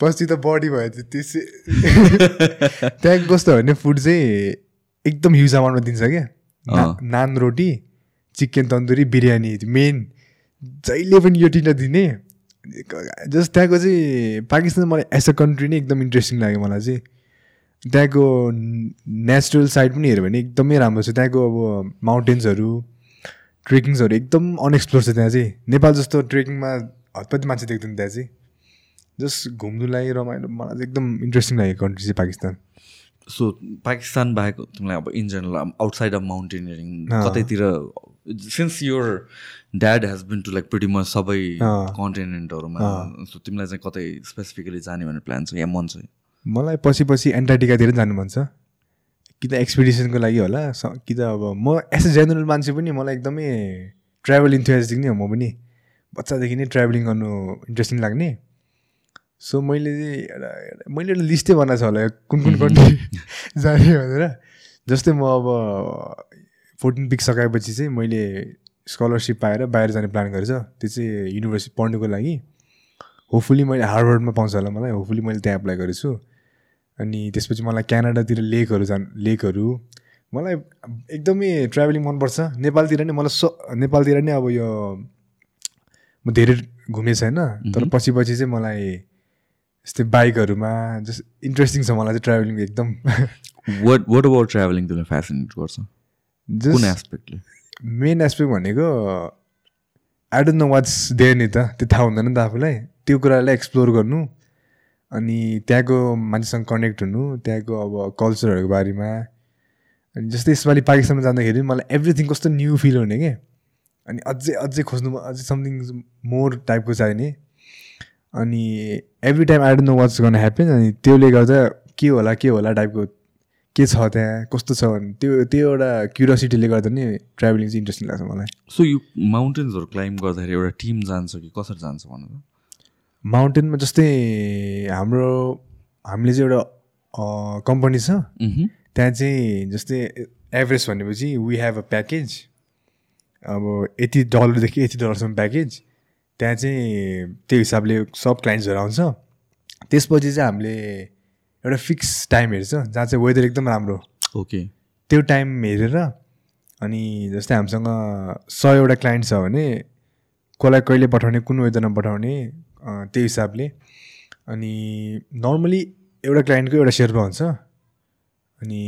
पछि त बडी भयो त्यो त्यसै। त्यहाँको कस्तो हो भने फुड चाहिँ एकदम ह्युज अमाउन्टमा दिन्छ क्या। नान रोटी चिकन तन्दुरी बिरयानी मेन। जहिले पनि यो तिनवटा दिने जस्ट त्यहाँको चाहिँ पाकिस्तान मलाई एज अ कन्ट्री नै एकदम इन्ट्रेस्टिङ लाग्यो मलाई चाहिँ। त्यहाँको नेचुरल साइड पनि हेऱ्यो भने एकदमै राम्रो छ। त्यहाँको अब माउन्टेन्सहरू ट्रेकिङ्सहरू एकदम अनएक्सप्लोर छ त्यहाँ चाहिँ। नेपाल जस्तो ट्रेकिङमा हतपति मान्छे देख्दैन त्यहाँ चाहिँ। जस्ट घुम्नुलाई रमाइलो मलाई चाहिँ एकदम इन्ट्रेस्टिङ लाग्यो कन्ट्री चाहिँ पाकिस्तान। सो पाकिस्तान बाहेक तिमीलाई अब in general outside of mountaineering. कतैतिर since your dad has been to like pretty much सबै। कन्टिनेन्टहरूमा सो तिमीलाई चाहिँ कतै स्पेसिफिकली जाने भन्ने प्लान छ या मन छ? मलाई पछि पछि एन्टार्टिकातिर जानु मन छ। कि त एक्सपिडिसनको लागि होला कि त अब म एज अ जेनरल मान्छे पनि मलाई एकदमै ट्राभल इन्थुजियास्टिक नै हो म पनि। बच्चादेखि नै ट्राभलिङ गर्नु इन्ट्रेस्टिङ लाग्ने। सो मैले चाहिँ एउटा- मैले एउटा लिस्टै बनाएको छ होला कुन कुन कन्ट्री जाने भनेर। जस्तै म अब फोर्टिन पिक सकाएपछि चाहिँ मैले स्कलरसिप पाएर बाहिर जाने प्लान गरेछ। त्यो चाहिँ युनिभर्सिटी पढ्नुको लागि। होपफुली मैले हार्वर्डमा पाउँछ होला मलाई। होपफुली मैले त्यहाँ एप्लाई गरेछु। अनि त्यसपछि मलाई क्यानाडातिर लेकहरू जान लेकहरू। मलाई एकदमै ट्राभलिङ मनपर्छ। नेपालतिर नै मलाई स नेपालतिर नै अब यो म धेरै घुमेको छैन तर पछि पछि चाहिँ मलाई यस्तै बाइकहरूमा जस्ट इन्ट्रेस्टिङ छ मलाई चाहिँ ट्राभलिङ एकदम। What what about travelling fascinate गर्छ? एस्पेक्टले मेन एस्पेक्ट भनेको I don't know what's there नि त त्यो थाहा हुँदैन नि त आफूलाई। त्यो कुरालाई एक्सप्लोर गर्नु अनि त्यहाँको मान्छेसँग कनेक्ट हुनु त्यहाँको अब कल्चरहरूको बारेमा अनि जस्तै यसपालि पाकिस्तानमा जाँदाखेरि मलाई एभ्रिथिङ कस्तो न्यू फिल हुने क्या अनि अझै अझै खोज्नु अझै समथिङ मोर टाइपको चाहिने। अनि every time I don't know what's गर्न ह्याप्पन अनि त्यसले गर्दा के होला के होला टाइपको के छ त्यहाँ? कस्तो छ भने त्यो त्यो एउटा क्युरियोसिटीले गर्दा नै ट्राभलिङ चाहिँ इन्ट्रेस्टिङ लाग्छ मलाई। सो यो माउन्टेन्सहरू क्लाइम्ब गर्दाखेरि एउटा टिम जान्छ कि कसरी जान्छ भन्नु त? माउन्टेनमा जस्तै हाम्रो हामीले चाहिँ एउटा कम्पनी छ। मह्म। त्यहाँ चाहिँ जस्तै एभरेज भनेपछि वी हेभ अ प्याकेज अब यति डलरदेखि यति डलरसम्म प्याकेज त्यहाँ चाहिँ त्यो हिसाबले सब क्लाइन्ट्सहरू आउँछ। त्यसपछि चाहिँ हामीले एउटा फिक्स टाइम हेर्छ जहाँ चाहिँ वेदर एकदम राम्रो ओके। त्यो टाइम हेरेर अनि जस्तै हामीसँग सयवटा क्लाइन्ट छ भने कसलाई कहिले पठाउने कुन वेदरमा पठाउने अँ, त्यो हिसाबले। अनि नर्मली एउटा क्लाइन्टको एउटा सेर्पा हुन्छ अनि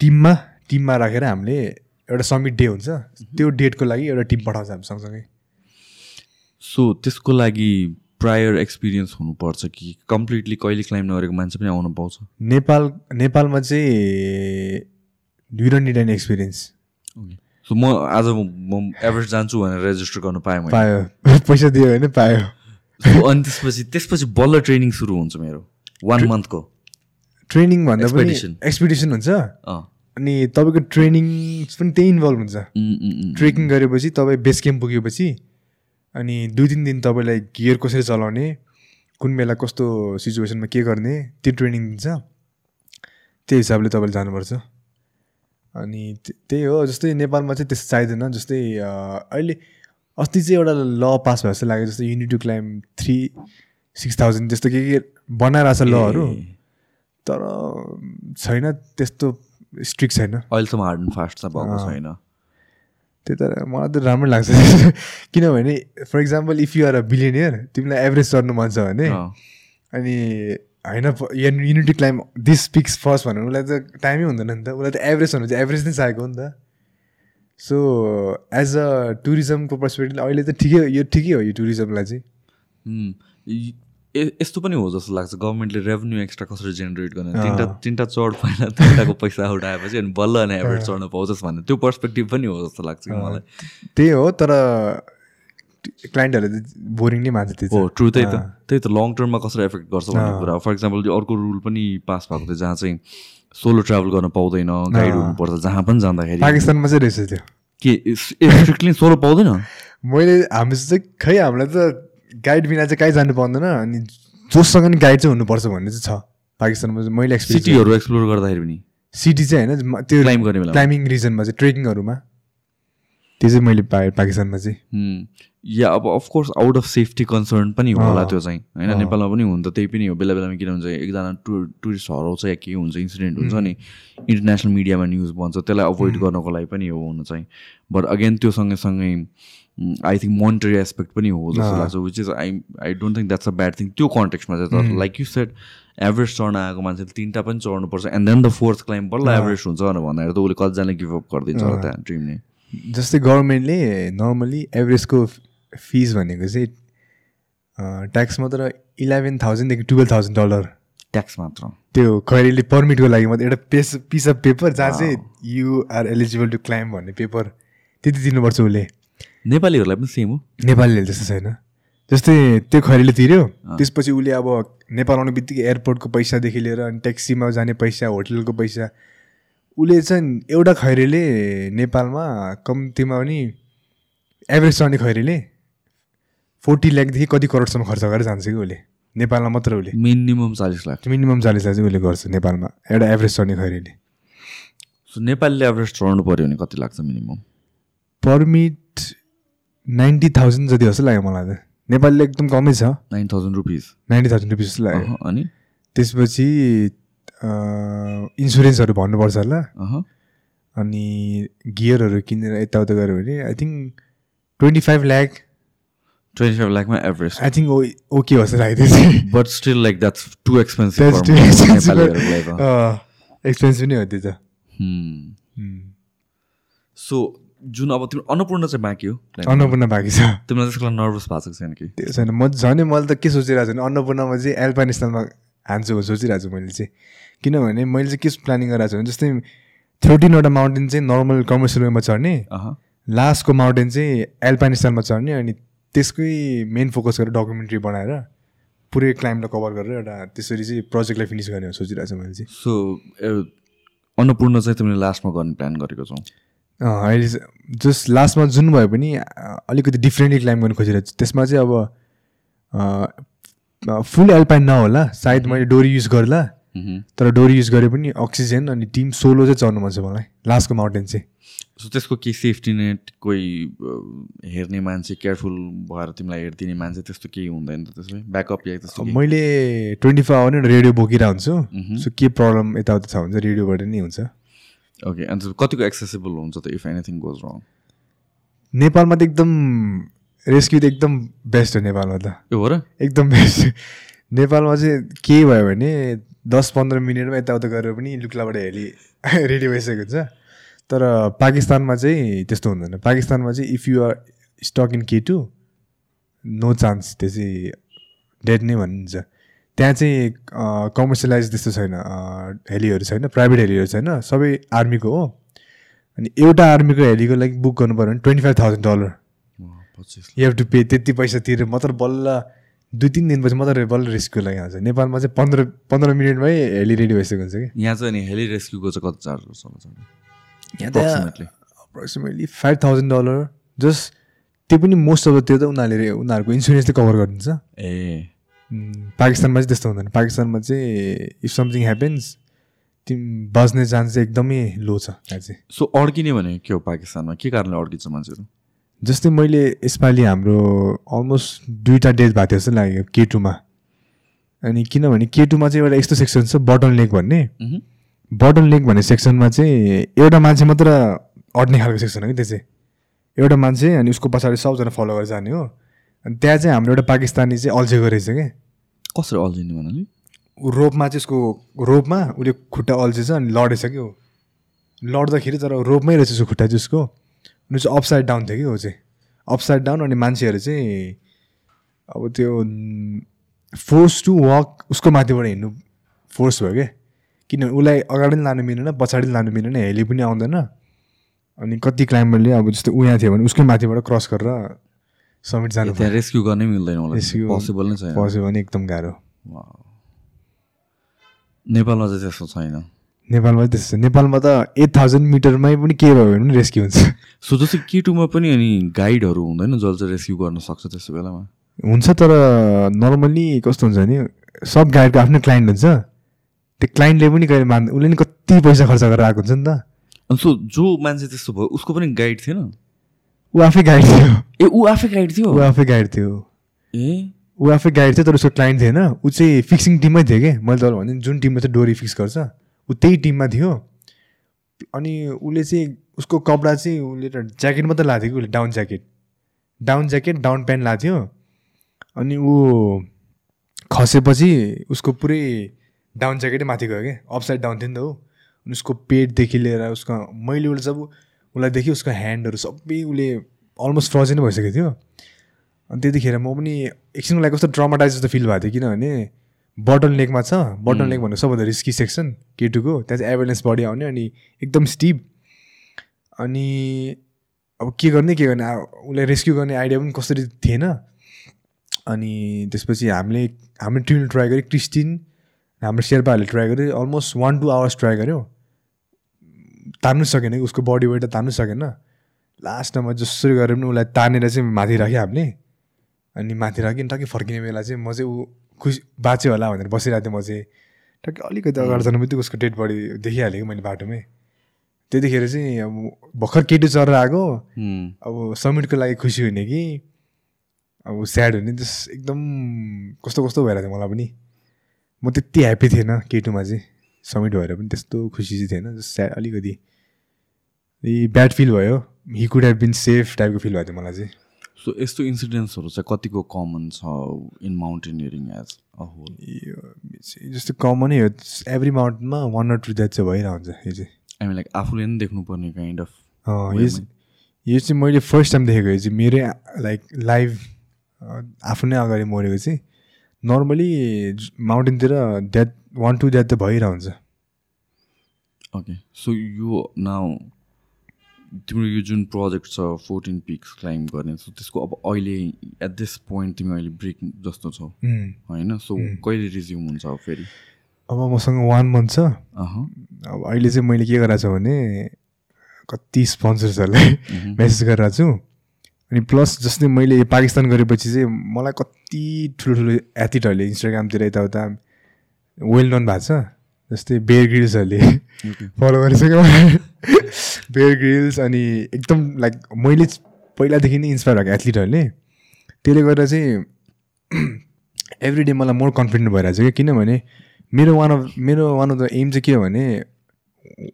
टिममा टिममा राखेर हामीले एउटा समिट डे हुन्छ। त्यो डेटको लागि एउटा टिम पठाउँछ हामी सँगसँगै। सो त्यसको लागि प्रायर एक्सपिरियन्स हुनुपर्छ कि कम्प्लिटली कहिले क्लाइम्ब नगरेको मान्छे पनि आउनु पाउँछ? नेपाल नेपालमा चाहिँ you don't need an experience so म आज म एभरेज जान्छु भनेर रेजिस्टर गर्नु पाएँ मैले। पायो। पैसा दियो भने पायो। अनि त्यसपछि त्यसपछि बल्ल ट्रेनिङ सुरु हुन्छ मेरो। वान मन्थको ट्रेनिङ भन्दा पनि. एक्सपिडिसन हुन्छ। अँ। अनि तपाईँको ट्रेनिङ पनि त्यही इन्भल्भ हुन्छ। ट्रेकिङ गरेपछि तपाईँ बेस क्याम्प पुगेपछि अनि दुई तिन दिन तपाईँलाई गियर कसरी चलाउने कुन बेला कस्तो सिचुएसनमा के गर्ने त्यो ट्रेनिङ दिन्छ। त्यो हिसाबले तपाईँले जानुपर्छ। अनि त्य- त्यही हो जस्तै नेपालमा चाहिँ त्यस्तो चाहिँदैन जस्तै अहिले अस्ति चाहिँ एउटा ल पास भयो जस्तो लाग्यो जस्तै you need to climb three six thousand त्यस्तो के के बनाइरहेछ लहरू तर छैन त्यस्तो स्ट्रिक्ट छैन। अहिलेसम्म हार्ड एन्ड फास्ट चाहिँ भएको। छैन। त्यो त मलाई त राम्रो लाग्छ। किनभने for example if you are a billionaire तिमीलाई एभरेज चढ्नु मन छ भने। अनि होइन you need to climb this peaks first भन्नु उसलाई त टाइमै हुँदैन नि त। उसलाई त एभरेज भन्नु चाहिँ एभरेज नै चाहिएको हो नि त। सो एज अ टुरिज्मको पर्सपेक्टिभ अहिले त ठिकै यो ठिकै हो यो टुरिज्मलाई चाहिँ। यस्तो पनि हो जस्तो लाग्छ। गभर्मेन्टले रेभेन्यू एक्स्ट्रा कसरी जेनेरेट गर्ने। तिनवटा तिनवटा चढ पहिला तिनवटाको पैसा उठाएपछि अनि बल्ल अनि एभरेज चढ्न पाउँछस् भन्ने। त्यो पर्सपेक्टिभ पनि हो जस्तो लाग्छ कि मलाई। त्यही हो तर क्लाइन्टहरूले बोरिङ नै मान्छ त्यो हो। ट्रु त्यही त। त्यही त लङ टर्ममा कसरी एफेक्ट गर्छ भन्ने। कुरा फर इक्जाम्पल यो अर्को रुल पनि पास भएको थियो जहाँ चाहिँ सोलो ट्राभल गर्न पाउँदैन गाइड। हुनुपर्छ जहाँ पनि जाँदाखेरि। पाकिस्तानमा चाहिँ रहेछ त्यो। के स्ट्रिक्टली सोलो पाउँदैन? मैले हामी चाहिँ खै हामीलाई त गाइड बिना चाहिँ कहीँ जानु पाउँदैन अनि जोसँग नि गाइड चाहिँ हुनुपर्छ भन्ने चाहिँ छ। पाकिस्तानमा चाहिँ मैले सिटीहरू एक्सप्लोर गर्दाखेरि पनि? सिटी चाहिँ होइन त्यो Climb गर्ने बेलामा। क्लाइम्बिङ रिजनमा चाहिँ ट्रेकिङहरूमा त्यो चाहिँ मैले पाएँ पाकिस्तानमा चाहिँ। या अब of course out of safety concern पनि होला। त्यो चाहिँ। होइन। नेपालमा पनि हुन त त्यही पनि हो। बेला बेलामा किन हुन्छ एकजना टुर टुरिस्ट हराउँछ या के हुन्छ इन्सिडेन्ट हुन्छ नि। इन्टरनेसनल मिडियामा न्युज भन्छ त्यसलाई अभोइड गर्नको लागि पनि हो हुन चाहिँ। बट अगेन त्यो सँगैसँगै आई थिङ्क मोनिटरी एस्पेक्ट पनि हो जस्तो। लाग्छ which is I I don't think that's a bad thing त्यो कन्टेक्समा चाहिँ तर लाइक यु सेड एभरेज चढ्न आएको मान्छेले तिनवटा पनि चढ्नुपर्छ and then the fourth climb बल्ल। एभरेज हुन्छ भनेर भन्दाखेरि त उसले कतिजनाले गिभअप गरिदिन्छ होला। त्यहाँ ड्रिमले जस्तै गभर्मेन्टले नर्मली एभरेजको फिस भनेको चाहिँ ट्याक्स मात्र इलेभेन थाउजन्डदेखि टुवेल्भ थाउजन्ड डलर ट्याक्स मात्र। त्यो खैरीले पर्मिटको लागि मात्रै एउटा पेस पिस अफ पेपर जहाँ चाहिँ you are eligible to climb भन्ने पेपर त्यति दिनुपर्छ उसले। नेपालीहरूलाई पनि सेम हो। नेपालीहरूले त्यस्तो छैन। जस्तै त्यो खैरीले तिर्यो त्यसपछि उसले अब नेपाल आउने बित्तिकै एयरपोर्टको पैसादेखि लिएर अनि ट्याक्सीमा जाने पैसा होटलको पैसा उसले चाहिँ एउटा खैरीले नेपालमा कम्तीमा पनि एभरेज चढ्ने खैरीले फोर्टी ल्याकदेखि कति करोडसम्म खर्च गरेर जान्छ कि उसले। नेपालमा मात्र उसले। मिनिमम चालिस लाख। मिनिमम चालिस लाख चाहिँ उसले गर्छ नेपालमा। एउटा एभरेज चढ्ने खैरीले। सो नेपालीले एभरेज चढ्नु पऱ्यो भने कति लाग्छ मिनिमम? पर्मिट नाइन्टी थाउजन्ड जति जस्तो लाग्यो मलाई त। नेपालीले एकदम कमै छ। Nine thousand rupees ninety thousand rupees जस्तो लाग्यो। अनि? त्यसपछि इन्सुरेन्सहरू भन्नुपर्छ होला। अनि गियरहरू किनेर यताउता गऱ्यो भने I think twenty five lakh twenty five लाखमा Everest I think okay जस्तो लाग्यो but still like that's too expensive expensive नै हो त्यो त। Hmm. Hmm. सो जुन अब तिम्रो अन्नपूर्ण चाहिँ बाँकी हो? अन्नपूर्ण बाँकी छ। तिमीलाई त्यसको लागि नर्भस भएको छैन कि? त्यो छैन। म झन् मैले त के सोचिरहेको छु भने अन्नपूर्णमा चाहिँ एल्पाइन स्थलमा हान्छु सोचिरहेको छु मैले चाहिँ। किनभने मैले चाहिँ के प्लानिङ गरिरहेको छु भने जस्तै थर्टिनवटा माउन्टेन चाहिँ नर्मल कमर्सियल वेमा चढ्ने लास्टको माउन्टेन चाहिँ एल्पाइन स्टाइलमा चढ्ने अनि त्यसकै मेन फोकस गरेर डकुमेन्ट्री बनाएर पुरै क्लाइमलाई कभर गरेर एउटा त्यसरी चाहिँ प्रोजेक्टलाई फिनिस गर्ने सोचिरहेको छु मैले चाहिँ। सो अन्नपूर्ण चाहिँ तिमीले लास्टमा गर्ने प्लान गरेको छौ? अहिले जस्ट लास्टमा जुन भए पनि अलिकति डिफ्रेन्टली क्लाइम गर्नु खोजिरहेको छु त्यसमा चाहिँ अब फुल एल्पाइन नहोला सायद मैले डोरी युज गर्ला। तर डोरी युज गरे पनि अक्सिजन अनि टिम सोलो चाहिँ चढ्नु मन छ मलाई लास्टको माउन्टेन चाहिँ सो त्यसको केही सेफ्टी नेट कोही हेर्ने मान्छे केयरफुल भएर तिमीलाई हेरिदिने मान्छे त्यस्तो केही हुँदैन त त्यसमै ब्याकअप या त्यस्तो केही? मैले ट्वेन्टी फोर आवर नै रेडियो बोकिरहेको हुन्छु। सो के प्रब्लम यताउता छ भने चाहिँ रेडियोबाट नै हुन्छ ओके अन्त कतिको एक्सेसिबल हुन्छ त इफ एनिथिङ गोज रङ नेपालमा त एकदम रेस्क्यु त एकदम बेस्ट हो नेपालमा त। हो र? एकदम बेस्ट नेपालमा चाहिँ के भयो भने दस पन्ध्र मिनटमा यताउता गरेर पनि लुक्लाबाट हेली रेडी भइसकेको हुन्छ। तर पाकिस्तानमा चाहिँ त्यस्तो हुँदैन। पाकिस्तानमा चाहिँ if you are stuck in K two no chance त्यो चाहिँ डेड नै भनिन्छ। त्यहाँ चाहिँ कमर्सियलाइज त्यस्तो छैन हेलीहरू छैन प्राइभेट हेलीहरू छैन सबै आर्मीको हो। अनि एउटा आर्मीको हेलीको लागि बुक गर्नु पऱ्यो भने twenty five thousand dollar you have to pay त्यति पैसा तिरेर मात्र बल्ल दुई तिन दिनपछि मात्र बल्ल रेस्क्यु लागि आउँछ। नेपालमा चाहिँ पन्ध्र पन्ध्र मिनटमै हेली रेडी भइसकेको हुन्छ कि? यहाँ चाहिँ अनि हेली रेस्क्युको चाहिँ कति चार्ज गर्छ. Approximately five thousand dollar just त्यो पनि मोस्ट अफ द त्यो त उनीहरूले उनीहरूको इन्सुरेन्सले कभर गरिदिन्छ ए। पाकिस्तानमा चाहिँ त्यस्तो हुँदैन। पाकिस्तानमा चाहिँ इफ समथिङ ह्यापन्स तिमी बज्ने चान्स चाहिँ एकदमै लो छ चाहिँ। सो अड्किने भने के हो पाकिस्तानमा? के कारणले अड्किन्छ मान्छेहरू? जस्तै मैले यसपालि हाम्रो अलमोस्ट दुईवटा डेथ भएको थियो जस्तो लाग्यो के टूमा अनि किनभने के टूमा चाहिँ एउटा यस्तो सेक्सन छ बटन लेक भन्ने। बटन लेक भन्ने सेक्सनमा चाहिँ एउटा मान्छे मात्र अट्ने खालको सेक्सन हो कि त्यो चाहिँ। एउटा मान्छे अनि उसको पछाडि सबजना फलो गरेर जाने हो। अनि त्यहाँ चाहिँ हाम्रो एउटा पाकिस्तानी चाहिँ अल्झेको रहेछ क्या कसरी अल्झिने भन्नाले रोपमा चाहिँ उसको रोपमा उसले खुट्टा अल्झेछ अनि लडेछ कि ऊ लड्दाखेरि तर रोपमै रहेछ उसको खुट्टा चाहिँ उसको। अनि चाहिँ अपसाइड डाउन थियो कि ऊ चाहिँ? अपसाइड डाउन अनि मान्छेहरू चाहिँ अब त्यो फोर्स टु वक उसको माथिबाट हिँड्नु फोर्स भयो क्या किनभने उसलाई अगाडि पनि लानु मिलेन पछाडि लानु मिलेन हेली पनि आउँदैन। अनि कति क्लाइम्बरले अब जस्तो यहाँ थियो भने उसकै माथिबाट क्रस गरेर समिट जानु त्यहाँ रेस्क्यु गर्नै मिल्दैन होला पोसिबल नै छैन। पस्यो भने एकदम गाह्रो. नेपालमा चाहिँ त्यस्तो छैन। नेपालमा त्यस्तो छ नेपालमा त एट थाउजन्ड मिटरमै पनि के भयो भने रेस्क्यु हुन्छ। सो जस्तै केटुमा पनि अनि गाइडहरू हुँदैन जसले चाहिँ रेस्क्यु गर्न सक्छ त्यस्तो बेलामा। हुन्छ तर नर्मल्ली कस्तो हुन्छ भने सब गाइडको आफ्नो क्लाइन्ट हुन्छ। त्यो क्लाइन्टले पनि कहिले मान उसले नि कति पैसा खर्च गरेर आएको हुन्छ नि त। अनि सो जो मान्छे त्यस्तो भयो उसको पनि गाइड थिएन? ऊ आफै गाइड थियो। ए ऊ आफै गाइड थियो? ऊ आफै गाइड थियो। ए? ऊ आफै गाइड थियो तर उसको क्लाइन्ट थिएन। ऊ चाहिँ फिक्सिङ टिममै थियो कि? मैले तपाईँलाई भने जुन टिममा चाहिँ डोरी फिक्स गर्छ ऊ त्यही टिममा थियो। अनि उसले चाहिँ उसको कपडा चाहिँ उसले त ज्याकेट मात्रै लाएको थियो कि उसले? Down jacket down jacket down pant लाएको थियो। अनि ऊ खसेपछि उसको पुरै डाउन ज्याकेटै माथि गयो क्या अपसाइड डाउन थियो नि त ऊ उसको पेटदेखि लिएर उसको मैले उसले जब उसलाई देखेँ उसको ह्यान्डहरू सबै उसले अलमोस्ट फ्रोजन भइसकेको थियो। अनि त्यतिखेर म पनि एकछिनको लागि कस्तो ट्रमाटाइज जस्तो फिल भएको थियो किनभने बटन लेकमा छ बटन लेक भन्नु सबभन्दा रिस्की सेक्सन केटुको त्यहाँ चाहिँ एभरेन्स बडी आउने अनि एकदम स्टिप अनि अब के गर्ने के गर्ने? उसलाई रेस्क्यु गर्ने आइडिया पनि कसरी थिएन। अनि त्यसपछि हामीले हाम्रो टिमले ट्राई गऱ्यो क्रिस्टिन हाम्रो शेर्पाहरूले ट्राई गऱ्यो almost one two hours try गऱ्यो। तान्नु सकेन उसको बडी वेट तान्नु सकेन। लास्टमा जसरी गरेर पनि उसलाई तानेर चाहिँ माथि राख्यो हामीले। अनि माथि राख्यो अनि टक्कै फर्किने बेला चाहिँ म चाहिँ ऊ खुसी बाँच्यो होला भनेर बसिरहेको थिएँ म चाहिँ। टक्कै अलिकति अगाडि जानु बित्तिकै उसको डेड बडी देखिहालेँ कि मैले बाटोमै। त्यतिखेर चाहिँ अब भर्खर केटी चरेर आएको। अब समिटको लागि खुसी हुने कि? अब स्याड हुने त्यस एकदम कस्तो कस्तो भइरहेको थियो मलाई पनि। म त्यति ह्याप्पी थिएन केटुमा चाहिँ। समिट भएर पनि त्यस्तो खुसी चाहिँ थिएन जस्ट स्याड अलिकति। ब्याड फिल भयो। He could have been safe टाइपको फिल भएको थियो मलाई चाहिँ। सो यस्तो इन्सिडेन्ट्सहरू चाहिँ कतिको कमन छ in mountaineering as a whole जस्तो कमनै हो एभ्री माउन्टमा वान अर टू द्याट चाहिँ भइरहेको हुन्छ यो चाहिँ। लाइक आफूले पनि देख्नुपर्ने काइन्ड अफ यो चाहिँ- यो चाहिँ मैले फर्स्ट टाइम देखेको यो चाहिँ मेरै लाइक लाइभ आफू नै अगाडि मरेको चाहिँ नर्मली माउन्टेनतिर द्याट वान टू द्याट त भइरहेको हुन्छ ओके सो यो नाउ तिम्रो यो जुन प्रोजेक्ट छ फोर्टिन पिक्स क्लाइम्ब गर्ने। सो त्यसको अब अहिले एट दिस पोइन्ट तिमी अहिले ब्रेक जस्तो छौ। होइन? सो कहिले रिज्युम हुन्छ अब फेरि? अब मसँग वान मन्थ छ। अब अहिले चाहिँ मैले के गरिरहेको छु भने कति स्पोन्सर्सहरूलाई मेसेज गरिरहेको छु। अनि प्लस जस्तै मैले पाकिस्तान गरेपछि चाहिँ मलाई कति ठुलो ठुलो एथलिटहरूले इन्स्टाग्रामतिर यताउता। वेल नन भएको छ। जस्तै बेयर ग्रिल्सहरूले फलो गरिसक्यो। बेयर ग्रिल्स अनि एकदम लाइक मैले पहिलादेखि नै इन्सपायर भएको एथलिटहरूले त्यसले गर्दा चाहिँ एभ्री डे मलाई मोर कन्फिडेन्ट भइरहेको छ कि किनभने मेरो वान अफ मेरो वान अफ द एम चाहिँ के हो भने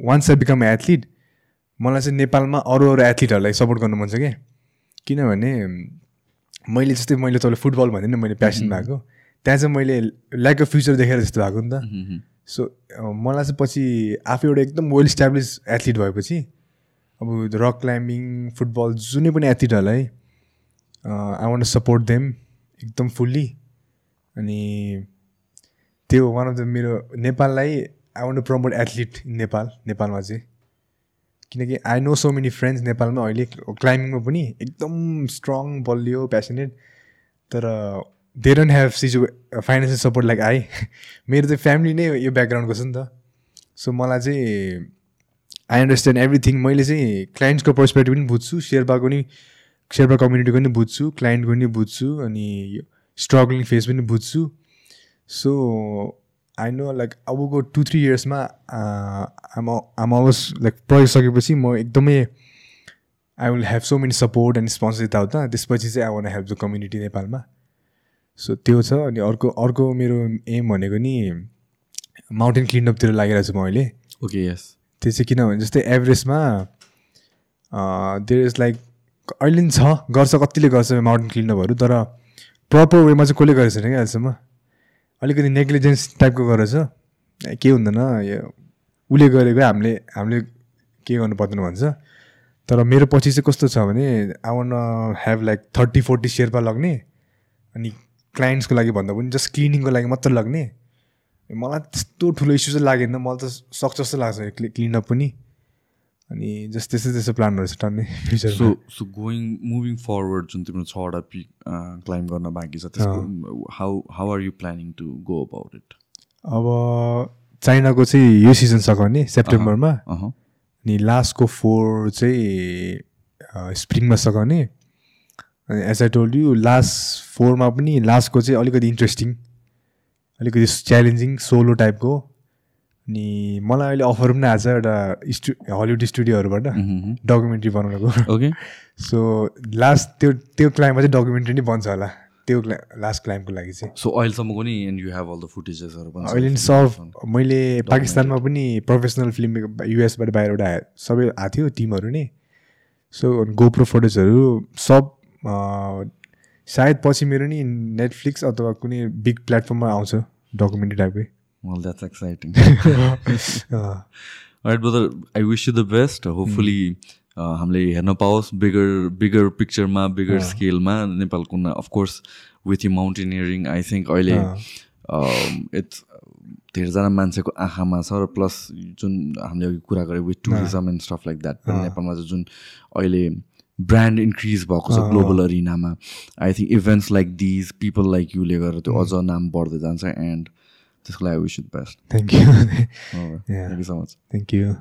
वान्स आई बिकम एथलिट मलाई चाहिँ नेपालमा अरू अरू एथलिटहरूलाई सपोर्ट गर्नु मन छ क्या। किनभने मैले जस्तै मैले तपाईँलाई फुटबल भने नि मैले प्यासन भएको। त्यहाँ चाहिँ मैले ल्याक अफ फ्युचर देखेर जस्तो भएको नि त। सो अ, मलाई चाहिँ पछि आफू एउटा एकदम वेल इस्टाब्लिस एथलिट भएपछि अब रक क्लाइम्बिङ फुटबल जुनै पनि एथलिटहरूलाई आई वान्ट सपोर्ट देम एकदम फुल्ली अनि त्यो वान अफ द मेरो नेपाललाई I want promote athlete in Nepal नेपालमा चाहिँ। किनकि I know so many friends नेपालमा अहिले क्लाइम्बिङमा पनि एकदम स्ट्रङ बलियो प्यासनेट तर दे डोन्ट ह्याभ सिजु फाइनेन्सियल सपोर्ट लाइक आई मेरो चाहिँ फ्यामिली नै यो ब्याकग्राउन्डको छ नि त सो मलाई चाहिँ आई अन्डरस्ट्यान्ड एभ्रिथिङ मैले चाहिँ क्लाइन्ट्सको पर्सपेक्टिभ पनि बुझ्छु शेर्पाको नि शेर्पा कम्युनिटीको पनि बुझ्छु क्लाइन्टको पनि बुझ्छु अनि स्ट्रगलिङ फेज पनि बुझ्छु सो आई नो लाइक अबको टु थ्री इयर्समा आम आम अलवेज लाइक पढिसकेपछि म एकदमै I will have so many support and sponsor यताउता त्यसपछि चाहिँ I want help the community नेपालमा सो त्यो छ अनि अर्को अर्को मेरो एम भनेको नि माउन्टेन क्लिनअपतिर लागिरहेको छु म अहिले। ओके यस त्यो चाहिँ किनभने जस्तै एभरेजमा देयर इज लाइक अहिले नि छ गर्छ कतिले गर्छ माउन्टेन क्लिनअपहरू तर प्रपर वेमा चाहिँ कसले गरेको छैन क्या अहिलेसम्म? अलिकति नेग्लिजेन्स टाइपको गरेछ। के हुँदैन यो उसले गरेको हामीले हामीले के गर्नु पर्दैन भन्छ। तर मेरो पछि चाहिँ कस्तो छ भने I want have like thirty forty Sherpa लग्ने। अनि क्लाइन्ट्सको लागि भन्दा पनि जस्ट क्लिनिङको लागि मात्र लग्ने। मलाई त्यस्तो ठुलो इस्यु चाहिँ लागेन। मलाई त सक्छ जस्तो लाग्छ क्लिनअप पनि। अनि जस्तो त्यस्तै त्यस्तो प्लानहरू छ टन्नै so so going moving forward जुन तिम्रो छवटा पिक क्लाइम गर्न बाँकी छ त्यसको how how are you planning to go about it अब चाइनाको चाहिँ यो सिजन सघाउने सेप्टेम्बरमा। अनि लास्टको फोर चाहिँ स्प्रिङमा सघाउने as I told you last फोरमा पनि लास्टको चाहिँ अलिकति इन्ट्रेस्टिङ अलिकति च्यालेन्जिङ सोलो टाइपको अनि मलाई अहिले अफर पनि आएको छ एउटा स्टु हलिउड स्टुडियोहरूबाट डकुमेन्ट्री बनाउनको। ओके सो लास्ट त्यो त्यो क्लाइममा चाहिँ डकुमेन्ट्री नै बन्छ होला। त्यो क्ला लास्ट क्लाइमको लागि चाहिँ। सो अहिलेसम्मको नि and you have all the फुटेजेसहरू पनि अहिले सब मैले पाकिस्तानमा पनि प्रोफेसनल फिल्म युएसबाट बाहिरबाट सबै आएको थियो टिमहरू नै। सो गोप्रो फोटोजहरू सब सायद पछि मेरो नि नेटफ्लिक्स अथवा कुनै बिग प्लेटफर्ममा आउँछ डकुमेन्ट्री टाइपकै Well, that's exciting. अँ, All right, brother. I wish you the best. Hopefully, uh, हामीले हेर्न पाओस् बिगर बिगर पिक्चरमा बिगर स्केलमा नेपालको of course with you mountaineering I think अहिले इट्स धेरैजना मान्छेको आँखामा छ र प्लस जुन हामीले अघि कुरा गरेँ with tourism and stuff like that नेपालमा चाहिँ जुन अहिले ब्रान्ड इन्क्रिज भएको छ global अरिनामा I think events like these people like युले गरेर त्यो अझ नाम बढ्दै जान्छ एन्ड त्यसको लागि wish best thank you thank you so much thank you